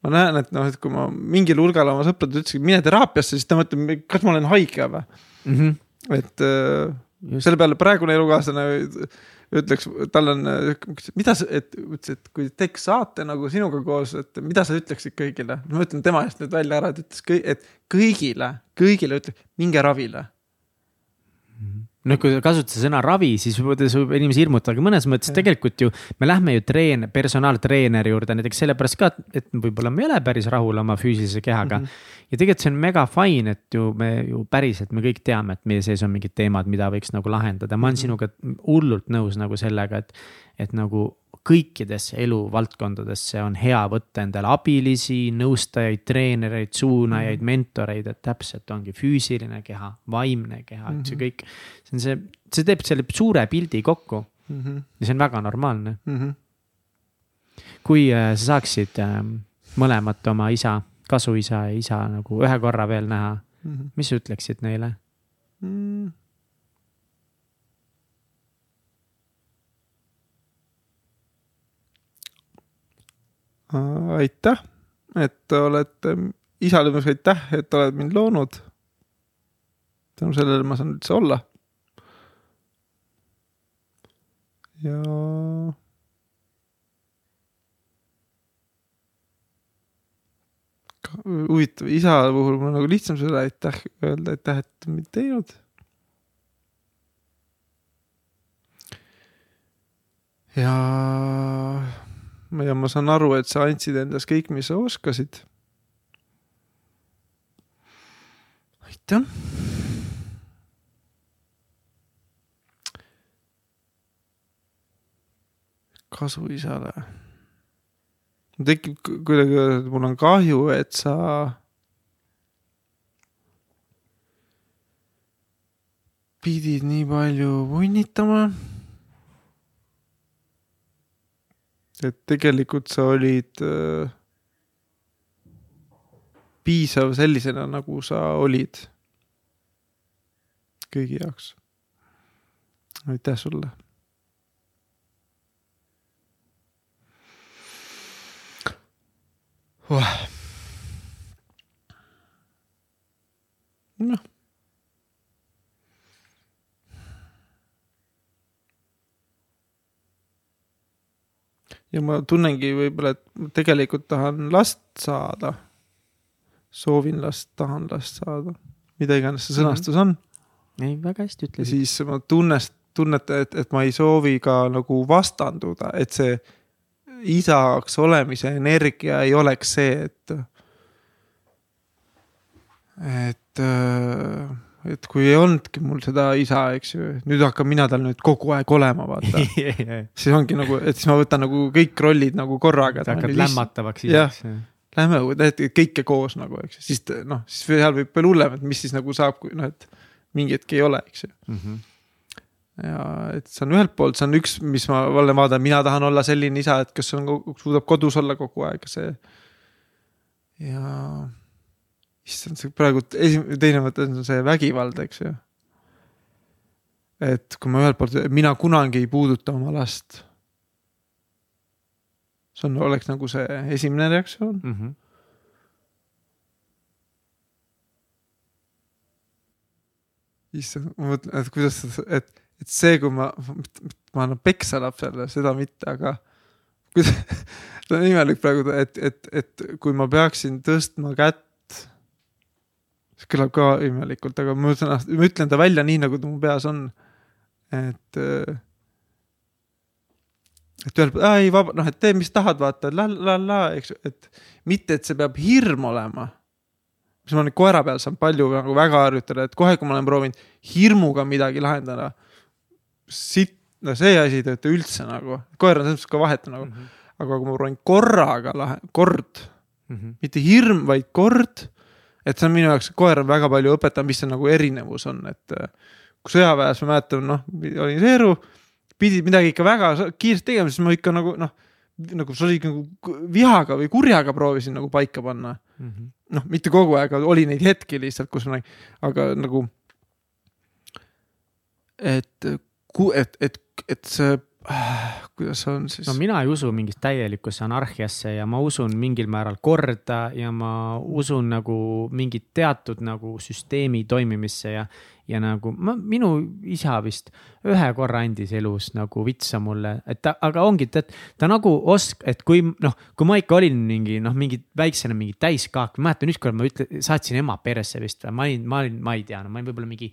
ma näen, et noh, et kui ma mingil hulgal oma sõpradele ütlesin, mine teraapiasse, siis ta mõtleb, kas ma olen haige või mm. -hmm. et äh, selle peale praegune elukaaslane ütleks, tal on, mida sa, et ütles, et kui teeks saate nagu sinuga koos, et mida sa ütleksid kõigile. ma ütlen tema eest nüüd välja ära, et ütles, et kõigile, kõigile ütle, minge ravile noh, kui kasutada sõna ravi, siis võib-olla see võib inimesi hirmutada, aga mõnes mõttes ja. tegelikult ju me lähme ju treen-, personaaltreeneri juurde näiteks sellepärast ka, et võib-olla me ei ole päris rahul oma füüsilise kehaga mm. -hmm. ja tegelikult see on mega fine, et ju me ju päriselt, me kõik teame, et meie sees on mingid teemad, mida võiks nagu lahendada, ma olen -hmm. sinuga hullult nõus nagu sellega, et, et nagu kõikidesse eluvaldkondadesse on hea võtta endale abilisi, nõustajaid, treenereid, suunajaid mm, -hmm. mentoreid, et täpselt ongi füüsiline keha, vaimne keha mm, -hmm. et see mhm. kõik. see on see, see teeb selle suure pildi kokku mm. -hmm. ja see on väga normaalne mm. -hmm. kui äh, sa saaksid äh, mõlemat oma isa, kasuisa ja isa nagu ühe korra veel näha mm, -hmm. mis sa ütleksid neile mm? -hmm aitäh, et olete, isale ma ütlen aitäh, et oled mind loonud. tänu sellele ma saan üldse olla. ja. huvitav, isa puhul mul on nagu lihtsam seda aitäh öelda, aitäh, et mind teinud ja ja ma saan aru, et sa andsid endast kõik, mis sa oskasid. aitäh. kasu isale. tekib kuidagi, mul on kahju, et sa pidid nii palju punnitama et tegelikult sa olid äh, piisav sellisena, nagu sa olid kõigi jaoks. aitäh sulle. noh ja ma tunnengi võib-olla, et tegelikult tahan last saada. soovin last, tahan last saada, mida iganes see sõnastus on. ei, väga hästi ütlesid. siis ma tunnest, tunnetan, et, et ma ei soovi ka nagu vastanduda, et see isaks olemise energia ei oleks see, et. et, et kui ei olnudki mul seda isa, eks ju, nüüd hakkan mina tal nüüd kogu aeg olema, vaata siis ongi nagu, et siis ma võtan nagu kõik rollid nagu korraga. sa hakkad lämmatavaks isaks. Lähme kõike koos nagu, eks ju, siis noh, siis seal võib veel hullem, et mis siis nagu saab, kui noh, et mingi hetk ei ole, eks ju mm. -hmm ja et see on ühelt poolt, see on üks, mis ma jälle vaatan, mina tahan olla selline isa, et kes on, suudab kodus olla kogu aeg, see. ja issand, see praegu esimene, teine mõte on see vägivald, eks ju. et kui ma ühelt poolt, mina kunagi ei puuduta oma last. see on, oleks nagu see esimene reaktsioon mm. -hmm. issand, ma mõtlen, et kuidas, et, et see, kui ma, ma annan peksa lapsele, seda mitte, aga kuidas, see on imelik praegu, et, et, et kui ma peaksin tõstma kätt see kõlab ka imelikult, aga ma ütlen, ma ütlen ta välja nii, nagu ta mu peas on. et, äh, et ühelt poolt, ei vaba, noh, et tee, mis tahad, vaata la la la, eks ju, et mitte, et see peab hirm olema. mis ma nüüd koera peal saan palju nagu väga harjutada, et kohe, kui ma olen proovinud hirmuga midagi lahendada. siit, no see asi ei tööta üldse nagu, koer on selles mõttes ka vahetu nagu mm. -hmm. aga kui ma proovin korraga lahe-, kord mm, -hmm. mitte hirm, vaid kord et see on minu jaoks, koer on väga palju õpetanud, mis see nagu erinevus on, et äh, kui sõjaväes ma mäletan, noh, olin seeru, pidid midagi ikka väga kiiresti tegema, siis ma ikka nagu noh, nagu see oli nagu vihaga või kurjaga proovisin nagu paika panna mm -hmm.. noh, mitte kogu aeg, oli neid hetki lihtsalt, kus ma, aga nagu. et, et, et, et see kuidas see on siis? no mina ei usu mingisse täielikusse anarhiasse ja ma usun mingil määral korda ja ma usun nagu mingit teatud nagu süsteemi toimimisse ja. ja nagu ma, minu isa vist ühe korra andis elus nagu vitsa mulle, et ta, aga ongi, et ta nagu osk-, et kui noh, kui ma ikka olin mingi noh, mingi väiksena mingi täiskaak, mäletan ükskord ma ütle-, saatsin ema peresse vist või ma olin, ma olin, ma ei tea, no ma olin võib-olla mingi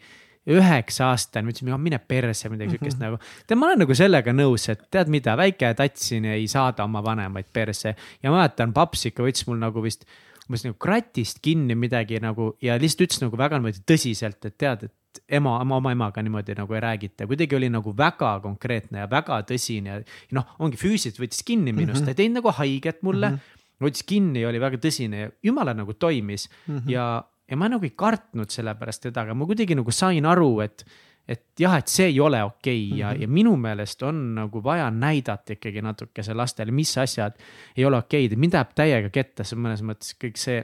üheksa aastane, ma ütlesin, mine perse, midagi siukest mm -hmm. nagu. tead, ma olen nagu sellega nõus, et tead mida, väike tats siin ei saada oma vanemaid perse. ja mäletan, paps ikka võttis mul nagu vist umbes nagu kratist kinni midagi nagu ja lihtsalt ütles nagu väga niimoodi tõsiselt, et tead, et ema, oma, oma emaga niimoodi nagu ei räägita, kuidagi oli nagu väga konkreetne ja väga tõsine ja noh, ongi füüsiliselt võttis kinni minust mm, -hmm. ta ei teinud nagu haiget mulle mm. -hmm. võttis kinni ja oli väga tõsine ja jumala nagu toimis mm -hmm. ja ja ma nagu ei kartnud selle pärast teda, aga ma kuidagi nagu sain aru, et, et jah, et see ei ole okei okay ja mm, -hmm. ja minu meelest on nagu vaja näidata ikkagi natukese lastele, mis asjad ei ole okeid, mind läheb täiega ketta, see mõnes mõttes kõik see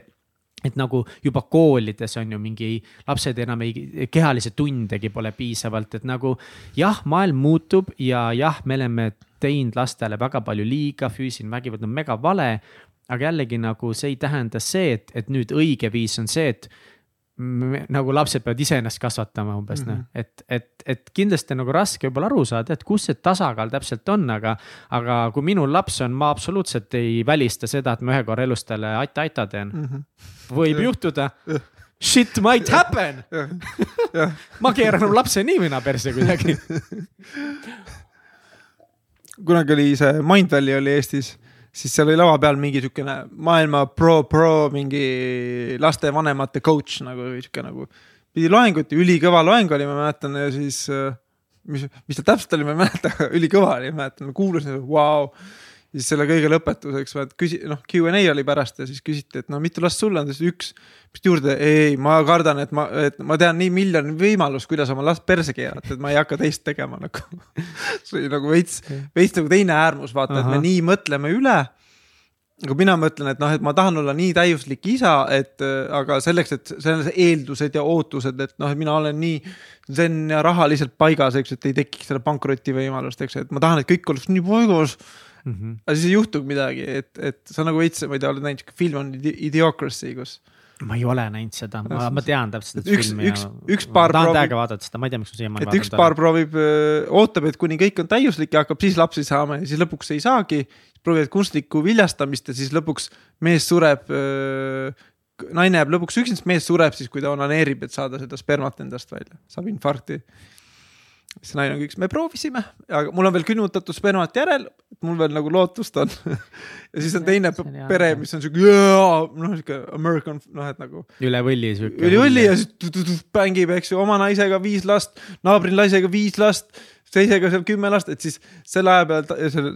et nagu juba koolides on ju mingi, lapsed enam ei, kehalisi tundegi pole piisavalt, et nagu jah, maailm muutub ja jah, me oleme teinud lastele väga palju liiga, füüsiline vägivald on mega vale aga jällegi nagu see ei tähenda see, et, et nüüd õige viis on see, et me, nagu lapsed peavad iseennast kasvatama umbes mm -hmm. noh, et, et, et kindlasti nagu raske võib-olla aru saada, et kus see tasakaal täpselt on, aga. aga kui minul laps on, ma absoluutselt ei välista seda, et ma ühe korra elus talle aita-aita teen mm. -hmm. võib juhtuda Shit might happen ma keeran oma lapse nii või naa perse kuidagi kunagi oli see Mindvalley oli Eestis siis seal oli lava peal mingi siukene maailma pro, pro mingi lastevanemate coach nagu siuke nagu. pidi loengut ülikõva loeng oli, ma mäletan ja siis, äh, mis, mis ta täpselt oli, ma ei mäleta, aga ülikõva oli, ma mäletan, ma kuulasin, vau siis selle kõige lõpetuseks vaat küsi-, noh, Q and A oli pärast ja siis küsiti, et no mitu last sul on, siis üks. vist juurde, ei, ma kardan, et ma, et ma tean nii miljon võimalust, kuidas oma last perse keerata, et ma ei hakka teist tegema nagu. See oli nagu veits, veits nagu teine äärmus, vaata, et me nii mõtleme üle. Aga mina mõtlen, et noh, et ma tahan olla nii täiuslik isa, et aga selleks, et selles eeldused ja ootused, et noh, et mina olen nii zen ja rahaliselt paigas, eks, et ei tekiks seda pankroti võimalust, eks, et ma tahan, et kõik oleks nii paigas mm. -hmm. aga siis ei juhtu midagi, et, et sa nagu veits, ma ei tea, oled näinud sihuke film on Idiocracy, kus ma ei ole näinud seda, ma, ma tean täpselt seda filmi. üks, üks paar proovib. tahan täiega vaadata seda, ma ei tea, miks ma siiamaani et üks paar proovib, ootab, et kuni kõik on täiuslik ja hakkab siis lapsi saama ja siis lõpuks ei saagi. proovivad kunstlikku viljastamist ja siis lõpuks mees sureb. naine jääb lõpuks üksi, sest mees sureb siis, kui ta onaneerib, et saada seda spermat endast välja, saab infarkti siis see naine on kõik, me proovisime, aga mul on veel külmutatud spermat järel, mul veel nagu lootust on ja siis on teine See on pere, mis on siuke, noh siuke American, noh et nagu üle võlli sihuke. üli õlli ja siis tu- tu- tu- mängib, eks ju, oma naisega viis last, naabri naisega viis last, teisega seal kümme last, et siis selle aja peal,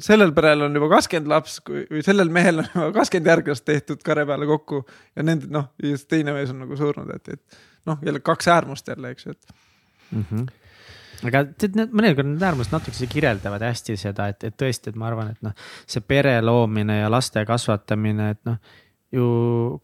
sellel, perel on juba kakskümmend laps, või sellel mehel on juba kakskümmend järglast tehtud kare peale kokku ja nende noh, ja siis teine mees on nagu surnud, et, et noh, jälle kaks äärmust jälle, eks ju, et mm. -hmm. Aga tead, need mõnikord need äärmused natukese kirjeldavad hästi seda, et, et tõesti, et ma arvan, et noh, see pere loomine ja laste kasvatamine, et noh. ju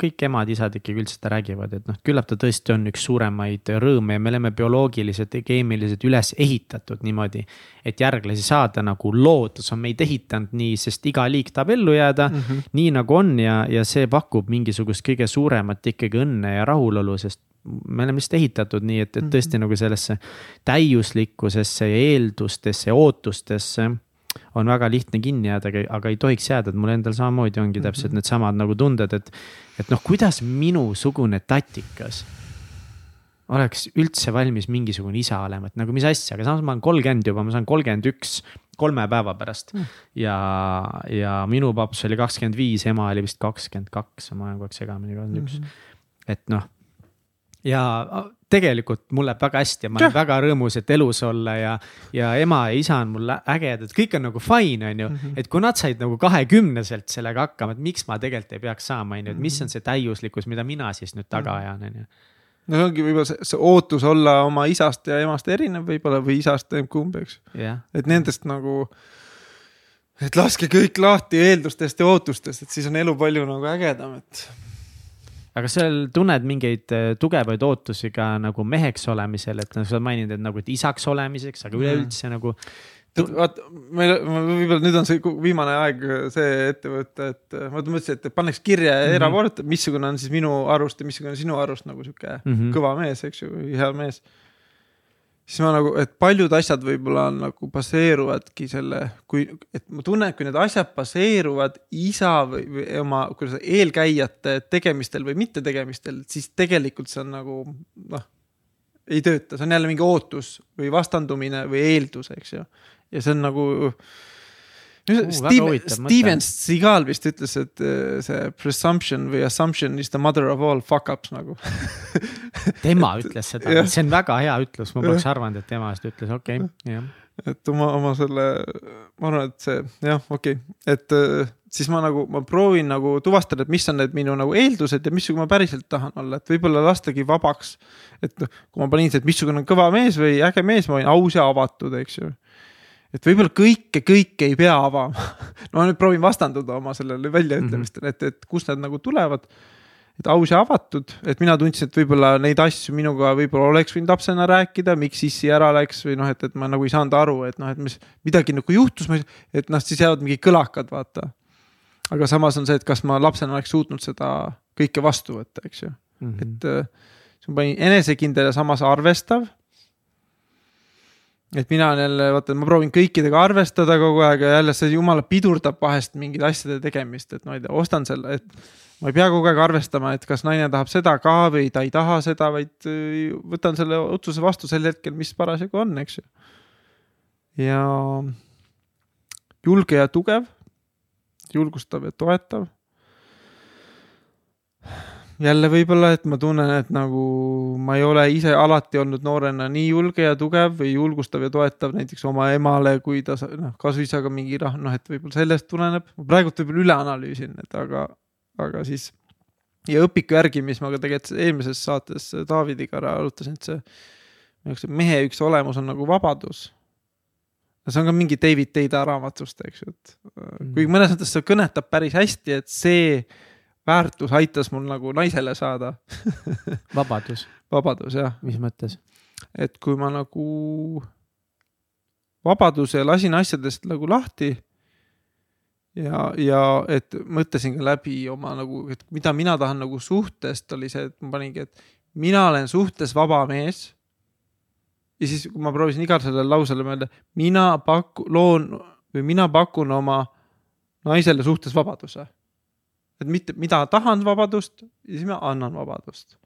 kõik emad-isad ikkagi üldiselt räägivad, et noh, küllap ta tõesti on üks suuremaid rõõme ja me oleme bioloogiliselt ja keemiliselt üles ehitatud niimoodi. et järglasi saada nagu loodus on meid ehitanud nii, sest iga liik tahab ellu jääda mm -hmm. nii nagu on ja, ja see pakub mingisugust kõige suuremat ikkagi õnne ja rahulolu, sest me oleme lihtsalt ehitatud nii, et, et tõesti nagu sellesse täiuslikkusesse ja eeldustesse ja ootustesse on väga lihtne kinni jääda, aga ei tohiks jääda, et mul endal samamoodi ongi täpselt needsamad nagu tunded, et. et noh, kuidas minusugune tatikas oleks üldse valmis mingisugune isa olema, et nagu mis asja, aga samas ma olen kolmkümmend juba, ma saan kolmkümmend üks kolme päeva pärast mm.. ja, ja minu paps oli kakskümmend viis, ema oli vist kakskümmend kaks, ma olen kogu aeg segamini kakskümmend üks. et noh, ja tegelikult mul läheb väga hästi ja ma olen väga rõõmus, et elus olla ja, ja ema ja isa on mul ägedad, kõik on nagu fine, on ju. et kui nad said nagu kahekümneselt sellega hakkama, et miks ma tegelikult ei peaks saama, on ju, et mis on see täiuslikkus, mida mina siis nüüd taga ajan, on ju. no see ongi võib-olla see, see ootus olla oma isast ja emast erinev võib-olla või isast kumb, eks. jah, et nendest nagu, et laske kõik lahti eeldustest ja ootustest, et siis on elu palju nagu ägedam, et aga seal tunned mingeid äh, tugevaid ootusi ka nagu meheks olemisel, et noh, sa maininud, et nagu, et isaks olemiseks, aga üleüldse nagu. vaata, meil, võib-olla nüüd on see viimane aeg see ette võtta, et ma mõtlesin, et paneks kirja ja erapooletu, missugune on siis minu arust ja missugune on sinu arust nagu sihuke mm. -hmm. kõva mees, eks ju, hea mees. Siis ma nagu, et paljud asjad võib-olla nagu baseeruvadki selle, kui, et ma tunnen, et kui need asjad baseeruvad isa või, või oma, kuidas eelkäijate tegemistel või mittetegemistel, siis tegelikult see on nagu noh, ei tööta, see on jälle mingi ootus või vastandumine või eeldus, eks ju. ja see on nagu. Väga Steven, Seagal vist ütles, et äh, see presumption või assumption is the mother of all fuck ups nagu. tema ütles seda see on väga hea ütlus, ma poleks arvanud, et tema seda ütles, okei okay,, jah. et oma, oma selle, ma arvan, et see jah, okei okay., et äh, siis ma nagu, ma proovin nagu tuvastada, et mis on need minu nagu eeldused ja missugune ma päriselt tahan olla, et võib-olla lastagi vabaks. et noh, kui ma panin et missugune on kõva mees või äge mees, ma olin aus ja avatud, eks ju. Et võib-olla kõike, kõike ei pea avama. no ma nüüd proovin vastanduda oma sellele väljaütlemistele, et, et kust need nagu tulevad et aus ja avatud, et mina tundsin, et võib-olla neid asju minuga võib-olla oleks võinud lapsena rääkida, miks issi ära läks või noh, et, et ma nagu ei saanud aru, et noh, et mis midagi nagu juhtus, et noh, siis jäävad mingid kõlakad, vaata. aga samas on see, et kas ma lapsena oleks suutnud seda kõike vastu võtta, eks ju, Mhm. et äh, ma panin enesekindel ja samas arvestav. Et mina olen jälle, vaata, ma proovin kõikidega arvestada kogu aeg ja jälle see jumala pidurdab vahest mingite asjade tegemist, et ma ei tea, ostan selle, et ma ei pea kogu aeg arvestama, et kas naine tahab seda ka või ta ei taha seda, vaid äh, võtan selle otsuse vastu sel hetkel, mis parasjagu on, eks ju. ja julge ja tugev, julgustav ja toetav. Jälle võib-olla, et ma tunnen, et nagu ma ei ole ise alati olnud noorena nii julge ja tugev või julgustav ja toetav näiteks oma emale, kui ta noh, kasuisaga mingi rah-, noh, et võib-olla sellest tuleneb. ma praegult võib-olla üle analüüsin, et aga, aga siis ja õpiku järgi, mis ma ka tegelikult eelmises saates Davidiga ära arutasin, et see see mehe üks olemus on nagu vabadus. no see on ka mingi David Teida raamatust, eks ju, et mm. kuigi mõnes mõttes see kõnetab päris hästi, et see väärtus aitas mul nagu naisele saada vabadus, vabadus jah, mis mõttes? et kui ma nagu vabaduse lasin asjadest nagu lahti ja, ja et mõtlesin ka läbi oma nagu, et mida mina tahan nagu suhtest, oli see, et ma paningi, et mina olen suhtes vaba mees. ja siis, kui ma proovisin igale sellele lausele mõelda, mina paku-, loon või mina pakun oma naisele suhtes vabaduse. Et mitte, mida tahan vabadust ja siis ma annan vabadust.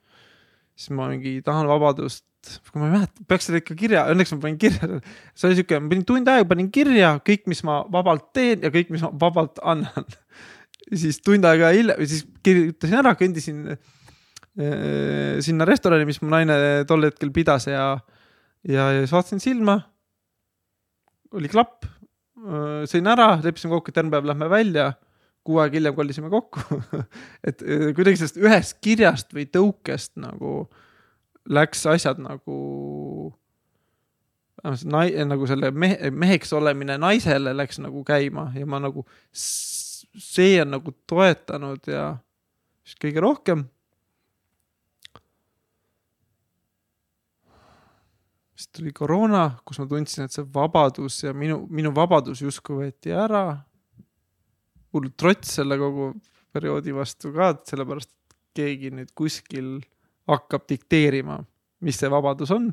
siis ma mingi tahan vabadust kui ma ei mäleta, peaks selle ikka kirja, õnneks ma panin kirja, see oli siuke, ma panin tund aega panin kirja kõik, mis ma vabalt teen ja kõik, mis ma vabalt annan. siis tund aega hiljem, siis kirjutasin ära, kõndisin äh, sinna restorani, mis mu naine tol hetkel pidas ja, ja, ja siis vaatasin silma. oli klapp, sõin ära, leppisime kokku, et järgmine päev lähme välja. Kuu aega hiljem kolisime kokku. et äh, kuidagi sellest ühest kirjast või tõukest nagu läks asjad nagu. nai-, nagu selle mehe, meheks olemine naisele läks nagu käima ja ma nagu, see on nagu toetanud ja siis kõige rohkem. siis tuli koroona, kus ma tundsin, et see vabadus ja minu, minu vabadus justkui võeti ära. Hull trots selle kogu perioodi vastu ka, sellepärast et keegi nüüd kuskil hakkab dikteerima, mis see vabadus on.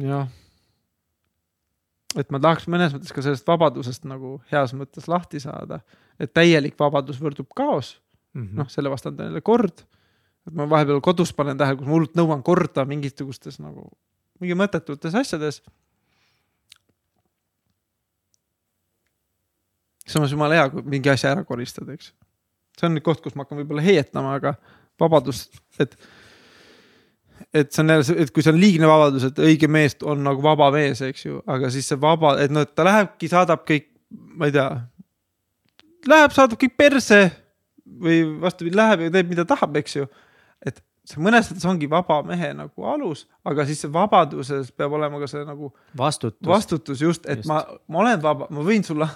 jah. et ma tahaks mõnes mõttes ka sellest vabadusest nagu heas mõttes lahti saada, et täielik vabadus võrdub kaos, noh, selle vastand on jälle kord. et ma vahepeal kodus panen tähele, kus ma hullult nõuan korda mingisugustes nagu, mingi mõttetutes asjades. Samas jumala hea, kui mingi asja ära koristad, eks. see on nüüd koht, kus ma hakkan võib-olla heietama, aga vabadus, et. et see on jälle see, et kui see on liigne vabadus, et õige mees on nagu vaba mees, eks ju, aga siis see vaba, et noh, et ta lähebki, saadab kõik, ma ei tea. Läheb, saadab kõik perse või vastupidi, läheb ja teeb, mida tahab, eks ju. See mõnes mõttes ongi vaba mehe nagu alus, aga siis vabaduses peab olema ka see nagu vastutus. vastutus just, et Just. ma, ma olen vaba, ma võin sulle,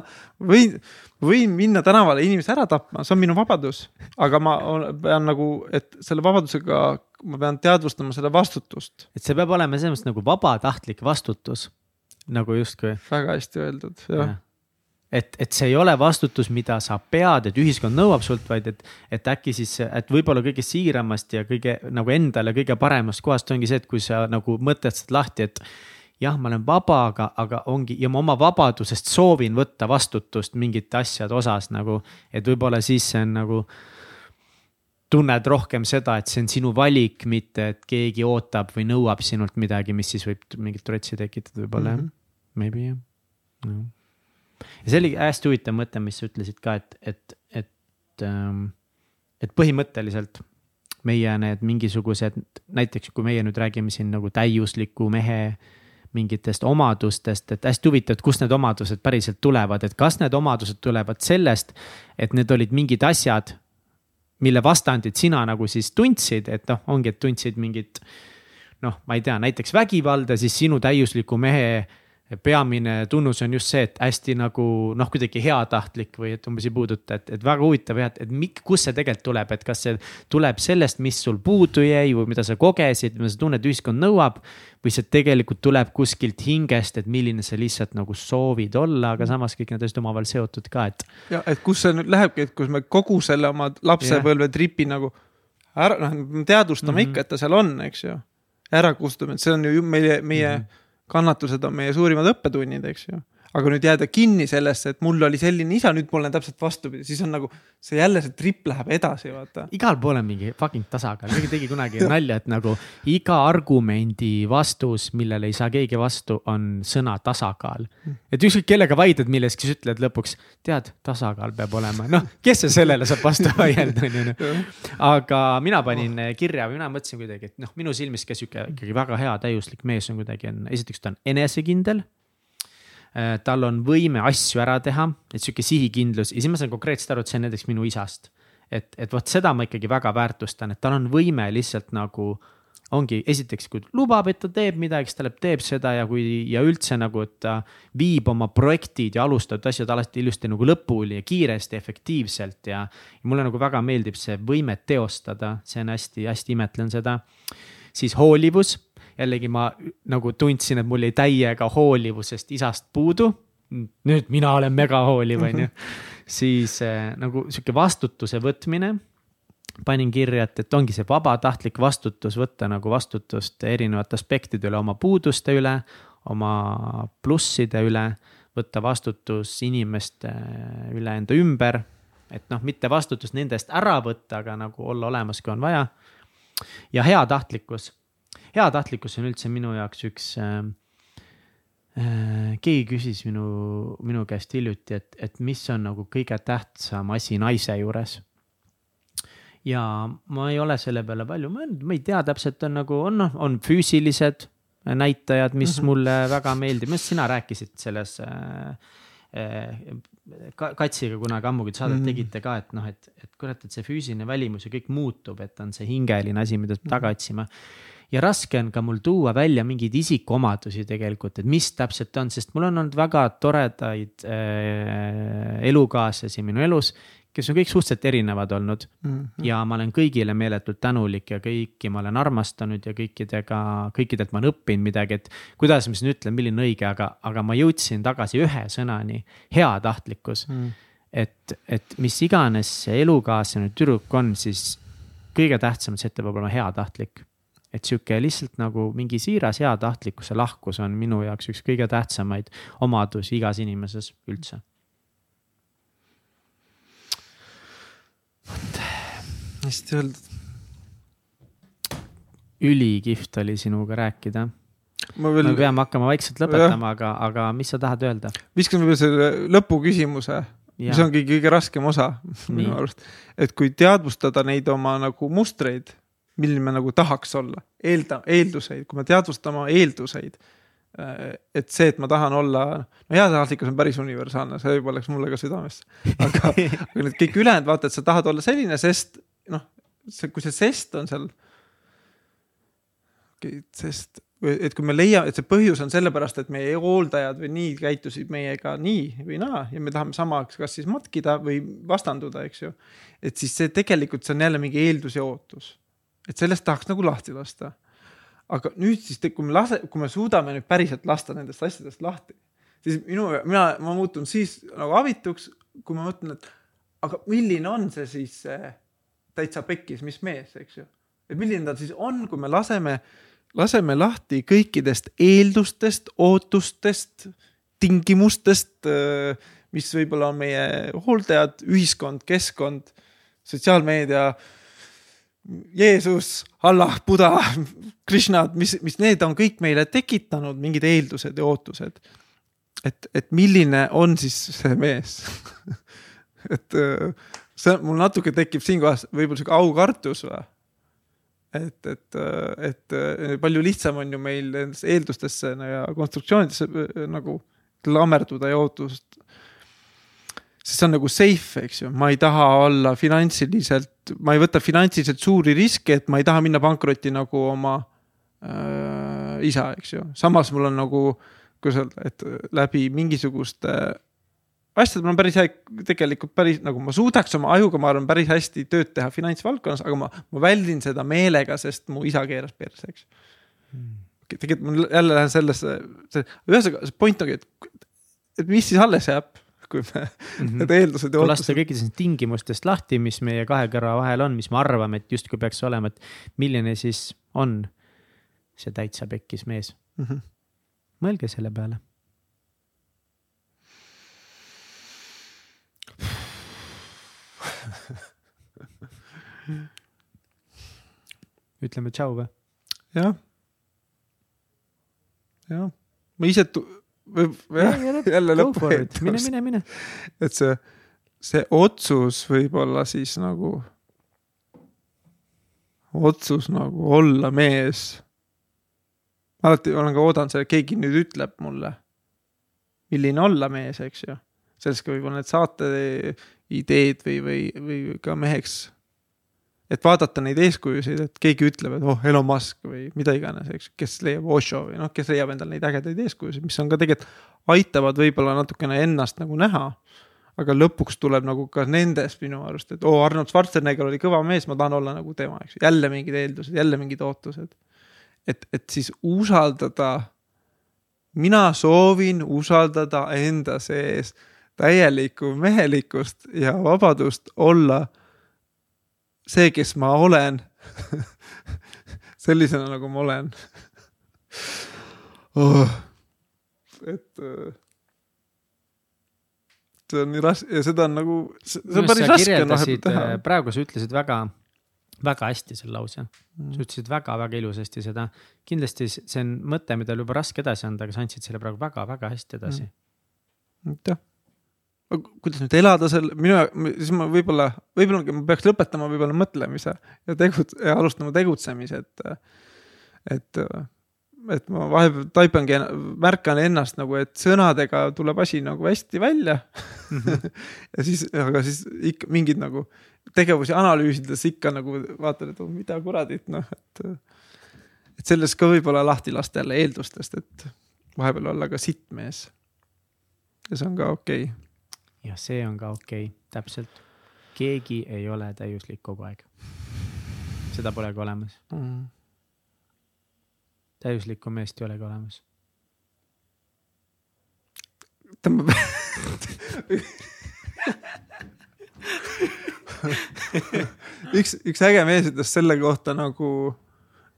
võin, võin minna tänavale inimese ära tapma, see on minu vabadus. aga ma ol- pean nagu, et selle vabadusega ma pean teadvustama seda vastutust. et see peab olema selles mõttes nagu vabatahtlik vastutus. nagu justkui väga hästi öeldud, jah. et, et see ei ole vastutus, mida sa pead, et ühiskond nõuab sult, vaid et, et äkki siis, et võib-olla kõige siiramast ja kõige nagu endale kõige paremast kohast ongi see, et kui sa nagu mõtestad lahti, et jah, ma olen vaba, aga, aga ongi ja ma oma vabadusest soovin võtta vastutust mingite asjade osas nagu, et võib-olla siis see on nagu tunned rohkem seda, et see on sinu valik, mitte et keegi ootab või nõuab sinult midagi, mis siis võib mingit trotsi tekitada võib-olla mm Mhm. -hmm., maybe jah no.. Ja see oli hästi huvitav mõte, mis sa ütlesid ka, et, et, et ähm,, et põhimõtteliselt meie need mingisugused, näiteks kui meie nüüd räägime siin nagu täiusliku mehe mingitest omadustest, et hästi huvitav, et kust need omadused päriselt tulevad, et kas need omadused tulevad sellest, et need olid mingid asjad, mille vastandit sina nagu siis tundsid, et noh, ongi, et tundsid mingit noh, ma ei tea, näiteks vägivalda, siis sinu täiusliku mehe peamine tunnus on just see, et hästi nagu noh, kuidagi heatahtlik või et umbes ei puuduta, et, et väga huvitav jah, et, et mik-, kust see tegelikult tuleb, et kas see tuleb sellest, mis sul puudu jäi või mida sa kogesid, mida sa tunned, ühiskond nõuab. või see tegelikult tuleb kuskilt hingest, et milline sa lihtsalt nagu soovid olla, aga samas kõik need asjad omavahel seotud ka, et ja et kus see nüüd lähebki, et kus me kogu selle oma lapsepõlve tripi nagu ära, noh, teadvustame mm. -hmm. ikka, et ta seal on, eks ju. ära kustutame, et see on ju meie, meie mm. -hmm. Kannatused on meie suurimad õppetunnid, eks ju. Aga nüüd jääda kinni sellesse, et mul oli selline isa, nüüd mul on täpselt vastupidi, siis on nagu see jälle see trip läheb edasi, vaata. igal pool on mingi fucking tasakaal, keegi tegi kunagi nalja, et nagu iga argumendi vastus, millele ei saa keegi vastu, on sõna tasakaal. et ükskõik kellega vaidled milleski, siis ütled lõpuks, tead, tasakaal peab olema, noh, kes see sellele saab vastu vaielda, on ju noh. aga mina panin eh, kirja või mina mõtlesin kuidagi, et noh, minu silmis ka sihuke ikkagi väga hea täiuslik mees on kuidagi on, esiteks ta on enesekindel tal on võime asju ära teha, et sihuke sihikindlus ja siis ma saan konkreetselt aru, et see on näiteks minu isast. et, et vot seda ma ikkagi väga väärtustan, et tal on võime lihtsalt nagu ongi esiteks, kui lubab, et ta teeb midagi, siis ta läheb, teeb seda ja kui ja üldse nagu, et ta viib oma projektid ja alustatud asjad alati ilusti nagu lõpuni ja kiiresti, efektiivselt ja. ja mulle nagu väga meeldib see võime teostada, see on hästi-hästi imetlen seda. siis hoolivus jällegi ma nagu tundsin, et mul jäi täiega hoolivusest isast puudu. nüüd mina olen mega hooliv, on ju. siis äh, nagu sihuke vastutuse võtmine. panin kirja, et, et ongi see vabatahtlik vastutus, võtta nagu vastutust erinevate aspektide üle, oma puuduste üle, oma plusside üle, võtta vastutus inimeste üle enda ümber et noh, mitte vastutust nende eest ära võtta, aga nagu olla olemas, kui on vaja. ja heatahtlikkus, heatahtlikkus on üldse minu jaoks üks äh, äh,. keegi küsis minu, minu käest hiljuti, et, et mis on nagu kõige tähtsam asi naise juures ja ma ei ole selle peale palju mõelnud, ma ei tea täpselt, on nagu on noh, on füüsilised näitajad, mis -hmm. mulle väga meeldib, minu arust sina rääkisid selles äh, äh, Katsiga kunagi ammu, kui saadet mm -hmm. tegite ka, et noh, et, et kurat, et see füüsiline välimus ja kõik muutub, et on see hingeline asi, mida peab taga otsima. Ja raske on ka mul tuua välja mingeid isikuomadusi tegelikult, et mis täpselt on, sest mul on olnud väga toredaid äh, elukaaslasi minu elus kes on kõik suhteliselt erinevad olnud mm. -hmm. ja ma olen kõigile meeletult tänulik ja kõiki ma olen armastanud ja kõikidega, kõikidelt ma olen õppinud midagi, et. kuidas ma siis nüüd ütlen, milline õige, aga, aga ma jõudsin tagasi ühe sõnani, heatahtlikkus mm. -hmm. et, et mis iganes see elukaaslane tüdruk on, siis kõige tähtsam, see, et ta peab olema heatahtlik et sihuke lihtsalt nagu mingi siiras heatahtlikkuse lahkus on minu jaoks üks kõige tähtsamaid omadusi igas inimeses üldse hästi öeldud. ülikihvt oli sinuga rääkida. Veel... me peame hakkama vaikselt lõpetama, aga, aga mis sa tahad öelda? viskan võib-olla selle lõpuküsimuse, mis ongi kõige raskem osa minu arust. et kui teadvustada neid oma nagu mustreid, milline me nagu tahaks olla, eelda, eelduseid, kui me teadvustame eelduseid Äh, et see, et ma tahan olla, no heatahtlikkus on päris universaalne, see juba läks mulle ka südamesse. aga, aga need kõik ülejäänud vaata, et sa tahad olla selline, sest noh, see, kui see sest on seal. sest, et kui me leiame, et see põhjus on sellepärast, et meie hooldajad või nii käitusid meiega nii või naa ja me tahame samaks, kas siis matkida või vastanduda, eks ju. et siis see tegelikult, see on jälle mingi eeldus ja ootus. Et sellest tahaks nagu lahti lasta aga nüüd siis, kui me lase, kui me suudame nüüd päriselt lasta nendest asjadest lahti, siis minu, mina, ma muutun siis nagu avituks, kui ma mõtlen, et aga milline on see siis see täitsa pekkis, mis mees, eks ju. et milline ta siis on, kui me laseme, laseme lahti kõikidest eeldustest, ootustest, tingimustest, mis võib-olla on meie hooldajad, ühiskond, keskkond, sotsiaalmeedia Jeesus, Allah, Buda, Krishnad, mis, mis need on kõik meile tekitanud mingid eeldused ja ootused. et, et milline on siis see mees et äh, see mul natuke tekib siinkohas võib-olla sihuke aukartus või. et, et, äh, et äh, palju lihtsam on ju meil nendesse eeldustesse ja konstruktsioonidesse nagu klammerduda ja ootust sest see on nagu safe, eks ju, ma ei taha olla finantsiliselt, ma ei võta finantsiliselt suuri riske, et ma ei taha minna pankrotti nagu oma äh, isa, eks ju. samas mul on nagu, kuidas öelda, et läbi mingisuguste asjad, mul on päris hea, tegelikult päris nagu ma suudaks oma ajuga, ma arvan, päris hästi tööd teha finantsvaldkonnas, aga ma, ma väldin seda meelega, sest mu isa keeras perse, eks. Hmm.. tegelikult mul jälle lähen sellesse, ühesõnaga see point ongi, et, et mis siis alles jääb kui me mm -hmm. need eeldused ja ootused. lasta kõikidest tingimustest lahti, mis meie kahe kõrva vahel on, mis me arvame, et justkui peaks olema, et milline siis on see täitsa pekkis mees mm. -hmm. mõelge selle peale. ütleme tšau või? jah. jah, ma ise jah, jälle lõppu. mine, mine, mine. et see, see otsus võib olla siis nagu, otsus nagu olla mees. alati olen ka oodanud seda, keegi nüüd ütleb mulle, milline olla mees, eks ju. sellest ka võib-olla need saate ideed või, või, või ka meheks et vaadata neid eeskujusid, et keegi ütleb, et oh, Elon Musk või mida iganes, eks, kes leiab Osho või noh, kes leiab endale neid ägedaid eeskujusid, mis on ka tegelikult, aitavad võib-olla natukene ennast nagu näha. aga lõpuks tuleb nagu ka nendest minu arust, et oo oh,, Arnold Schwarzenegger oli kõva mees, ma tahan olla nagu tema, eks jälle mingid eeldused, jälle mingid ootused. et, et siis usaldada, mina soovin usaldada enda sees täielikku mehelikkust ja vabadust olla see, kes ma olen sellisena, nagu ma olen oh.. et, see on nii raske ja seda on nagu, see on päris raske kirjeldasid vahepeal, teha. praegu sa ütlesid väga, väga hästi selle lause. Mm. sa ütlesid väga-väga ilusasti seda. kindlasti see on mõte, mida oli juba raske edasi anda, aga sa andsid selle praegu väga-väga hästi edasi. aitäh. Kuidas nüüd elada selle, minu, siis ma võib-olla, võib-olla ma peaks lõpetama võib-olla mõtlemise ja tegut- ja alustama tegutsemise, et, et, et ma vahepeal taipangi, märkan ennast nagu, et sõnadega tuleb asi nagu hästi välja ja siis, aga siis ikka mingid nagu tegevusi analüüsides ikka nagu vaatad, et oh, mida kuradit, noh, et. et sellest ka võib-olla lahti lasta jälle eeldustest, et vahepeal olla ka sitt mees. ja see on ka okei okay. Ja see on ka okei okay,, täpselt. keegi ei ole täiuslik kogu aeg. seda polegi olemas, mm.. täiuslikku meest ei olegi olemas. tõmbab üks, üks äge mees ütles selle kohta nagu,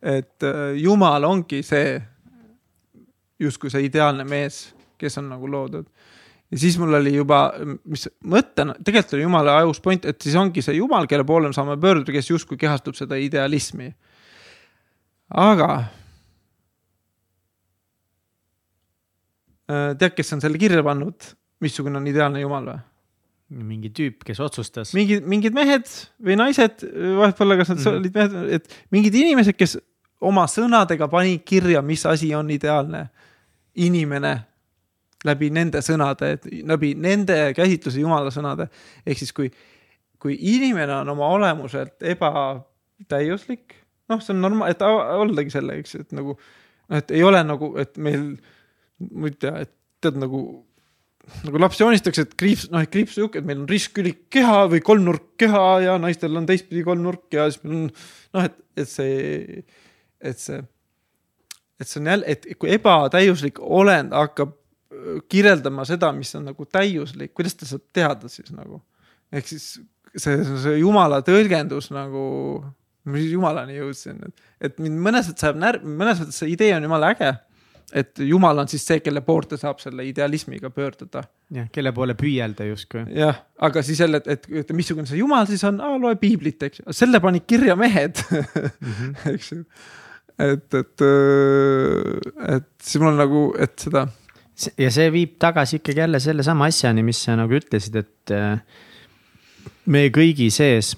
et äh, jumal ongi see justkui see ideaalne mees, kes on nagu loodud. Ja siis mul oli juba, mis mõttena, tegelikult oli jumala ajus point, et siis ongi see jumal, kelle poole me saame pöörduda, kes justkui kehastub seda idealismi. aga äh, tead, kes on selle kirja pannud, missugune on ideaalne jumal või? mingi tüüp, kes otsustas. mingid, mingid mehed või naised, vahet pole, kas nad mm. -hmm. olid mehed, et mingid inimesed, kes oma sõnadega panid kirja, mis asi on ideaalne inimene läbi nende sõnade, läbi nende käsitluse jumala sõnade. ehk siis kui, kui inimene on oma olemuselt ebatäiuslik, noh, see on normaal, et oldagi selle, eks, et nagu, et ei ole nagu, et meil, ma ei tea, et tead nagu nagu laps joonistakse, et kriips, noh, et kriips sihuke, et meil on ristkülik keha või kolmnurk keha ja naistel on teistpidi kolmnurk ja siis meil on noh, et, et see, et see, et see on jälle, et kui ebatäiuslik olend hakkab kirjeldama seda, mis on nagu täiuslik, kuidas ta saab teada siis nagu. ehk siis see, see jumala tõlgendus nagu, ma siis jumalani jõudsin, et, et mind mõnes mõttes ajab närvi, mõnes mõttes see idee on jumala äge et jumal on siis see, kelle poolde saab selle idealismiga pöörduda. jah, kelle poole püüelda justkui. jah, aga siis jälle, et, et, et missugune see jumal siis on, loe piiblit, eks ju, selle panid kirja mehed, eks ju. et, et, et siis mul on nagu, et seda, ja see viib tagasi ikkagi jälle sellesama asjani, mis sa nagu ütlesid, et äh, meie kõigi sees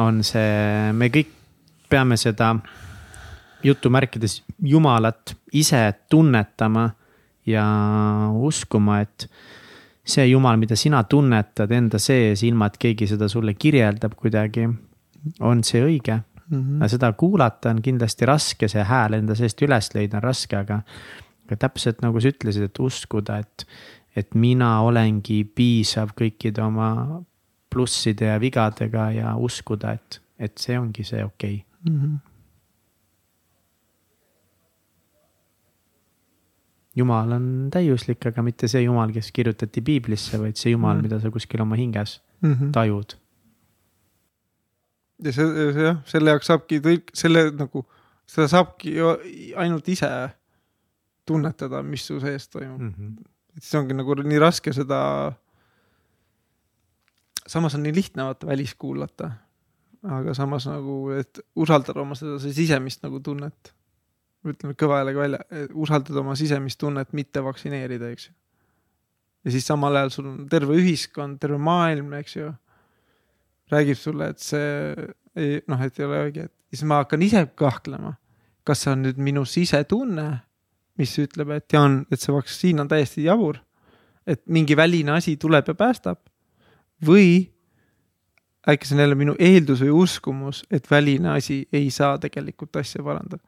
on see, me kõik peame seda jutumärkides jumalat ise tunnetama ja uskuma, et see jumal, mida sina tunnetad enda sees, ilma et keegi seda sulle kirjeldab kuidagi, on see õige. Aga seda kuulata on kindlasti raske, see hääl enda seest üles leida on raske, aga, aga täpselt nagu sa ütlesid, et uskuda, et, et mina olengi piisav kõikide oma plusside ja vigadega ja uskuda, et, et see ongi see okei okay.. jumal on täiuslik, aga mitte see jumal, kes kirjutati piiblisse, vaid see jumal, Mhm. mida sa kuskil oma hinges mm. -hmm. tajud. ja see, see jah, selle jaoks saabki tõlk, selle nagu, seda saabki ainult ise tunnetada, mis su sees toimub mm.. -hmm. et siis ongi nagu nii raske seda. samas on nii lihtne vaata välis kuulata. aga samas nagu, et usaldada oma seda sisemist nagu tunnet. ütleme kõva häälega välja, usaldada oma sisemist tunnet, mitte vaktsineerida, eks ju. ja siis samal ajal sul on terve ühiskond, terve maailm, eks ju. räägib sulle, et see ei noh, et ei ole õige, et siis ma hakkan ise kahtlema. kas see on nüüd minu sisetunne, mis ütleb, et Jaan, et see vaktsiin on täiesti jabur. et mingi väline asi tuleb ja päästab. või äkki see on jälle minu eeldus või uskumus, et väline asi ei saa tegelikult asja parandada.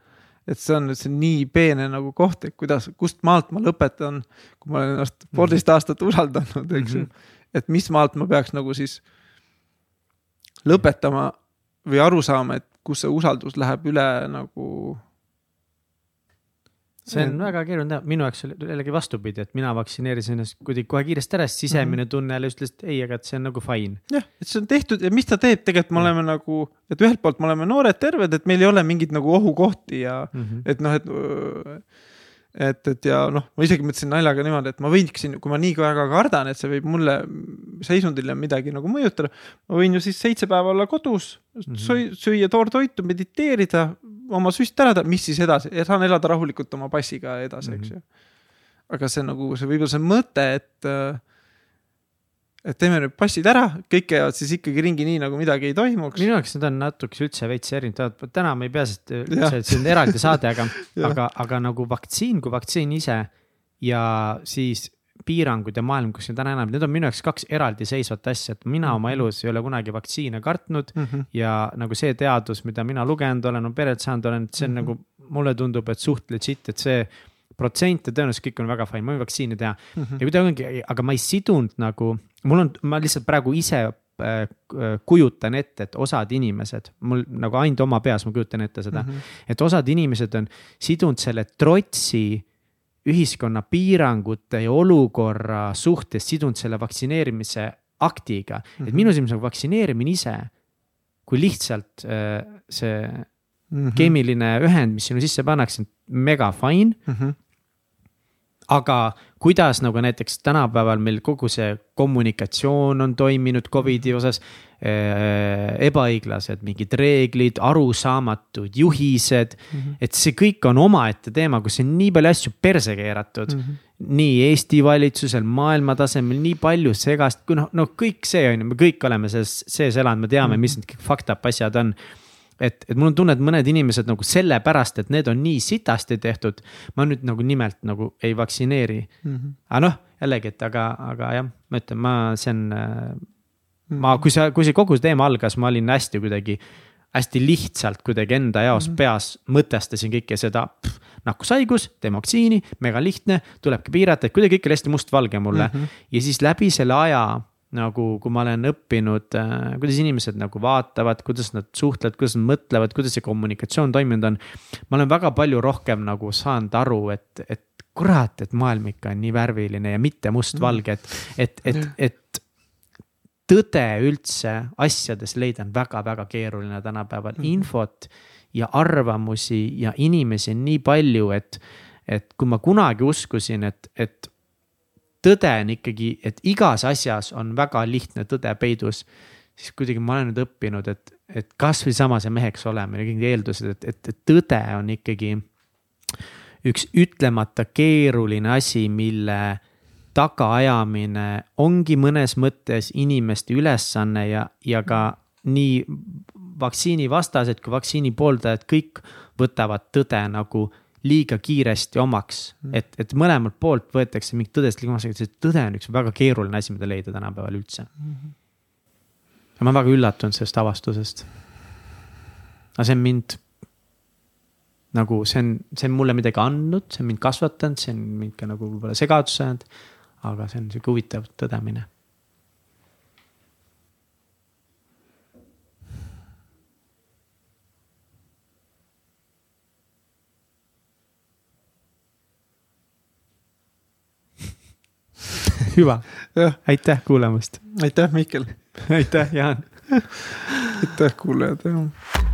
et see on nüüd see nii peene nagu koht, et kuidas, kust maalt ma lõpetan, kui ma olen ennast poolteist aastat usaldanud, eks ju Mhm.. et mis maalt ma peaks nagu siis lõpetama või aru saama, et kus see usaldus läheb üle nagu. See on väga keeruline teha, minu jaoks oli jällegi vastupidi, et mina vaktsineerisin ennast kuidagi kohe kiiresti ära, siis sisemine tunne jälle ütles, et ei, aga et see on nagu fine. jah, et see on tehtud ja mis ta teeb, tegelikult me oleme nagu, et ühelt poolt me oleme noored, terved, et meil ei ole mingeid nagu ohukohti ja Mm -hmm. et noh, et, et, et ja noh, ma isegi mõtlesin naljaga niimoodi, et ma võiksin, kui ma nii väga kardan, et see võib mulle seisundile midagi nagu mõjutada. ma võin ju siis seitse päeva olla kodus mm. -hmm. süüa toortoitu, mediteerida, oma süst ära mis siis edasi, saan elada rahulikult oma passiga edasi mm, -hmm. eks Mhm. ju. aga see nagu see võib-olla see mõte, et et teeme nüüd passid ära, kõik käivad siis ikkagi ringi nii, nagu midagi ei toimuks. minu jaoks need on natukese üldse veits erinevad, täna me ei pea et see on eraldi saade, aga aga, aga nagu vaktsiin kui vaktsiin ise ja siis piirangud ja maailm, kus see täna enam, need on minu jaoks kaks eraldiseisvat asja, et mina oma elus ei ole kunagi vaktsiine kartnud mm. -hmm. ja nagu see teadus, mida mina lugenud olen, on perelt saanud olen, see on mm Mhm. -hmm. nagu, mulle tundub, et suht legit, et see protsent ja tõenäoliselt kõik on väga fine, ma võin vaktsiini teha Mm -hmm. ja kuidagi, aga ma ei sidunud nagu, mul on, ma lihtsalt praegu ise äh, kujutan ette, et osad inimesed, mul nagu ainult oma peas ma kujutan ette seda mm, Mhm. -hmm. et osad inimesed on sidunud selle trotsi ühiskonna piirangute ja olukorra suhtes sidunud selle vaktsineerimise aktiga mm, -hmm. et Mhm. minu silmis on vaktsineerimine ise kui lihtsalt äh, see mm -hmm. keemiline ühend, mis sinna sisse pannakse, mega fine mm. -hmm. aga kuidas nagu näiteks tänapäeval meil kogu see kommunikatsioon on toiminud Covidi osas äh,. Ebaõiglased mingid reeglid, arusaamatud juhised mm, -hmm. et see kõik on omaette teema, kus on nii palju asju perse keeratud mm. -hmm. nii Eesti valitsusel, maailma tasemel, nii palju segast, kui noh, no kõik see on ju, me kõik oleme selles sees elanud, me teame mm, -hmm. mis need kõik fucked up asjad on et, et mul on tunne, et mõned inimesed nagu sellepärast, et need on nii sitasti tehtud, ma nüüd nagu nimelt nagu ei vaktsineeri Mm -hmm. aga noh, jällegi, et aga, aga jah, ma ütlen, ma, see on. ma, kui see, kui see kogu see teema algas, ma olin hästi kuidagi, hästi lihtsalt kuidagi enda jaos mm -hmm. peas mõtestasin kõike seda. nakkushaigus, tee vaktsiini, mega lihtne, tulebki piirata, et kuidagi ikka oli hästi mustvalge mulle mm. -hmm. ja siis läbi selle aja nagu, kui ma olen õppinud äh,, kuidas inimesed nagu vaatavad, kuidas nad suhtlevad, kuidas nad mõtlevad, kuidas see kommunikatsioon toiminud on. ma olen väga palju rohkem nagu saanud aru, et, et kurat, et maailm ikka on nii värviline ja mitte mustvalge, et, et, et, et tõde üldse asjades leida on väga-väga keeruline tänapäeval mm, -hmm. infot ja arvamusi ja inimesi on nii palju, et, et kui ma kunagi uskusin, et, et tõde on ikkagi, et igas asjas on väga lihtne tõde peidus, siis kuidagi ma olen nüüd õppinud, et, et kasvõi sama see meheks olemine, kõik need eeldused, et, et, et tõde on ikkagi üks ütlemata keeruline asi, mille tagaajamine ongi mõnes mõttes inimeste ülesanne ja, ja ka nii vaktsiinivastased kui vaktsiini pooldajad, kõik võtavad tõde nagu liiga kiiresti omaks mm., et, et mõlemalt poolt võetakse mingit tõdest liiga omaks, see tõde on üks väga keeruline asi, mida leida tänapäeval üldse mm. -hmm. ja ma olen väga üllatunud sellest avastusest. aga see on mind nagu see on, see on mulle midagi andnud, see on mind kasvatanud, see on mind ka nagu võib-olla segadusse ajanud. Aga see on sihuke huvitav tõdemine. hüva, aitäh kuulamast, aitäh, Mihkel, aitäh, Jaan. aitäh, kuulajad, jah